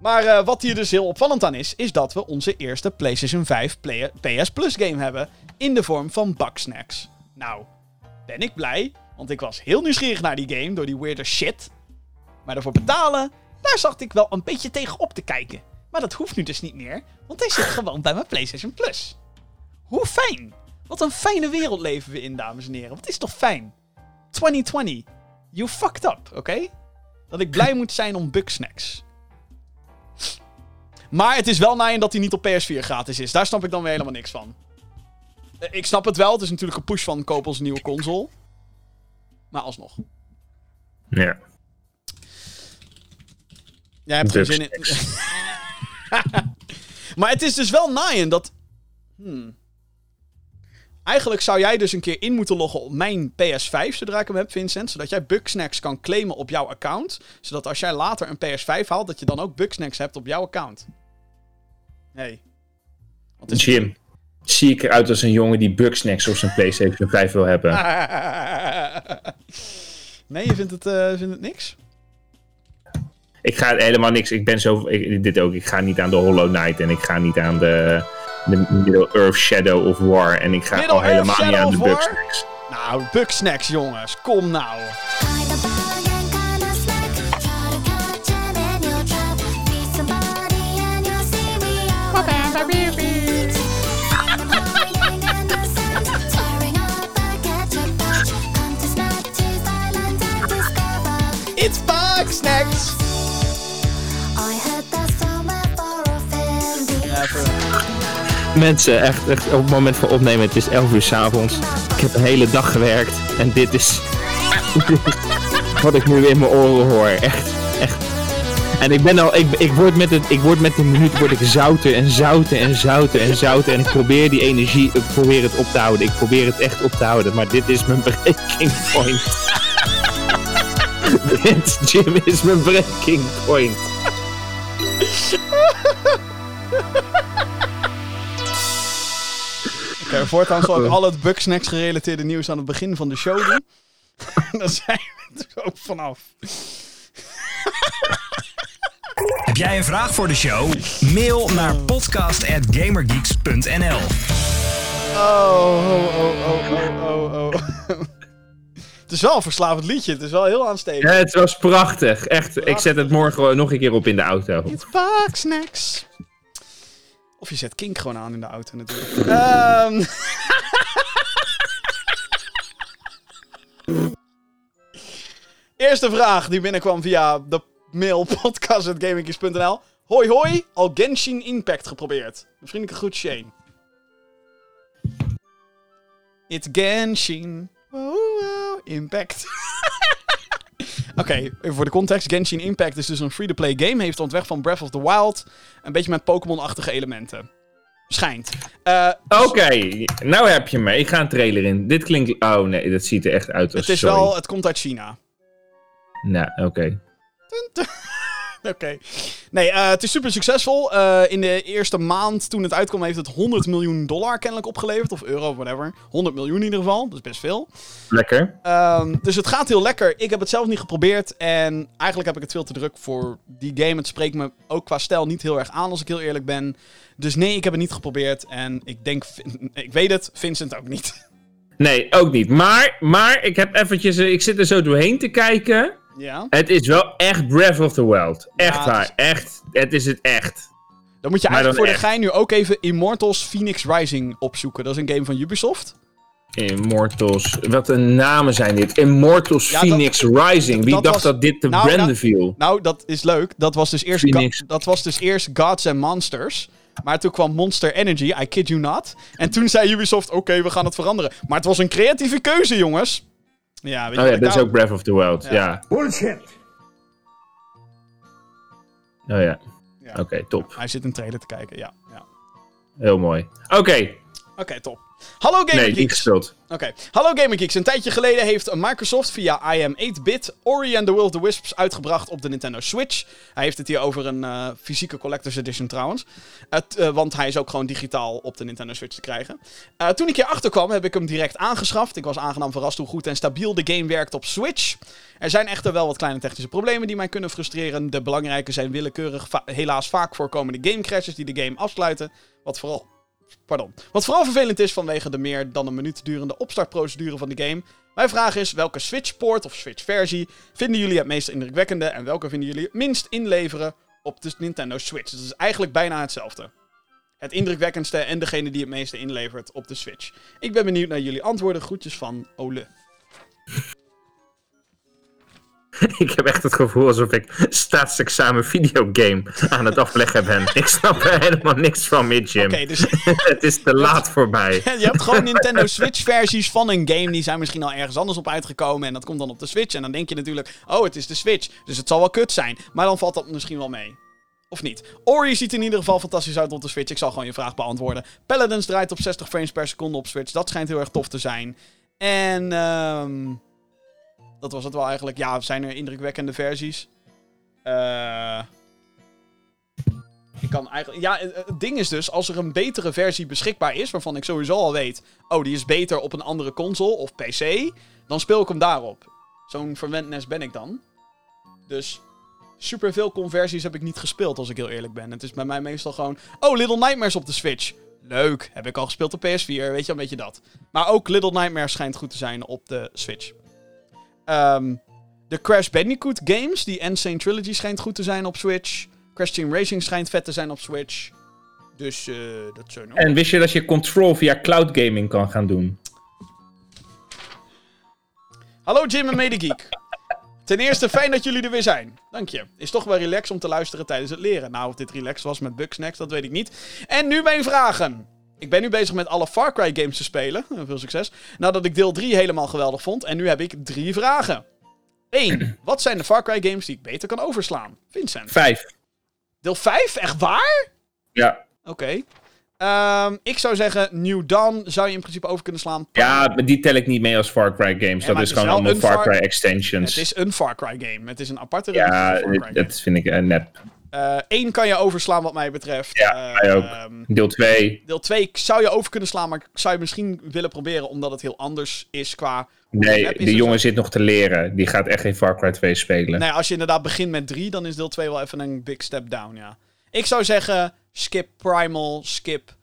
Maar eh, wat hier dus heel opvallend aan is, is dat we onze eerste PlayStation 5 Play- PS Plus game hebben in de vorm van Bugsnacks. Nou, ben ik blij, want ik was heel nieuwsgierig naar die game door die weirde shit. Maar ervoor betalen, daar zat ik wel een beetje tegen op te kijken. Maar dat hoeft nu dus niet meer, want hij zit gewoon bij mijn PlayStation Plus. Hoe fijn! Wat een fijne wereld leven we in, dames en heren. Wat is toch fijn? 2020. You fucked up, oké? Dat ik blij moet zijn om Bugsnacks. Maar het is wel naaien dat hij niet op PS4 gratis is. Daar snap ik dan weer helemaal niks van. Eh, Ik snap het wel. Het is natuurlijk een push van koop ons nieuwe console. Maar alsnog. Ja. Jij hebt geen zin in... [laughs] maar het is dus wel naaien dat... Hmm. Eigenlijk zou jij dus een keer in moeten loggen op mijn PS5, zodra ik hem heb, Vincent. Zodat jij Bugsnacks kan claimen op jouw account. Zodat als jij later een PS5 haalt, dat je dan ook Bugsnacks hebt op jouw account. Want het is- Jim, zie ik eruit als een jongen die Bugsnax op zijn PlayStation 5 wil hebben? [laughs] nee, je vindt het, eh, vindt het niks? Ik ga helemaal niks. Ik ben zo. Ik, dit ook. Ik ga niet aan de Hollow Knight en ik ga niet aan de, de Middle-earth Shadow of War. En ik ga al helemaal niet aan de? Bugsnax. Nou, Bugsnacks, jongens. Kom nou. Kinda bargain, Mensen, echt, echt op het moment van opnemen, het is 11 uur s'avonds. Ik heb een hele dag gewerkt en dit is [laughs] wat ik nu in mijn oren hoor. Echt, echt. En ik ben al, ik, ik word met het, ik word met de minuut word ik zouter en zouter en zouter en zouter. En ik probeer die energie, ik probeer het op te houden. Ik probeer het echt op te houden, maar dit is mijn [laughs] breaking point. [laughs] dit, Jim, is mijn breaking point. Oké, voortaan zal ik al het Bugsnacks gerelateerde nieuws aan het begin van de show doen. [laughs] Dan zijn we er ook vanaf. Heb jij een vraag voor de show? Mail naar podcast@gamergeeks.nl. Oh, oh, oh, oh, oh, oh, oh. [laughs] Het is wel een verslavend liedje. Het is wel heel aanstekelijk. Ja, het was prachtig. Echt, ik zet het morgen nog een keer op in de auto. It's Bugsnacks. Of je zet Kink gewoon aan in de auto natuurlijk. [laughs] Ehm. [laughs] Eerste vraag die binnenkwam via de mail podcast.gamingkies.nl. Hoi hoi, al Genshin Impact geprobeerd. Vriendelijke groet Shane. It's Genshin. Wow, wow, Impact. [laughs] Oké, even voor de context. Genshin Impact is dus een free-to-play game. Heeft ontweg van Breath of the Wild. Een beetje met Pokémon-achtige elementen. Schijnt. Eh, Oké, nou heb je me. Ik ga een trailer in. Dit klinkt... Oh nee, dat ziet er echt uit als het is wel, het komt uit China. Nou, oké. [laughs] [laughs] Oké. Nee, eh, het is super succesvol. Eh, in de eerste maand toen het uitkwam heeft het 100 miljoen dollar kennelijk opgeleverd. Of euro, whatever. 100 miljoen in ieder geval. Dat is best veel. Lekker. Ehm, dus het gaat heel lekker. Ik heb het zelf niet geprobeerd. En eigenlijk heb ik het veel te druk voor die game. Het spreekt me ook qua stijl niet heel erg aan, als ik heel eerlijk ben. Dus nee, ik heb het niet geprobeerd. En ik denk, ik weet het, Vincent ook niet. [laughs] Nee, ook niet. Maar, maar ik heb eventjes... eh, Ik zit er zo doorheen te kijken. Ja. Het is wel echt Breath of the Wild. Echt Ja, waar. het is- Echt. Het is het echt. Dan moet je Maar eigenlijk voor de gein nu ook even Immortals Phoenix Rising opzoeken. Dat is een game van Ubisoft. Immortals. Wat een namen zijn dit. Immortals Ja, dat- Phoenix Rising. Wie dat dacht was- dat dit te Nou, branden nou- viel? Nou, dat is leuk. Dat was dus eerst, dat was dus eerst Gods and Monsters. Maar toen kwam Monster Energy, I kid you not. En toen zei Ubisoft, oké, we gaan het veranderen. Maar het was een creatieve keuze, jongens. Ja, weet je Oh ja, dit is ook Breath of the Wild. Ja. Ja. Bullshit. Oh ja. Ja. Oké, top. Hij zit een trailer te kijken, ja. ja. Heel mooi. Oké. Oké, top. Hallo Gamer Nee, niet gespeeld. Oké. Hallo Gamer Geeks. Een tijdje geleden heeft Microsoft via I Am 8-bit Ori and the Will of the Wisps uitgebracht op de Nintendo Switch. Hij heeft het hier over een eh, fysieke Collector's Edition trouwens. Het, eh, want hij is ook gewoon digitaal op de Nintendo Switch te krijgen. Eh, toen ik hier achter kwam, heb ik hem direct aangeschaft. Ik was aangenaam verrast hoe goed en stabiel de game werkt op Switch. Er zijn echter wel wat kleine technische problemen die mij kunnen frustreren. De belangrijke zijn willekeurig, va- helaas vaak voorkomende gamecrashes die de game afsluiten. Wat vooral Pardon. Wat vooral vervelend is vanwege de meer dan een minuut durende opstartprocedure van de game. Mijn vraag is: welke Switch-poort of Switch-versie vinden jullie het meest indrukwekkende en welke vinden jullie het minst inleveren op de Nintendo Switch? Dat is eigenlijk bijna hetzelfde. Het indrukwekkendste en degene die het meeste inlevert op de Switch. Ik ben benieuwd naar jullie antwoorden. Groetjes van Ole. [laughs] Ik heb echt het gevoel alsof ik staatsexamen videogame aan het afleggen ben. Ik snap er helemaal niks van meer, Jim. Oké, dus [laughs] Het is te laat voor mij. [laughs] je hebt gewoon Nintendo Switch-versies van een game. Die zijn misschien al ergens anders op uitgekomen. En dat komt dan op de Switch. En dan denk je natuurlijk: oh, het is de Switch. Dus het zal wel kut zijn. Maar dan valt dat misschien wel mee. Of niet? Ori ziet in ieder geval fantastisch uit op de Switch. Ik zal gewoon je vraag beantwoorden. Paladins draait op 60 frames per seconde op Switch. Dat schijnt heel erg tof te zijn. En ehm dat was het wel eigenlijk. Ja, zijn er indrukwekkende versies? Eh. ik kan eigenlijk. Ja, het ding is dus, als er een betere versie beschikbaar is, waarvan ik sowieso al weet. Oh, die is beter op een andere console of PC. Dan speel ik hem daarop. Zo'n verwend nest ben ik dan. Dus superveel conversies heb ik niet gespeeld, als ik heel eerlijk ben. Het is bij mij meestal gewoon. Oh, Little Nightmares op de Switch. Leuk. Heb ik al gespeeld op PS4. Weet je, een beetje dat. Maar ook Little Nightmares schijnt goed te zijn op de Switch. Ehm, de Crash Bandicoot games, die Insane Trilogy schijnt goed te zijn op Switch. Crash Team Racing schijnt vet te zijn op Switch. Dus eh dat zo nog. En wist je dat je Control via cloud gaming kan gaan doen? Hallo Jim en Medegeek. Ten eerste, fijn dat jullie er weer zijn. Dank je. Is toch wel relaxed om te luisteren tijdens het leren. Nou, of dit relaxed was met Bugsnax, dat weet ik niet. En nu mijn vragen. Ik ben nu bezig met alle Far Cry games te spelen. Veel succes. Nadat ik deel 3 helemaal geweldig vond. En nu heb ik drie vragen. 1. [clears throat] Wat zijn de Far Cry games die ik beter kan overslaan? Vincent. Vijf. Deel 5? Echt waar? Ja. Oké. Ehm, ik zou zeggen, New Dawn zou je in principe over kunnen slaan. Ja, maar die tel ik niet mee als Far Cry games. Ja, dat is gewoon allemaal Far Cry extensions. Het is een Far Cry game. Het is een aparte ja, dat vind ik eh, nep. Eén kan je overslaan wat mij betreft. Ja, Eh, mij ook. ehm, Deel 2. deel 2 zou je over kunnen slaan, maar ik zou je misschien willen proberen omdat het heel anders is qua... Nee, die en jongen zit nog te leren. Die gaat echt geen Far Cry 2 spelen. Nee, als je inderdaad begint met 3, dan is deel 2 wel even een big step down, ja. Ik zou zeggen, skip Primal, skip,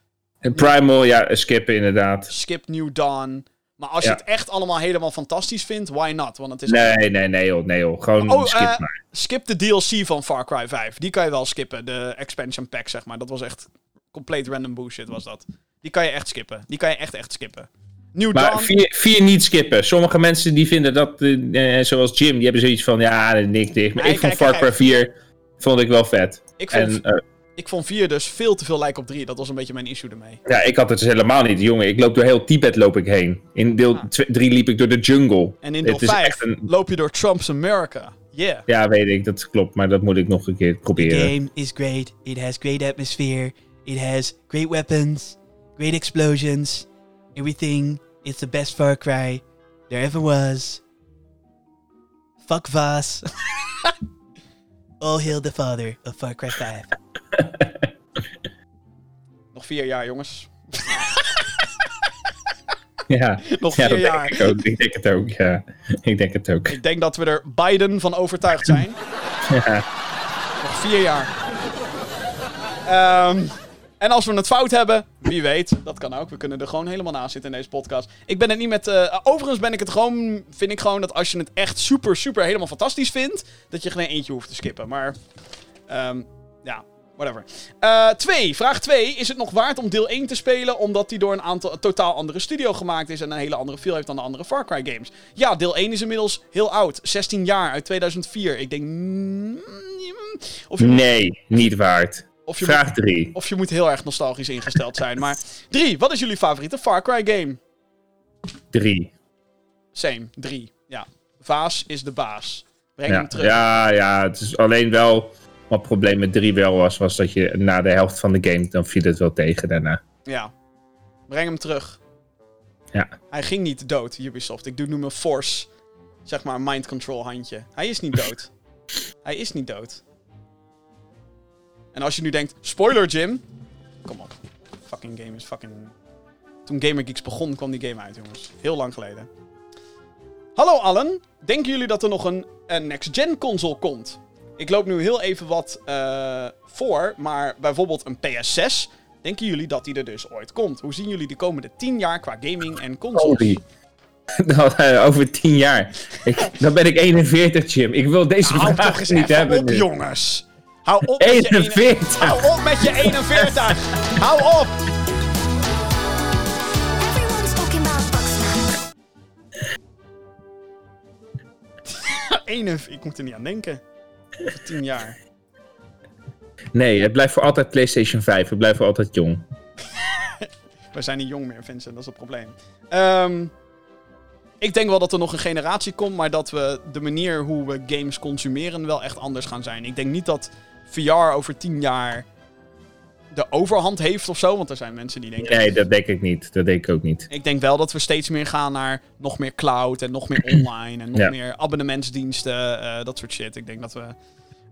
Primal, ja, skippen inderdaad. skip New Dawn. Maar als je Ja. het echt allemaal helemaal fantastisch vindt, why not? Want het is Nee, nee, nee joh, nee joh. Gewoon Oh, skip eh, maar. skip de DLC van Far Cry 5. Die kan je wel skippen. De expansion pack, zeg maar. Dat was echt compleet random bullshit, was dat. Die kan je echt skippen. Die kan je echt, echt skippen. New Maar Dawn... vier, vier niet skippen. Sommige mensen die vinden dat, eh, zoals Jim, die hebben zoiets van, ja, niks dicht. Maar Nee, ik vond kijk, Far kijk, Cry 4, vond ik wel vet. Ik vond, En eh, ik vond 4 dus veel te veel lijken op 3. Dat was een beetje mijn issue ermee. ja, ik had het dus helemaal niet, jongen. Ik loop door heel Tibet loop ik heen. In deel Ah. 3 liep ik door de jungle. En in deel Het is 5 echt een- loop je door Trump's America. Yeah. Ja, weet ik, dat klopt. Maar dat moet ik nog een keer proberen. game is great. It has great atmosphere. It has great weapons, great explosions, everything. It's the best Far Cry there ever was. Fuck Voss. [laughs] All hail the father of Far Cry 5. [laughs] Nog vier jaar, jongens. [laughs] Ja, Nog ja vier dat jaar. denk ik ook. Ik denk het ook, ja. Ik denk het ook. Ik denk dat we er Biden van overtuigd zijn. [laughs] Ja. Nog vier jaar. Ehm, en als we het fout hebben, wie weet, dat kan ook. We kunnen er gewoon helemaal naast zitten in deze podcast. Ik ben het niet met. eh, overigens ben ik het gewoon. Vind ik gewoon dat als je het echt super, super helemaal fantastisch vindt, dat je geen eentje hoeft te skippen. Maar. ehm, ja, whatever. Eh, twee, vraag 2. Is het nog waard om deel 1 te spelen omdat die door een aantal een totaal andere studio gemaakt is en een hele andere feel heeft dan de andere Far Cry games? Ja, deel 1 is inmiddels heel oud. 16 jaar uit 2004. Ik denk. mm, Of je, Nee, niet waard. of, je Vraag moet, 3. of je moet heel erg nostalgisch ingesteld zijn. Maar [laughs] 3. Wat is jullie favoriete Far Cry game? 3. Same. 3. Ja. Vaas is de baas. Breng Ja, hem terug. ja, ja, het is alleen wel. Wat het probleem met 3 wel was, was dat je na de helft van de game, dan viel het wel tegen daarna. Ja. Breng hem terug. Ja. Hij ging niet dood, Ubisoft. Ik doe nu mijn force. Zeg maar een mind control handje. Hij is niet dood. [laughs] Hij is niet dood. En als je nu denkt, spoiler Jim. Kom op. Fucking game is fucking... Toen Gamer Geeks begon, kwam die game uit, jongens. Heel lang geleden. Hallo allen. Denken jullie dat er nog een, een next-gen console komt? Ik loop nu heel even wat eh, voor, maar bijvoorbeeld een PS6. Denken jullie dat die er dus ooit komt? Hoe zien jullie de komende 10 jaar qua gaming en consoles? Dan, [laughs] eh, over 10 jaar. Ik, dan ben ik 41, Jim. Ik wil deze Hou vraag toch eens niet even hebben op, nu. jongens. Hou op met je 41. Hou op met je 41. Hou op. 41. [laughs] Ik moet er niet aan denken. Over 10 jaar. Nee, het blijft voor altijd PlayStation 5. Het blijft voor altijd jong. [laughs] We zijn niet jong meer, Vincent. Dat is het probleem. Ehm, ik denk wel dat er nog een generatie komt, maar dat we de manier hoe we games consumeren wel echt anders gaan zijn. Ik denk niet dat VR over 10 jaar de overhand heeft of zo, want er zijn mensen die denken... Nee, dat denk ik niet. Dat denk ik ook niet. Ik denk wel dat we steeds meer gaan naar nog meer cloud en nog meer [clears throat] online en nog Ja. meer abonnementsdiensten, eh, dat soort shit. Ik denk dat we.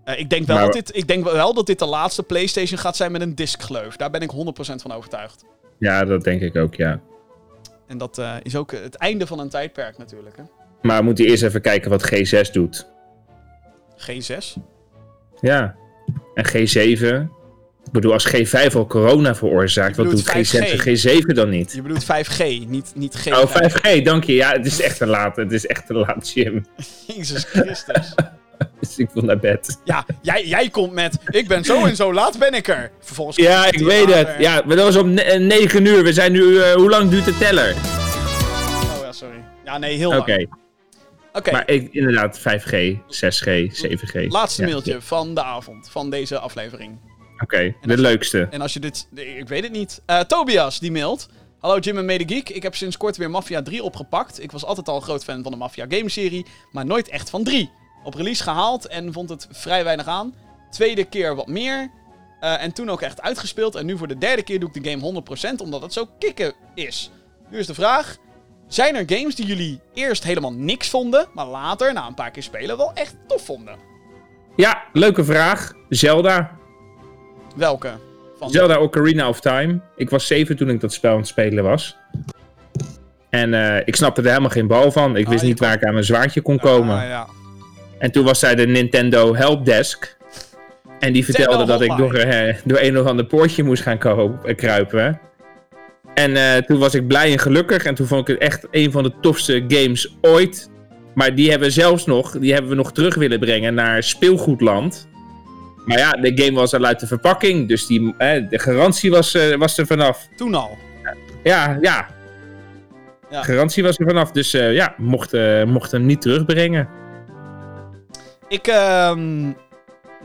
eh, ik, denk wel Maar- dat dit, ik denk wel dat dit de laatste PlayStation gaat zijn met een diskgleuf. Daar ben ik 100% van overtuigd. Ja, dat denk ik ook, ja. En dat eh, is ook het einde van een tijdperk natuurlijk. Hè? Maar we moeten eerst even kijken wat G6 doet. G6. Ja. En G7. Ik bedoel, als G5 al corona veroorzaakt, wat doet bedoelt G6 en 5G? G7 dan niet? Je bedoelt 5G, niet, niet G5. Oh, 5G, dank je. Ja, het is echt te laat. Het is echt te laat, Jim. [laughs] Jezus Christus. [laughs] Dus ik wil naar bed. ja, jij, jij komt met. Ik ben zo en zo laat ben ik er. Vervolgens Ja, ik weet later. het. Ja, maar dat was om 9 uur. We zijn nu... eh, hoe lang duurt de teller? Oh ja, sorry. Ja, nee, heel Oké. lang. Oké. Maar ik, inderdaad, 5G, 6G, 7G. Laatste Ja, mailtje van de avond, van deze aflevering. Oké, de leukste. En als je dit... Ik weet het niet. Eh, Tobias, die mailt. Hallo Jim en Mede Geek. Ik heb sinds kort weer Mafia 3 opgepakt. Ik was altijd al een groot fan van de Mafia gameserie, maar nooit echt van 3. Op release gehaald en vond het vrij weinig aan. Tweede keer wat meer. Eh, en toen ook echt uitgespeeld. En nu voor de derde keer doe ik de game 100% omdat het zo kicken is. Nu is de vraag. Zijn er games die jullie eerst helemaal niks vonden, maar later, na een paar keer spelen, wel echt tof vonden? Ja, leuke vraag. Zelda. Welke? Van Zelda Ocarina of Time. Ik was 7 toen ik dat spel aan het spelen was. En eh, ik snapte er helemaal geen bal van. Ik Ah, wist je niet kon- waar ik aan mijn zwaardje kon komen. Ah, ja. En toen was zij de Nintendo Helpdesk. En die vertelde dat ik door, eh, door een of ander poortje moest gaan kruipen. En eh, toen was ik blij en gelukkig. En toen vond ik het echt een van de tofste games ooit. Maar die hebben we zelfs nog, die hebben we nog terug willen brengen naar speelgoedland. Maar ja, de game was al uit de verpakking. Dus die, eh, de garantie was, eh, was er vanaf. Toen al. Ja, ja. Ja. Garantie was er vanaf. Dus eh, ja, mocht, eh, mocht hem niet terugbrengen. Ik ehm,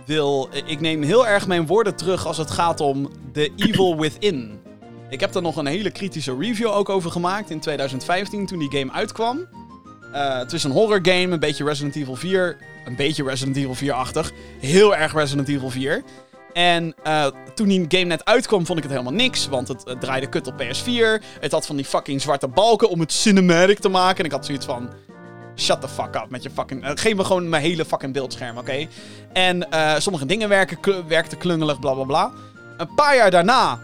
wil. Ik neem heel erg mijn woorden terug als het gaat om The Evil Within. Ik heb daar nog een hele kritische review ook over gemaakt in 2015 toen die game uitkwam. Het is een horror game, een beetje Resident Evil 4. Een beetje Resident Evil 4-achtig. Heel erg Resident Evil 4. En eh, toen die game net uitkwam, vond ik het helemaal niks. Want het, het draaide kut op PS4. Het had van die fucking zwarte balken om het cinematic te maken. En ik had zoiets van... Shut the fuck up met je fucking... eh, geef me gewoon mijn hele fucking beeldscherm, oké? En eh, sommige dingen werken, werkten klungelig, bla bla bla. Een paar jaar daarna,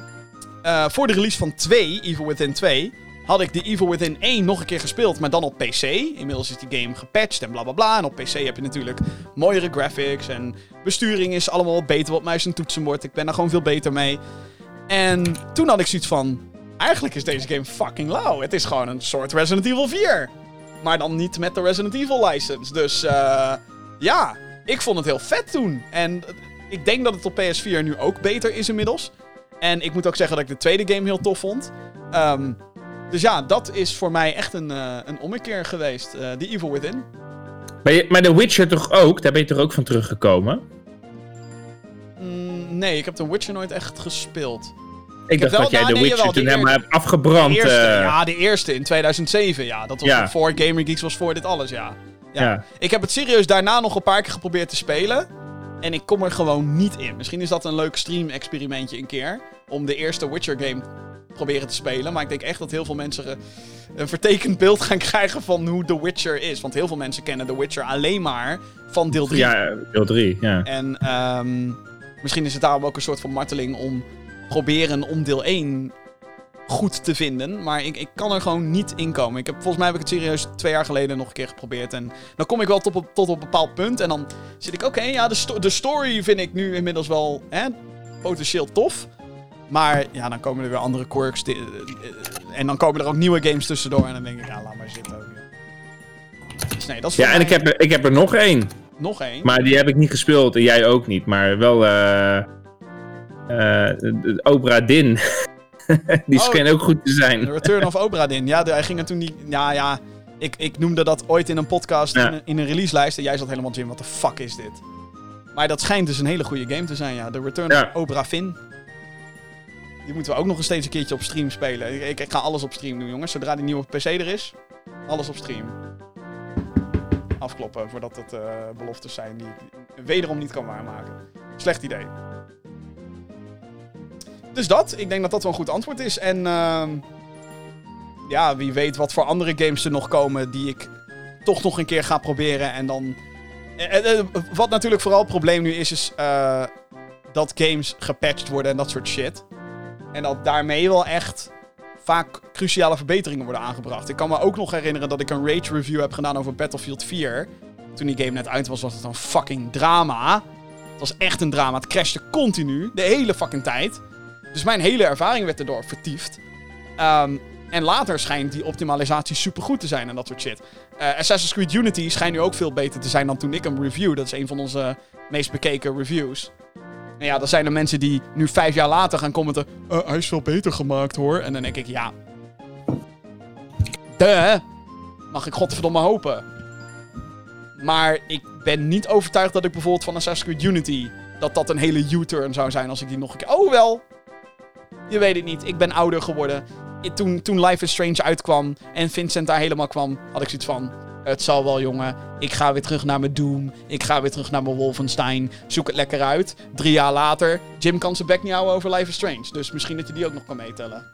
voor de release van 2, Evil Within 2... had ik de Evil Within 1 nog een keer gespeeld, maar dan op PC. Inmiddels is die game gepatcht en bla bla bla. En op PC heb je natuurlijk mooiere graphics en besturing is allemaal beter op muis en toetsenbord. Ik ben daar gewoon veel beter mee. En toen had ik zoiets van... Eigenlijk is deze game fucking lauw. Het is gewoon een soort Resident Evil 4. Maar dan niet met de Resident Evil license. Dus eh, ja, ik vond het heel vet toen. En ik denk dat het op PS4 nu ook beter is inmiddels. En ik moet ook zeggen dat ik de tweede game heel tof vond. Ehm, dus ja, dat is voor mij echt een, eh, een ommekeer geweest. eh The Evil Within. Maar, je, maar The Witcher toch ook? Daar ben je toch ook van teruggekomen? Mm, nee, ik heb The Witcher nooit echt gespeeld. Ik, dacht wel- dat jij nou, The nee, Witcher toen die helemaal hebt afgebrand. De eerste, eh, ja, de eerste in 2007. Ja, dat was Ja. voor Gamer Geeks, was voor dit alles, ja. ja. Ja. Ik heb het serieus daarna nog een paar keer geprobeerd te spelen. En ik kom er gewoon niet in. Misschien is dat een leuk stream-experimentje een keer. Om de eerste Witcher-game proberen te spelen. Maar ik denk echt dat heel veel mensen een vertekend beeld gaan [laughs] krijgen van hoe The Witcher is. Want heel veel mensen kennen The Witcher alleen maar van deel 3. ja, deel 3, ja. En ehm, misschien is het daarom ook een soort van marteling om proberen om deel 1 goed te vinden. Maar ik, ik kan er gewoon niet in komen. Ik heb, volgens mij heb ik het serieus twee jaar geleden nog een keer geprobeerd. En dan kom ik wel tot op, tot op een bepaald punt. En dan zit ik, oké, ja, de, sto- de story vind ik nu inmiddels wel hè, potentieel tof. Maar ja, dan komen er weer andere quirks. eh, En dan komen er ook nieuwe games tussendoor. En dan denk ik, ja, laat maar zitten ook. ja. Dus nee, dat is Ja, en ik heb, er- ik heb er nog één. nog één. Maar die heb ik niet gespeeld en jij ook niet. Maar wel de- de Opera Din. [laughs] die Oh. scheen ook goed te The zijn. Return of Obra Dinn. Ja, hij ging er toen niet... Ja, ja. Ik, ik noemde dat ooit in een podcast Ja. in, een, in een releaselijst. En jij zat helemaal, Jim, wat de fuck is dit? Maar dat schijnt dus een hele goede game te zijn, ja. The Return Ja. of Obra Finn. Die moeten we ook nog steeds een keertje op stream spelen. Ik, ik, ga alles op stream doen, jongens. Zodra die nieuwe PC er is, alles op stream. Afkloppen, voordat het eh, beloftes zijn die ik wederom niet kan waarmaken. Slecht idee. Dus dat. Ik denk dat dat wel een goed antwoord is. En ehm, ja, wie weet wat voor andere games er nog komen die ik toch nog een keer ga proberen. En dan. eh, eh, wat natuurlijk vooral het probleem nu is, is dat games gepatcht worden en dat soort shit. En dat daarmee wel echt vaak cruciale verbeteringen worden aangebracht. Ik kan me ook nog herinneren dat ik een rage review heb gedaan over Battlefield 4. Toen die game net uit was, was het een fucking drama. Het was echt een drama. Het crashte continu, de hele fucking tijd. Dus mijn hele ervaring werd erdoor vertiefd. Ehm, en later schijnt die optimalisatie supergoed te zijn en dat soort shit. Eh, Assassin's Creed Unity schijnt nu ook veel beter te zijn dan toen ik hem review. Dat is een van onze meest bekeken reviews. En ja, dan zijn er mensen die nu vijf jaar later gaan commenten... "Eh, hij is veel beter gemaakt hoor. En dan denk ik, ja... Duh. Mag ik godverdomme hopen. Maar ik ben niet overtuigd dat ik bijvoorbeeld van Assassin's Creed Unity... dat dat een hele U-turn zou zijn als ik die nog een keer... Oh wel, je weet het niet. Ik ben ouder geworden. Toen, toen Life is Strange uitkwam en Vincent daar helemaal kwam, had ik zoiets van... Het zal wel, jongen. Ik ga weer terug naar mijn Doom. Ik ga weer terug naar mijn Wolfenstein. Zoek het lekker uit. Drie jaar later, Jim kan zijn bek niet houden over Life is Strange. Dus misschien dat je die ook nog kan meetellen.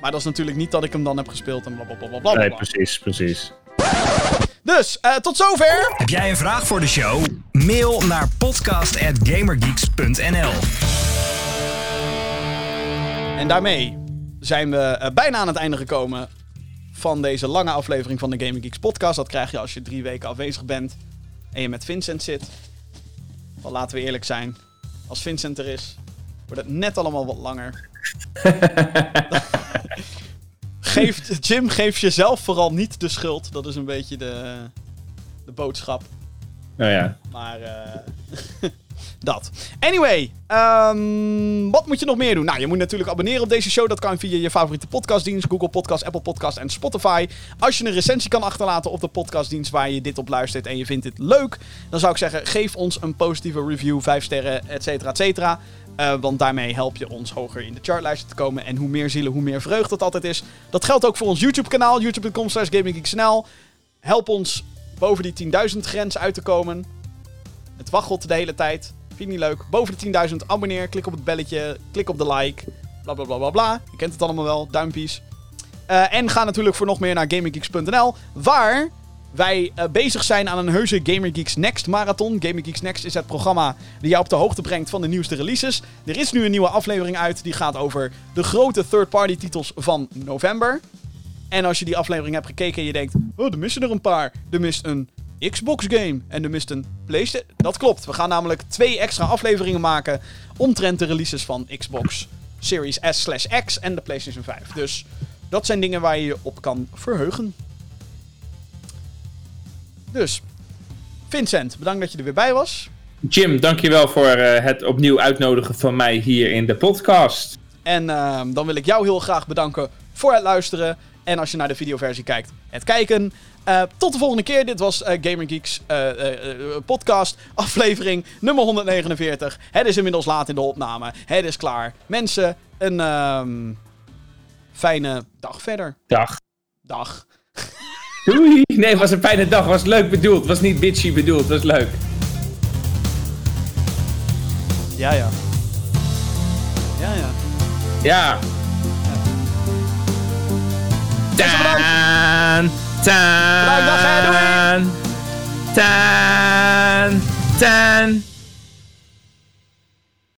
Maar dat is natuurlijk niet dat ik hem dan heb gespeeld en blablabla. Bla, bla, bla, Nee, precies, precies. Dus, eh, tot zover. Heb jij een vraag voor de show? Mail naar podcast.gamergeeks.nl En daarmee zijn we eh, bijna aan het einde gekomen van deze lange aflevering van de Gaming Geeks podcast. Dat krijg je als je drie weken afwezig bent en je met Vincent zit. Dan laten we eerlijk zijn. Als Vincent er is, wordt het net allemaal wat langer. [laughs] geeft, Jim, geef jezelf vooral niet de schuld. Dat is een beetje de, de boodschap. Nou ja. Maar eh, [laughs] dat. Anyway, ehm, wat moet je nog meer doen? Nou, je moet natuurlijk abonneren op deze show. Dat kan via je favoriete podcastdienst. Google Podcast, Apple Podcast en Spotify. Als je een recensie kan achterlaten op de podcastdienst waar je dit op luistert en je vindt dit leuk, dan zou ik zeggen, geef ons een positieve review, 5 sterren, et cetera, et cetera. Eh, want daarmee help je ons hoger in de chartlijsten te komen. En hoe meer zielen, hoe meer vreugd dat altijd is. Dat geldt ook voor ons YouTube-kanaal, youtube.com slash. Help ons boven die 10.000 grens uit te komen. Het waggelt de hele tijd. Je niet leuk? Boven de 10.000 abonneer, klik op het belletje, klik op de like. Bla bla bla bla bla. Je kent het allemaal wel, duimpjes. Eh, en ga natuurlijk voor nog meer naar GamingGeeks.nl, waar wij eh, bezig zijn aan een heuse Gamer Geeks Next marathon. Gamer Geeks Next is het programma die jou op de hoogte brengt van de nieuwste releases. Er is nu een nieuwe aflevering uit, die gaat over de grote third-party titels van november. En als je die aflevering hebt gekeken en je denkt, oh, er missen er een paar. Er mist een Xbox game en er mist een PlayStation. Dat klopt. We gaan namelijk twee extra afleveringen maken omtrent de releases van Xbox Series S slash X en de PlayStation 5. Dus dat zijn dingen waar je je op kan verheugen. Dus, Vincent, bedankt dat je er weer bij was. Jim, dankjewel voor eh, het opnieuw uitnodigen van mij hier in de podcast. En ehm, dan wil ik jou heel graag bedanken voor het luisteren. En als je naar de videoversie kijkt, het kijken. Eh, tot de volgende keer. Dit was eh, Gamer Geeks eh, podcast, aflevering nummer 149. Het is inmiddels laat in de opname. Het is klaar. Mensen, een ehm, fijne dag verder. Dag. Dag. Doei. Nee, het was een fijne dag. was leuk bedoeld. was niet bitchy bedoeld. was leuk. Ja, ja. Ja, ja. Ja. Taan. Bedankt, dag, hè. Doei. Taan. Taan. Taan.